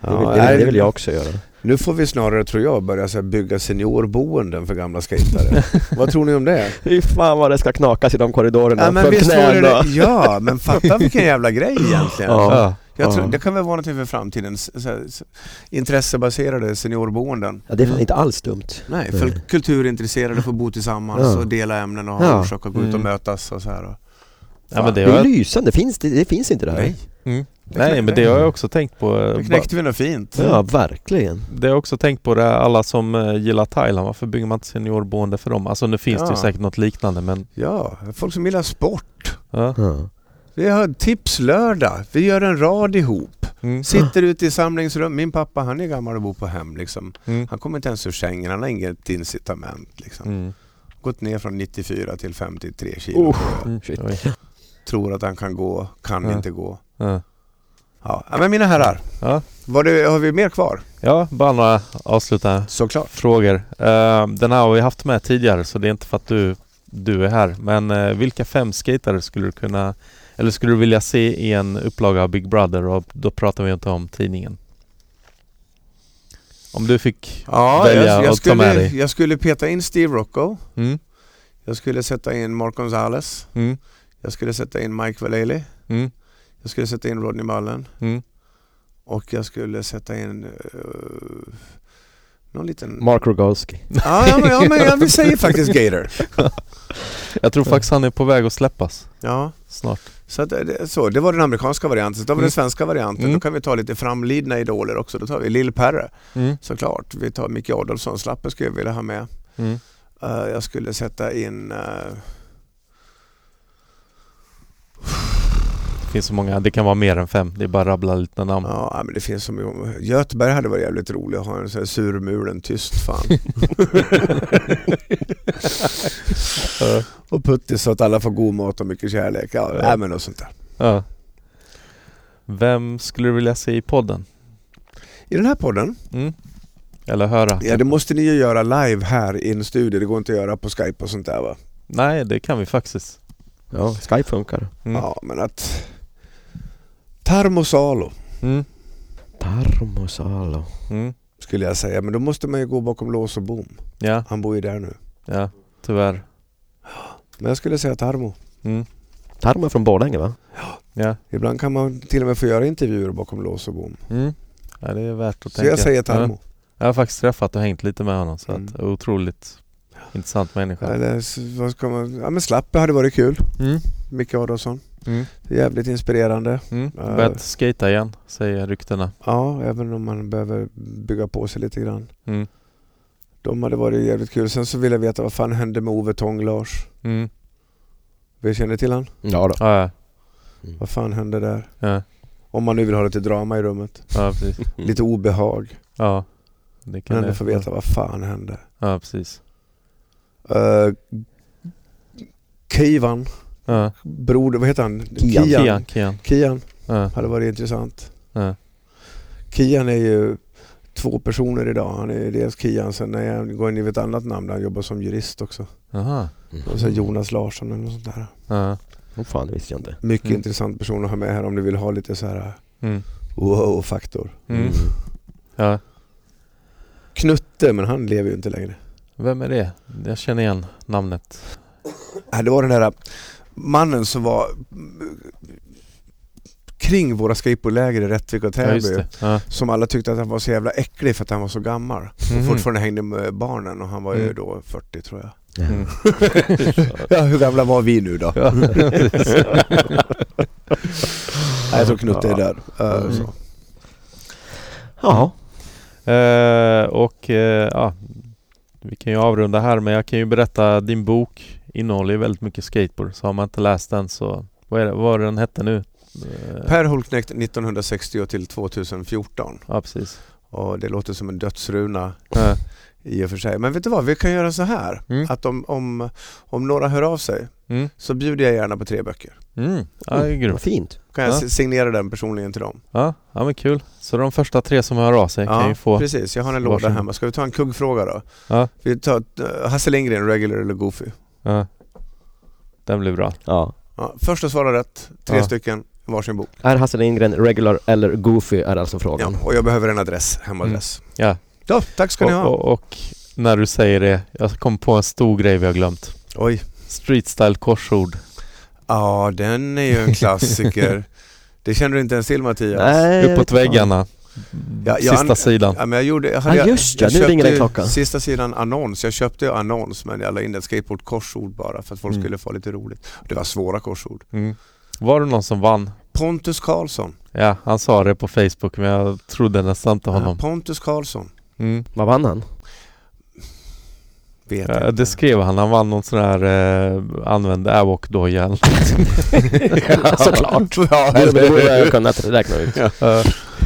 Speaker 2: Det vill,
Speaker 3: Ja,
Speaker 2: det, vill, det vill jag också göra.
Speaker 3: Nu får vi snarare, tror jag, börja så här, bygga seniorboenden för gamla skatare. Vad tror ni om det?
Speaker 2: Fy fan vad det ska knakas i de korridorerna.
Speaker 3: Ja men visst
Speaker 2: knäna.
Speaker 3: det, ja men fatta vilken jävla grej egentligen.
Speaker 2: Ja.
Speaker 1: Ja.
Speaker 3: Jag tror,
Speaker 2: Ja.
Speaker 3: det kan väl vara något för framtiden. Här, Intressebaserade seniorboenden.
Speaker 2: Ja, det är inte alls dumt.
Speaker 3: Nej, för
Speaker 2: Nej.
Speaker 3: kulturintresserade får bo tillsammans
Speaker 2: Ja.
Speaker 3: och dela ämnen och ha
Speaker 2: Ja.
Speaker 3: orsak att gå ut och
Speaker 1: Mm.
Speaker 3: mötas och så här. Och,
Speaker 1: Ja, men det,
Speaker 2: Det är
Speaker 1: har,
Speaker 2: lysande, finns, det, det finns inte det här.
Speaker 3: nej,
Speaker 1: mm. Nej, men det har jag också tänkt på. eh,
Speaker 3: det knäckte vi något fint.
Speaker 2: Ja, verkligen.
Speaker 1: Det har jag också tänkt på det, alla som eh, gillar Thailand, varför bygger man inte seniorboende för dem? Alltså nu finns det ju
Speaker 3: Ja.
Speaker 1: säkert något liknande men
Speaker 3: Ja, folk som gillar sport.
Speaker 1: ja.
Speaker 2: Ja.
Speaker 3: Vi har tipslördag. Vi gör en rad ihop.
Speaker 1: Mm.
Speaker 3: Sitter ute i samlingsrum. Min pappa han är gammal och bor på hem liksom.
Speaker 1: Mm.
Speaker 3: Han kommer inte ens ur sängen. Han har inget incitament liksom.
Speaker 1: Mm.
Speaker 3: Gått ner från 94 till 53 kilo.
Speaker 2: Oh.
Speaker 3: Tror att han kan gå, kan
Speaker 1: Ja.
Speaker 3: inte gå.
Speaker 1: Ja.
Speaker 3: Ja, men mina herrar.
Speaker 1: Ja.
Speaker 3: Var det, har vi mer kvar?
Speaker 1: ja, bara några avslutande
Speaker 3: Såklart.
Speaker 1: frågor. Eh, den här har vi haft med tidigare så det är inte för att du, du är här. Men eh, vilka fem skatare skulle du kunna eller skulle du vilja se i en upplaga av Big Brother och då pratar vi inte om tidningen. Om du fick
Speaker 3: Ja,
Speaker 1: välja
Speaker 3: jag, jag,
Speaker 1: och ta med
Speaker 3: skulle,
Speaker 1: dig.
Speaker 3: jag skulle peta in Steve Rocco.
Speaker 1: Mm,
Speaker 3: Jag skulle sätta in Mark Gonzales.
Speaker 1: mm,
Speaker 3: Jag skulle sätta in Mike Vallely.
Speaker 1: mm,
Speaker 3: Jag skulle sätta in Rodney Mullen.
Speaker 1: mm.
Speaker 3: Och jag skulle sätta in uh, någon liten...
Speaker 2: Mark Rogalski.
Speaker 3: ja, ja, men, ja, men jag vill säga faktiskt Gator.
Speaker 1: Jag tror faktiskt han är på väg att släppas
Speaker 3: Ja,
Speaker 1: snart.
Speaker 3: Så, att, det, så det var den amerikanska varianten. Så då var
Speaker 1: Mm.
Speaker 3: den svenska varianten.
Speaker 1: Mm.
Speaker 3: Då kan vi ta lite framlidna idoler också. Då tar vi Lill Perre
Speaker 1: Mm,
Speaker 3: såklart. Vi tar Micke Adolfsson. Slappe skulle jag vilja ha med.
Speaker 1: mm.
Speaker 3: Eh, jag skulle sätta in... eh,
Speaker 1: Det finns så många, det kan vara mer än fem. Det är bara att rabbla lite namn.
Speaker 3: ja, men det finns så mycket. Göteborg hade varit jävligt roligt att ha en sån här surmulen tyst fan. Och puttis så att alla får god mat och mycket kärlek. Ja,
Speaker 1: Ja.
Speaker 3: Men och sånt där.
Speaker 1: Ja. Vem skulle du vilja se i podden?
Speaker 3: I den här podden,
Speaker 1: Mm. Eller höra?
Speaker 3: ja det måste ni ju göra live här i en studio. Det går inte att göra på Skype och sånt där va?
Speaker 1: Nej, det kan vi faktiskt.
Speaker 2: Ja, Skype funkar.
Speaker 1: Mm.
Speaker 3: Ja, men att... Tarmo Salo
Speaker 1: Mm.
Speaker 2: Tarmo Salo.
Speaker 1: Mm.
Speaker 3: skulle jag säga. Men då måste man ju gå bakom lås och bom.
Speaker 1: Ja,
Speaker 3: Han bor ju där nu.
Speaker 1: Ja, tyvärr.
Speaker 3: Men jag skulle säga Tarmo.
Speaker 1: Mm.
Speaker 2: Tarmo är från Borlänge va?
Speaker 1: Ja.
Speaker 3: Ibland kan man till och med få göra intervjuer bakom lås och bom.
Speaker 1: Mm. ja, det är värt att
Speaker 3: Så
Speaker 1: tänka.
Speaker 3: jag säger Tarmo.
Speaker 1: Ja. Jag har faktiskt träffat och hängt lite med honom så
Speaker 3: Mm.
Speaker 1: att otroligt intressant människa.
Speaker 3: Eller vad ska man... Ja men Slappe hade varit kul.
Speaker 1: Mm.
Speaker 3: Micke Adolfsson.
Speaker 1: Mm.
Speaker 3: Jävligt inspirerande.
Speaker 1: Mm.
Speaker 3: Ja.
Speaker 1: Börjat skata igen, säger ryktena.
Speaker 3: Ja, även om man behöver bygga på sig lite grann.
Speaker 1: Mm.
Speaker 3: De hade varit jävligt kul. Sen så vill jag veta vad fan hände med Ove Tång-Lars?
Speaker 1: Mm.
Speaker 3: Vi känner till han?
Speaker 2: Ja då.
Speaker 1: Ja, ja.
Speaker 3: Vad fan hände där?
Speaker 1: ja.
Speaker 3: Om man nu vill ha lite drama i rummet.
Speaker 1: ja precis.
Speaker 3: Lite obehag.
Speaker 1: Ja. Det kan
Speaker 3: Men ändå få veta vad fan hände.
Speaker 1: Ja, precis.
Speaker 3: Uh, Kivan,
Speaker 1: Ja.
Speaker 3: broder, vad heter han?
Speaker 2: Kian.
Speaker 1: Kian, Kian.
Speaker 3: Kian
Speaker 1: Ja.
Speaker 3: hade varit intressant.
Speaker 1: Ja.
Speaker 3: Kian är ju två personer idag. Han är dels Kian, sen är han, går in i ett annat namn där han jobbar som jurist också.
Speaker 1: Aha.
Speaker 3: Och så Jonas Larsson eller något sånt där.
Speaker 1: Ja.
Speaker 2: Oh, fan, det visste jag inte.
Speaker 3: Mycket
Speaker 1: Mm.
Speaker 3: intressant person att ha med här om du vill ha lite så här
Speaker 1: Mm.
Speaker 3: wow-faktor.
Speaker 1: Mm. Ja.
Speaker 3: Knutte, men han lever ju inte längre.
Speaker 1: Vem är det? Jag känner igen namnet.
Speaker 3: Nej, det var den där mannen som var kring våra skateboardläger i Rättvik och
Speaker 1: Ja,
Speaker 3: Täby.
Speaker 1: det. Ja.
Speaker 3: som alla tyckte att han var så jävla äcklig för att han var så gammal.
Speaker 1: Mhm.
Speaker 3: Och fortfarande hängde med barnen och han var ju
Speaker 1: Mm.
Speaker 3: då 40 tror jag.
Speaker 1: Mm.
Speaker 3: Ja, hur gamla var vi nu då?
Speaker 1: Ja.
Speaker 3: Nej, jag tror Knutte är död. Uh,
Speaker 1: Mm.
Speaker 3: så.
Speaker 2: Ja.
Speaker 1: Eh, och eh, ja, vi kan ju avrunda här men jag kan ju berätta din bok innehåller ju väldigt mycket skateboard så har man inte läst den så vad är det, vad var det den hette nu? Eh,
Speaker 3: Per Holknekt 1960 till 2014.
Speaker 1: Ja precis.
Speaker 3: Och det låter som en dödsruna
Speaker 1: Ja.
Speaker 3: i och för sig. Men vet du vad, vi kan göra så här.
Speaker 1: Mm.
Speaker 3: Att om, om, om några hör av sig
Speaker 1: Mm.
Speaker 3: så bjuder jag gärna på tre böcker.
Speaker 1: Mm. Ja, det är
Speaker 2: Vad fint.
Speaker 3: Kan jag
Speaker 1: Ja.
Speaker 3: si- signera den personligen till dem?
Speaker 1: Ja, ja men kul. Så de första tre som hör av sig kan ju få...
Speaker 3: precis. Jag har en låda hemma. Ska vi ta en kuggfråga då?
Speaker 1: Ja,
Speaker 3: Vi tar uh, Hasse Lindgren, regular eller goofy?
Speaker 1: ja. Den blir bra.
Speaker 2: Ja.
Speaker 3: Ja, första svarar rätt, tre
Speaker 1: Ja.
Speaker 3: stycken, varsin bok.
Speaker 2: Är Hasse Lindgren regular eller goofy är alltså frågan.
Speaker 3: Ja, och jag behöver en adress, hemadress.
Speaker 1: Ja.
Speaker 3: Ja, tack ska ni
Speaker 1: Och,
Speaker 3: ha.
Speaker 1: och, och när du säger det, jag kom på en stor grej vi har glömt.
Speaker 3: Oj.
Speaker 1: Street style korsord.
Speaker 3: Ja, den är ju en klassiker. det känner du inte ens till Mattias?
Speaker 2: Nej,
Speaker 1: Uppåt väggarna.
Speaker 3: Ja, jag
Speaker 1: Sista
Speaker 3: an-
Speaker 1: sidan.
Speaker 3: Ja, men jag gjorde, jag hade,
Speaker 2: Ja, just det.
Speaker 3: jag
Speaker 2: Nu ringer den klockan.
Speaker 3: Sista sidan annons. Jag köpte ju annons men jag la in ett skateboard-korsord bara för att folk
Speaker 1: Mm.
Speaker 3: skulle få lite roligt. Det var svåra korsord.
Speaker 1: Mm. Var det någon som vann?
Speaker 3: Pontus Karlsson.
Speaker 1: Ja, han sa det på Facebook men jag trodde nästan inte
Speaker 3: Ja,
Speaker 1: honom.
Speaker 3: Pontus Karlsson.
Speaker 1: Mm.
Speaker 2: Vad vann han?
Speaker 3: Vet
Speaker 1: Ja,
Speaker 3: inte.
Speaker 1: det skrev han. Han vann någon sån här eh, använd airwalk-doja. eller
Speaker 2: Såklart.
Speaker 3: ja,
Speaker 2: Det borde jag kunnat räkna ut.
Speaker 1: Eh,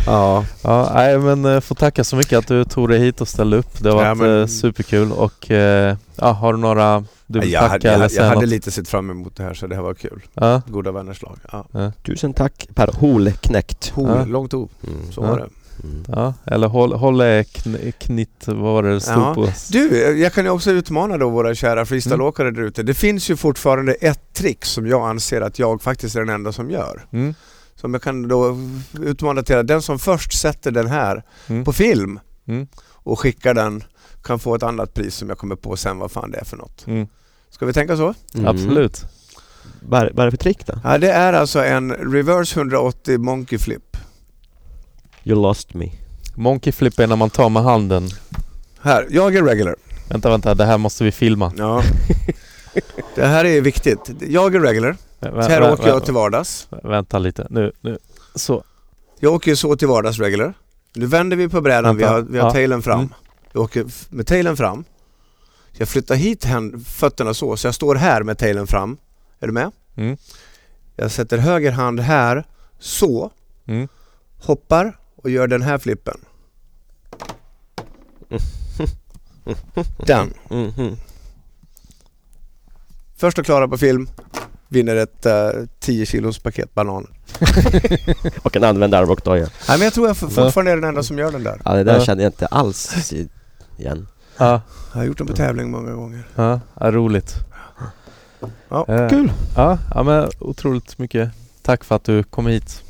Speaker 3: Ja.
Speaker 1: Ja, nej men eh, får tacka så mycket att du tog dig hit och ställde upp. Det har
Speaker 3: Ja,
Speaker 1: varit
Speaker 3: men-
Speaker 1: eh, superkul och eh, ja, har du några du vill
Speaker 3: Jag,
Speaker 1: tacka
Speaker 3: hade, jag,
Speaker 1: eller
Speaker 3: jag
Speaker 1: säga
Speaker 3: hade lite sett fram emot det här så det här var kul.
Speaker 1: Ja,
Speaker 3: Goda vänners lag. Ja.
Speaker 2: Tusen tack Per Holknekt.
Speaker 3: Hol,
Speaker 1: Ja.
Speaker 3: Långt O,
Speaker 2: Mm.
Speaker 3: så
Speaker 1: Ja.
Speaker 3: var det.
Speaker 2: Mm.
Speaker 1: ja, eller håll, hålle kn, knitt, vad var det stod
Speaker 3: Ja.
Speaker 1: på?
Speaker 3: Du, jag kan ju också utmana då våra kära freestyleåkare där ute. Det finns ju fortfarande ett trick som jag anser att jag faktiskt är den enda som gör.
Speaker 1: Mm.
Speaker 3: Som jag kan då utmana till att den som först sätter den här
Speaker 1: Mm.
Speaker 3: på film
Speaker 1: Mm.
Speaker 3: och skickar den kan få ett annat pris som jag kommer på sen vad fan det är för något.
Speaker 1: Mm.
Speaker 3: Ska vi tänka så?
Speaker 2: Mm.
Speaker 1: Absolut.
Speaker 2: Vad är vad är det för trick då?
Speaker 3: Ja, det är alltså en reverse 180 monkey flip.
Speaker 2: You lost me.
Speaker 1: Monkey flip är när man tar med handen.
Speaker 3: Här, jag är regular.
Speaker 1: Vänta, vänta, det här måste vi filma.
Speaker 3: Ja. Det här är viktigt. Jag är regular.
Speaker 1: Vä-
Speaker 3: Så här
Speaker 1: vä-
Speaker 3: åker jag till vardags.
Speaker 1: Vänta lite, nu, nu. Så.
Speaker 3: Jag åker ju så till vardags regular. Nu vänder vi på brädan, vi har, vi har
Speaker 1: Ja.
Speaker 3: tailen fram.
Speaker 1: Mm.
Speaker 3: Jag åker f- med tailen fram. Jag flyttar hit hän- fötterna så, så jag står här med tailen fram. Är du med?
Speaker 1: Mm.
Speaker 3: Jag sätter höger hand här, så.
Speaker 1: Mm.
Speaker 3: Hoppar och gör den här flippen. Den. Först och klara på film vinner ett uh, 10 kilos paket bananer.
Speaker 2: Och en använd armbågsdoja.
Speaker 3: Nej men jag tror jag fortfarande är den enda som gör den där.
Speaker 2: Ja det där
Speaker 1: Ja.
Speaker 2: känner jag inte alls igen.
Speaker 1: Ja,
Speaker 3: Jag har gjort den på tävling många gånger.
Speaker 1: ja, ja roligt.
Speaker 3: Ja,
Speaker 1: Eh,
Speaker 2: Kul!
Speaker 1: Ja, ja, men otroligt mycket tack för att du kom hit.